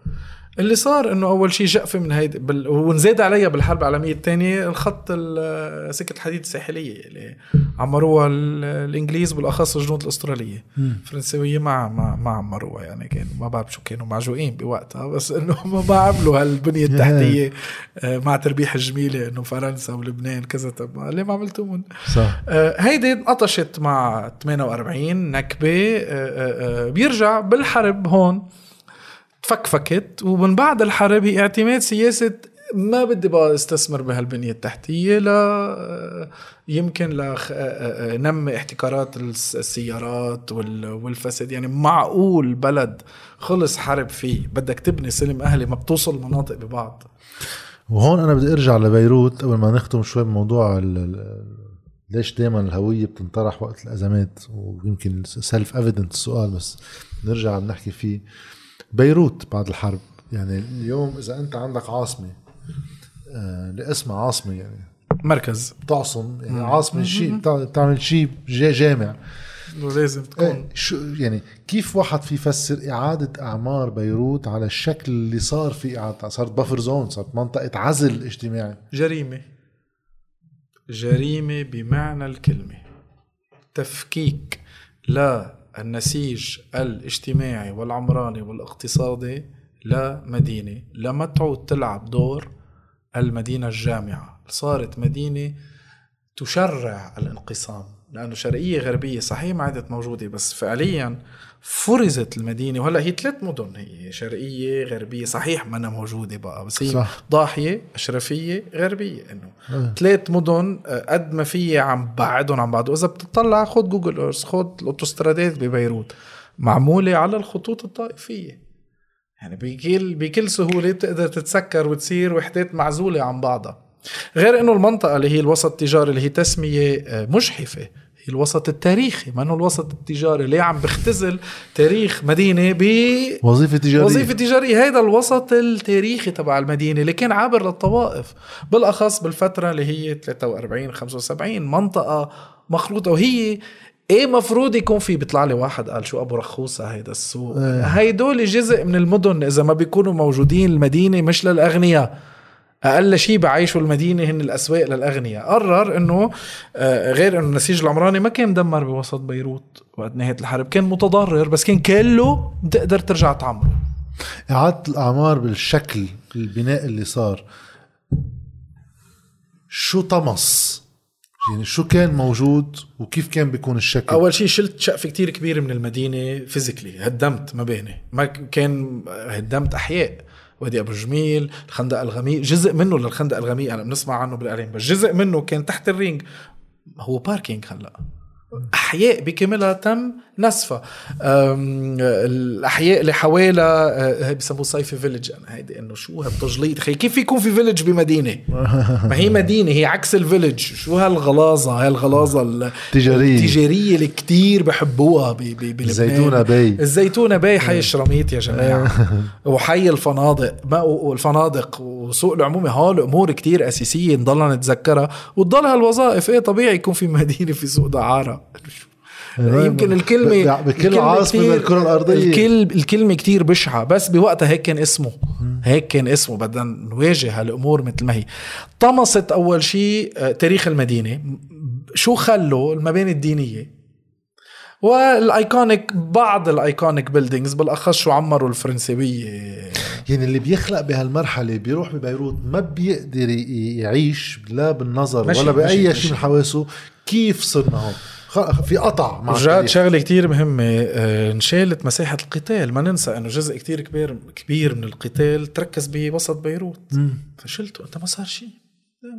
اللي صار إنه أول شيء جقفة من هيدي بال... ونزاد عليها بالحرب العالمية الثانية الخط ال- سكة الحديد الساحلية اللي عمروها ال- الإنجليز بالأخص الجنود الأسترالية. الفرنسويه ما ما ما عمروها يعني كانوا ما بعرف شو كانوا معجوقين بوقتها بس إنه [LAUGHS] ما ما عملوا هالبنيه التحتية آه، مع تربيح الجميلة إنه فرنسا ولبنان كذا طب ما- ليه ما عملتوهم صح. آه، هيدي انقطشت مع 48 نكبة آه، آه، آه، بيرجع بالحرب هون. تفكفكت ومن بعد الحرب هي اعتماد سياسة ما بدي بقى استثمر بهالبنية التحتية لا آه، يمكن لنمي احتكارات الس- السيارات وال- والفساد. يعني معقول بلد خلص حرب فيه بدك تبني سلم أهلي ما بتوصل المناطق ببعض. وهون أنا بدي أرجع لبيروت. قبل ما نختم شوي بموضوع ليش دائما الهوية بتنطرح وقت الأزمات؟ ويمكن self-evident السؤال بس نرجع نحكي فيه. بيروت بعد الحرب. يعني اليوم إذا أنت عندك عاصمة آه لاسمها عاصمة يعني. مركز. بتعصم يعني عاصمة شيء بتع- بتعمل شيء جا- جامع. ولازم تكون. إيه، شو يعني كيف واحد في يفسر إعادة أعمار بيروت على الشكل اللي صار في إعادة؟ صارت buffer zone صارت منطقة عزل اجتماعي. جريمة. جريمة بمعنى الكلمة. تفكيك للنسيج الاجتماعي والعمراني والاقتصادي لمدينة لما تعود تلعب دور المدينة الجامعة. صارت مدينة تشرع الانقسام لأنه شرقية غربية صحيح ما عادت موجودة بس فعليا فرزت المدينة. وهلا هي ثلاث مدن هي شرقية غربية. صحيح ما أنا موجودة بقى بس هي صح. ضاحية أشرفية غربية إنه. آه. ثلاث مدن آه، قد ما في عم بعدهم عن بعض. وإذا بتطلع خد جوجل ايرث خد الأوتوسترادات ببيروت. معمولة على الخطوط الطائفية. يعني بكل بكل سهولة بتقدر تتسكر وتصير وحدات معزولة عن بعضها. غير إنه المنطقة اللي هي الوسط التجاري اللي هي تسمية آه، مجحفة. الوسط التاريخي ما إنه الوسط التجاري اللي عم بختزل تاريخ مدينة ب وظيفة تجارية. وظيفة تجارية. هيدا الوسط التاريخي تبع المدينة اللي كان عابر للطوائف بالأخص بالفترة اللي هي 43 75 منطقة مخلوطه وهي إيه مفروض يكون في؟ بيطلع لي واحد قال شو أبو رخوصه هيدا السوق. إيه. هيدول جزء من المدن إذا ما بيكونوا موجودين المدينة مش للأغنياء. أقل شيء بعيشوا المدينة هن الأسواق للأغنياء. قرر إنه آه، غير إنه النسيج العمراني ما كان مدمر بوسط بيروت وقت نهاية الحرب. كان متضرر بس كان كله بتقدر ترجع تعمره. إعادة الأعمار بالشكل البناء اللي صار. شو طمس؟ يعني شو كان موجود وكيف كان بيكون الشكل؟ أول شيء شلت شقف كتير كبير من المدينة physically هدمت مباني. ما كان هدمت أحياء. وادي أبو جميل الخندق الغميق جزء منه للخندق الغميق أنا بنسمع عنه بالإعلام بس جزء منه كان تحت الرينج. هو parking هلأ. أحياء بكاملها تم نسفها أم، الأحياء اللي حوالها هي بسموه صيفي village أنا هيدي إنه شو هالتجليط؟ خي كيف يكون في village بمدينة؟ [LAUGHS] ما هي مدينة هي عكس ال village شو هالغلاظة؟ هالغلاظه تجارية. التجارية. اللي كتير بحبوها بلبنان. الزيتونة باي. الزيتونه باي حي الشراميط يا جماعة. [LAUGHS] وحي الفنادق. ما والفنادق وسوق العمومي هول امور كتير أساسية نضلنا نتذكرها. وتضل هالوظائف. إيه طبيعي يكون في مدينة في سوق دعارة. [LAUGHS] يمكن الكلمة بكل الكلمة عاصمة بالكرة الأرضية. الكل الكلمة كتير بشعة بس بوقتها هيك كان اسمه. هيك كان اسمه بدنا نواجه هالأمور مثل ما هي. طمست أول شيء آه، تاريخ المدينة. شو خلوا المباني الدينية؟ وال iconic بعض ال iconic buildings بالأخص شو عمروا الفرنسويه يعني اللي بيخلق بهالمرحلة بيروح ببيروت ما بيقدر يعيش لا بالنظر ماشي، ولا بأي شيء. من حواسه كيف صرنا هون. في قطع مع رجعت. شغلة كتير مهمة آه، انشالت مساحة القتال. ما ننسى إنه جزء كتير كبير كبير من القتال تركز بوسط بيروت. فشلته أنت ما صار شيء.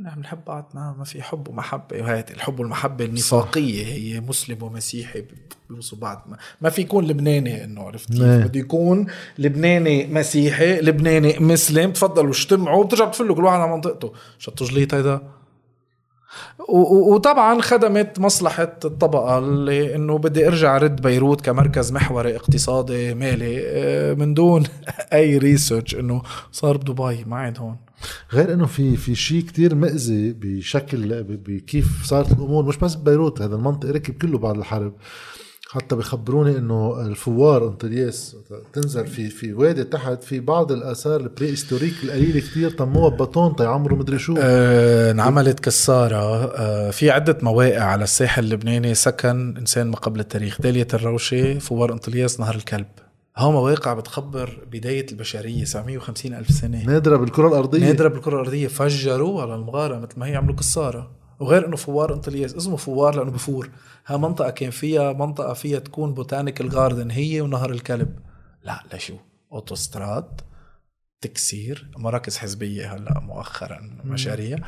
نحن بنحب بعض. ما, في حب ومحبة. وهيك الحب والمحبة النفاقية. هي مسلم ومسيحي بيوصوا بعض. ما, ما في يكون لبناني إنه عرفت كيف؟ إيه. بده يكون لبناني مسيحي لبناني مسلم. تفضلوا اجتمعوا. بترجع بتفلوا كل واحد على منطقته. شو التجليط هيدا. وطبعا خدمت مصلحة الطبقة اللي إنه بدي أرجع رد بيروت كمركز محوري اقتصادي مالي آه، من دون [LAUGHS] أي ريسيرش إنه صار بدبي ما عاد هون. غير إنه في في شيء كتير مأذي بشكل بكيف صارت الأمور. مش بس ببيروت هذا المنطق ركب كله بعد الحرب. حتى بخبروني إنه الفوار انطلياس تنزل في في وادي تحت في بعض الآثار ال prehistoric القليلة كتير طموها بباطون تيعمروا مدري شو. آه، انعملت كسارة آه، في عدة مواقع على الساحل اللبناني سكن إنسان ما قبل التاريخ دالية الروشة فوار انطلياس نهر الكلب. هو مواقع بتخبر بداية البشرية 750 ألف سنة. نادرة بالكرة الأرضية. نادرة بالكرة الأرضية. فجروا على المغارة مثل ما هي عملوا كسارة وغير إنه فوار انطلياس اسمه فوار لأنه بفور. ها منطقة كان فيها منطقة فيها تكون botanical garden هي ونهر الكلب. لا لشو؟ أوتوستراد تكسير مراكز حزبية هلأ مؤخرا مشاريع.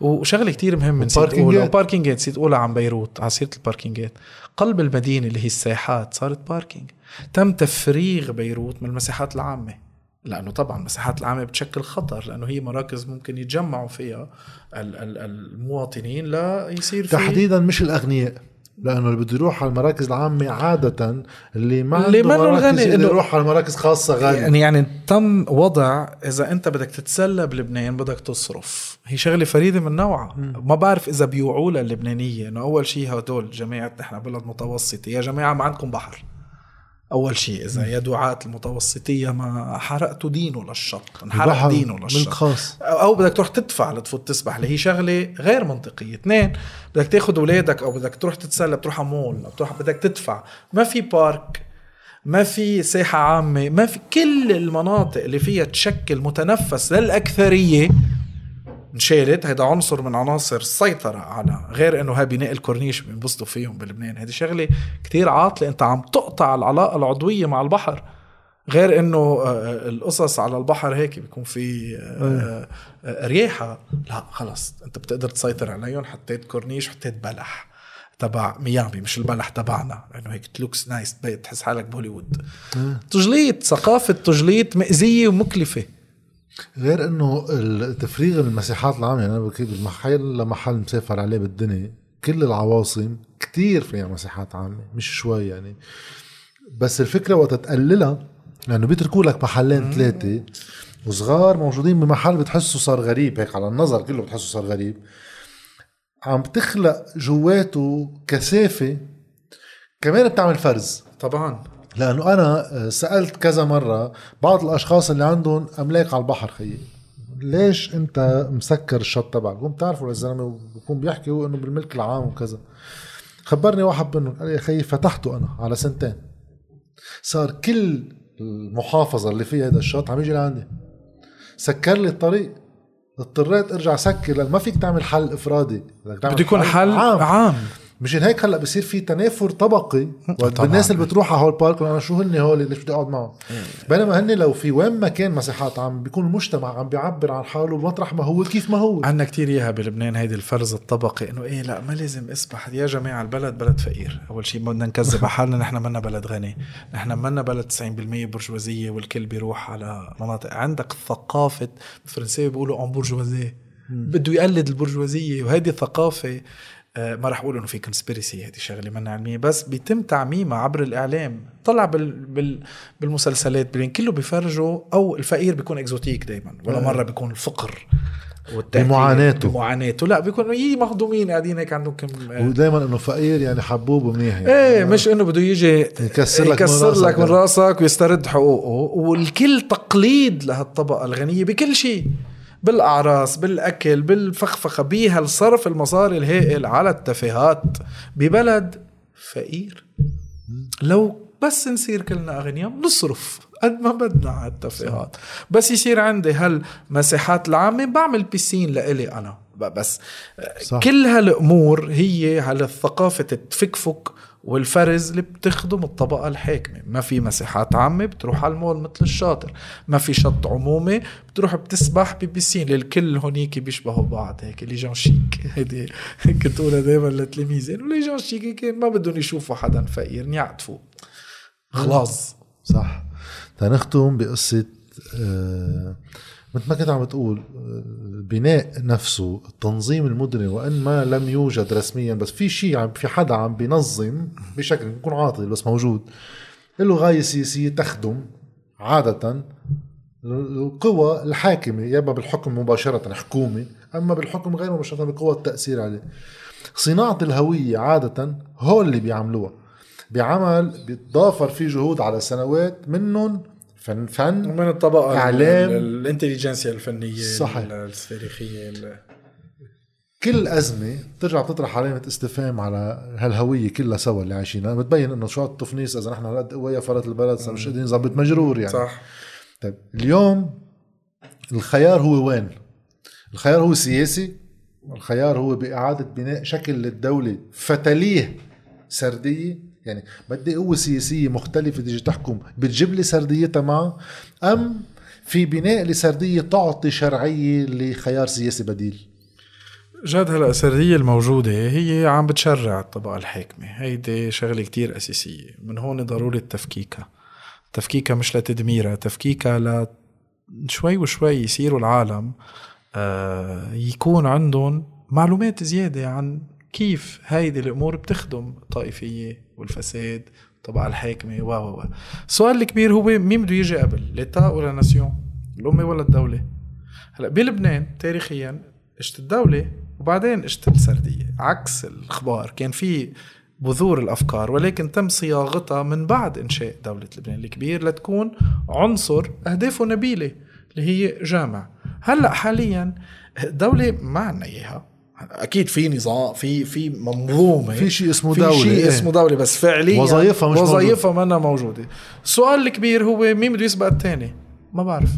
وشغلة كتير مهمة نسيت. اقولها و parking ات نسيت اقولها عن بيروت على سيرة ال parking ات قلب المدينة اللي هي الساحات صارت باركينج تم تفريغ بيروت من المساحات العامة. لأنه طبعا المساحات العامة بتشكل خطر لأنه هي مراكز ممكن يتجمعوا فيها ال- ال- المواطنين لا يصير في تحديدا مش الأغنياء لأنه اللي بده يروح على المراكز العامة عادة اللي ما اللي منه يقدر إنه- يروح على مراكز خاصة غاليه يعني يعني تم وضع إذا أنت بدك تتسلى بلبنان بدك تصرف. هي شغلة فريدة من نوعها. ما بعرف إذا بيوعوا لها اللبنانية إنه أول شيء هدول جماعة نحن بلد متوسطي يا جماعة ما عندكم بحر. أول شيء إذا يا دعاة المتوسطية ما حرقتوا دينه للشط انحرق دينه ملك للشط خاص. أو بدك تروح تدفع لتفوت تسبح اللي هي شغلة غير منطقية. اثنين بدك تاخذ أولادك أو بدك تروح تتسلى بتروح على مول أو بتروح بدك تدفع. ما في بارك ما في ساحة عامة ما في كل المناطق اللي فيها تشكل متنفس للأكثرية انشالت. هيدا عنصر من عناصر السيطرة على غير إنه هاي بناء الكورنيش بينبسطوا فيهم بلبنان. هيدي شغلة كتير عاطلة. أنت عم تقطع العلاقة العضوية مع البحر. غير إنه آه، القصص على البحر هيك بيكون في آه، آه، رياحة لا خلص. أنت بتقدر تسيطر عليهم. حطيت كورنيش حطيت بلح تبع ميامي مش البلح تبعنا. لأنه هيك looks nice تحس حالك بهوليوود. تجليط ثقافة تجليط مأزيه ومكلفة. غير إنه تفريغ المساحات العامة يعني أنا بالمحل لمحل مسافر عليه بالدنيا كل العواصم كتير فيها مساحات عامة مش شوي يعني. بس الفكرة وقت تقللها لأنه بيتركوا لك محلين ثلاثة وصغار موجودين بمحل بتحسه صار غريب هيك على النظر كله بتحسه صار غريب. عم تخلق جواته كثافة كمان بتعمل فرز. طبعا. لأنه أنا سألت كذا مرة بعض الأشخاص اللي عندهم أملاك على البحر خيي. ليش أنت مسكر الشط تبعك؟ هم بتعرفوا الزلمه بكون بيحكي إنه بالملك العام وكذا. خبرني واحد منهم قال لي يا خيي فتحته أنا على سنتين. صار كل المحافظة اللي فيها هذا الشط عم يجي لعندي. سكر لي الطريق. اضطريت أرجع سكر لأن ما فيك تعمل حل إفرادي. بده يكون حل عام, عام. مشان هيك هلا بصير في تنافر طبقي بالناس اللي بتروح على هول park أنا شو هن هول ليش بدي أقعد معهم؟ بينما هن لو في وين ما كان مساحات عم بيكون المجتمع عم بيعبر عن حاله مطرح ما هو كيف ما هو. عندنا كتير إياها بلبنان هيدي الفرز الطبقي إنه إيه لا ما لازم اسبح يا جماعة البلد بلد فقير. أول شيء بدنا نكذب حالنا نحن منا بلد غني. نحن منا بلد 90% برجوازية والكل بيروح على مناطق. عندك ثقافة بالفرنسيه بيقولوا embourgeoisé بده يقلد البرجوازية وهيدي ثقافة ما رح أقول إنه في conspiracy هذه شغلة منا علمية بس بيتم تعميمها عبر الإعلام. طلع بال بال بالمسلسلات بين كله بيفرجوا أو الفقير بيكون exotic دائما ولا آه. مرة بيكون الفقر بمعاناته. بمعاناته. لا بيكونوا يي مهضومين قاعدين هيك عندهم كم آه. ودائما إنه فقير يعني حبوب منيح يعني. إيه مش إنه بده يجي يكسر لك يكسر من لك من راسك ويسترد حقوقه. والكل تقليد لهالطبقة الغنية بكل شيء. بالأعراس بالأكل بالفخفخة بهالصرف المصاري الهائل على التفاهات ببلد فقير. لو بس نصير كلنا أغنياء بنصرف قد ما بدنا على التفاهات بس يصير عندي هالمساحات العامة بعمل بيسين لإلي أنا. بس صح. كل هالأمور هي على ثقافه التفكفك والفرز اللي بتخدم الطبقة الحاكمة. ما في مساحات عامة بتروح على المول مثل الشاطر. ما في شط عمومي بتروح بتسبح ببسين الكل هونيك بيشبهوا بعض. هيك لي جون شيك. [LAUGHS] هيدي كنت دايما لتلاميذي إنه لي جون شيك ما بدهم يشوفوا حدا فقير. يعطفوا خلاص. صح. تنختم بقصة آه مثل ما كنت عم تقول البناء نفسه التنظيم المدني وإن ما لم يوجد رسميا بس في شيء عم في حدا عم بينظم بشكل بيكون عاطل بس موجود له غايه سياسيه تخدم عادة القوى الحاكمة يا إما بالحكم مباشرة حكومه إما بالحكم غير مباشره بقوى التأثير عليه. صناعة الهوية عادة هو اللي بيعملوها. بعمل بيتضافر فيه جهود على سنوات منهم فن فن ومن الطبقة إعلام. الانتليجنسيا الفنية صحيح. التاريخية كل أزمة بترجع بتطرح علامة استفهام على هالهوية كلها سوا اللي عايشينها. بتبين إنه شو التفنيس إذا نحن هالقد قوية فرت البلد مش قادرين نظبط مجرور يعني. صح. طيب اليوم الخيار هو وين؟ الخيار هو سياسي الخيار هو بإعادة بناء شكل للدولة فتلية سردية يعني بدي قوة سياسية مختلفة تيجي تحكم بتجيب لي سرديتها معه أم في بناء لسردية تعطي شرعية لخيار سياسي بديل؟ جد هلا السردية الموجودة هي عم بتشرع الطبقة الحاكمة. هيدي شغلة كتير أساسية. من هون ضرورة تفكيكها تفكيكها مش لتدميرها تفكيكها ل شوي وشوي يصيروا العالم آه يكون عندهم معلومات زيادة عن كيف هيدي الأمور بتخدم الطائفيه والفساد طبعا الحاكمة و و السؤال الكبير هو مين بده يجي قبل ليتا ولا ناسيون الأمة ولا الدولة؟ هلأ بلبنان تاريخيا اجت الدولة وبعدين اجت السردية عكس الأخبار. كان في بذور الأفكار ولكن تم صياغتها من بعد إنشاء دولة لبنان الكبير لتكون عنصر أهدافه نبيلة اللي هي جامع. هلأ حاليا دولة ما عنا إياها. أكيد في نظام في في منظومه في شيء اسمه دولة في شيء إيه؟ اسمه دولة بس فعليا وظائفها مش وظائفها ما موجودة السؤال الكبير هو مين بده يسبق الثاني ما بعرف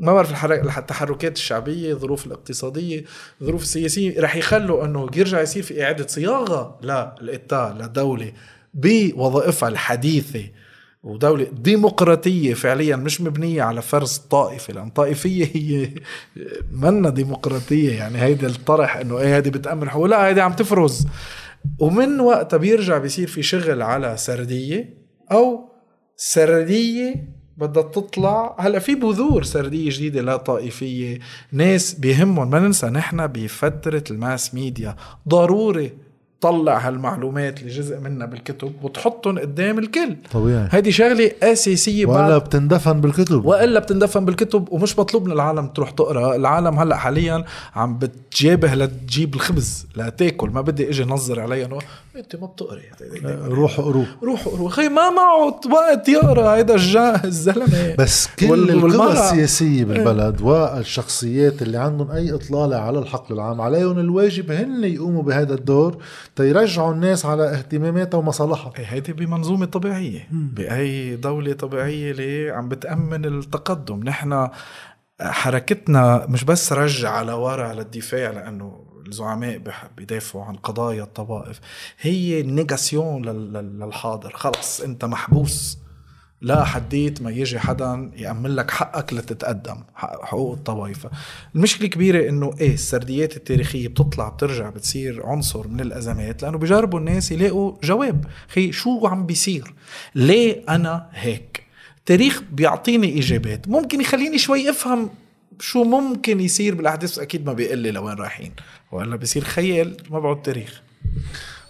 ما بعرف. التحركات الشعبية الظروف الاقتصادية الظروف السياسية رح يخلوا إنه يرجع يصير في إعادة صياغة للإتا لدولة بوظائفها الحديثة ودولة ديمقراطية فعليا مش مبنية على فرز طائفة لأن طائفية هي منا ديمقراطية. يعني هيدي الطرح إنه إيه هيدي بتأمن حقوق. لا هيدي عم تفرز. ومن وقتها بيرجع بيصير في شغل على سردية أو سردية بدها تطلع. هلأ في بذور سردية جديدة لا طائفية ناس بيهمهم ما ننسى نحن بفترة الماس ميديا. ضروري تطلع هالمعلومات اللي جزء منها بالكتب وتحطهم قدام الكل. طبيعي. هيدي شغلة أساسية بعد بتندفن بالكتب. وإلا بتندفن بالكتب ومش مطلوب من العالم تروح تقرأ. العالم هلأ حاليا عم بتجابه لتجيب الخبز لتاكل. ما بدي إجي نظر عليها أنت ما بتقري. روحوا قروا روحوا قروا خي ما معه وقت يقرأ هيدا الزلمة. بس كل القوى والمرأة. السياسية بالبلد والشخصيات اللي عندهم أي إطلالة على الحقل العام عليهم الواجب هن يقوموا بهذا الدور تيرجعوا الناس على اهتماماتها ومصالحها. إيه هيدي بمنظومة طبيعية. بأي دولة طبيعية اللي عم بتأمن التقدم. نحن حركتنا مش بس رجع لورا للدفاع لأنه الزعماء بيدافعوا عن قضايا الطوائف. هي نيجاسيون لل- لل- للحاضر. خلص انت محبوس. لا حديت ما يجي حدا يأمن لك حقك لتتقدم حق- حقوق الطوائف المشكلة كبيرة إنه إيه السرديات التاريخية بتطلع بترجع بتصير عنصر من الأزمات لأنه بجربوا الناس يلاقوا جواب. خي شو عم بيصير؟ ليه أنا هيك؟ التاريخ بيعطيني إجابات. ممكن يخليني شوي أفهم شو ممكن يصير بالأحداث؟ أكيد ما بيقول لي لوين رايحين وإلا بصير خيال ما بعد تاريخ.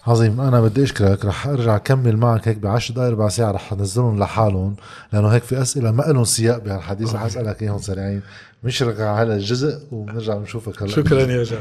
عظيم. أنا بدي أشكرك رح أرجع أكمل معك هيك بعشر دقايق ربع ساعة رح أنزلهم لحالهم لأنه هيك في أسئلة ما لهم سياق بهالحديث. رح أسألك إياهم سريعين. نشرق على هذا الجزء وبنرجع بنشوفك هلأ. شكرا يا جاد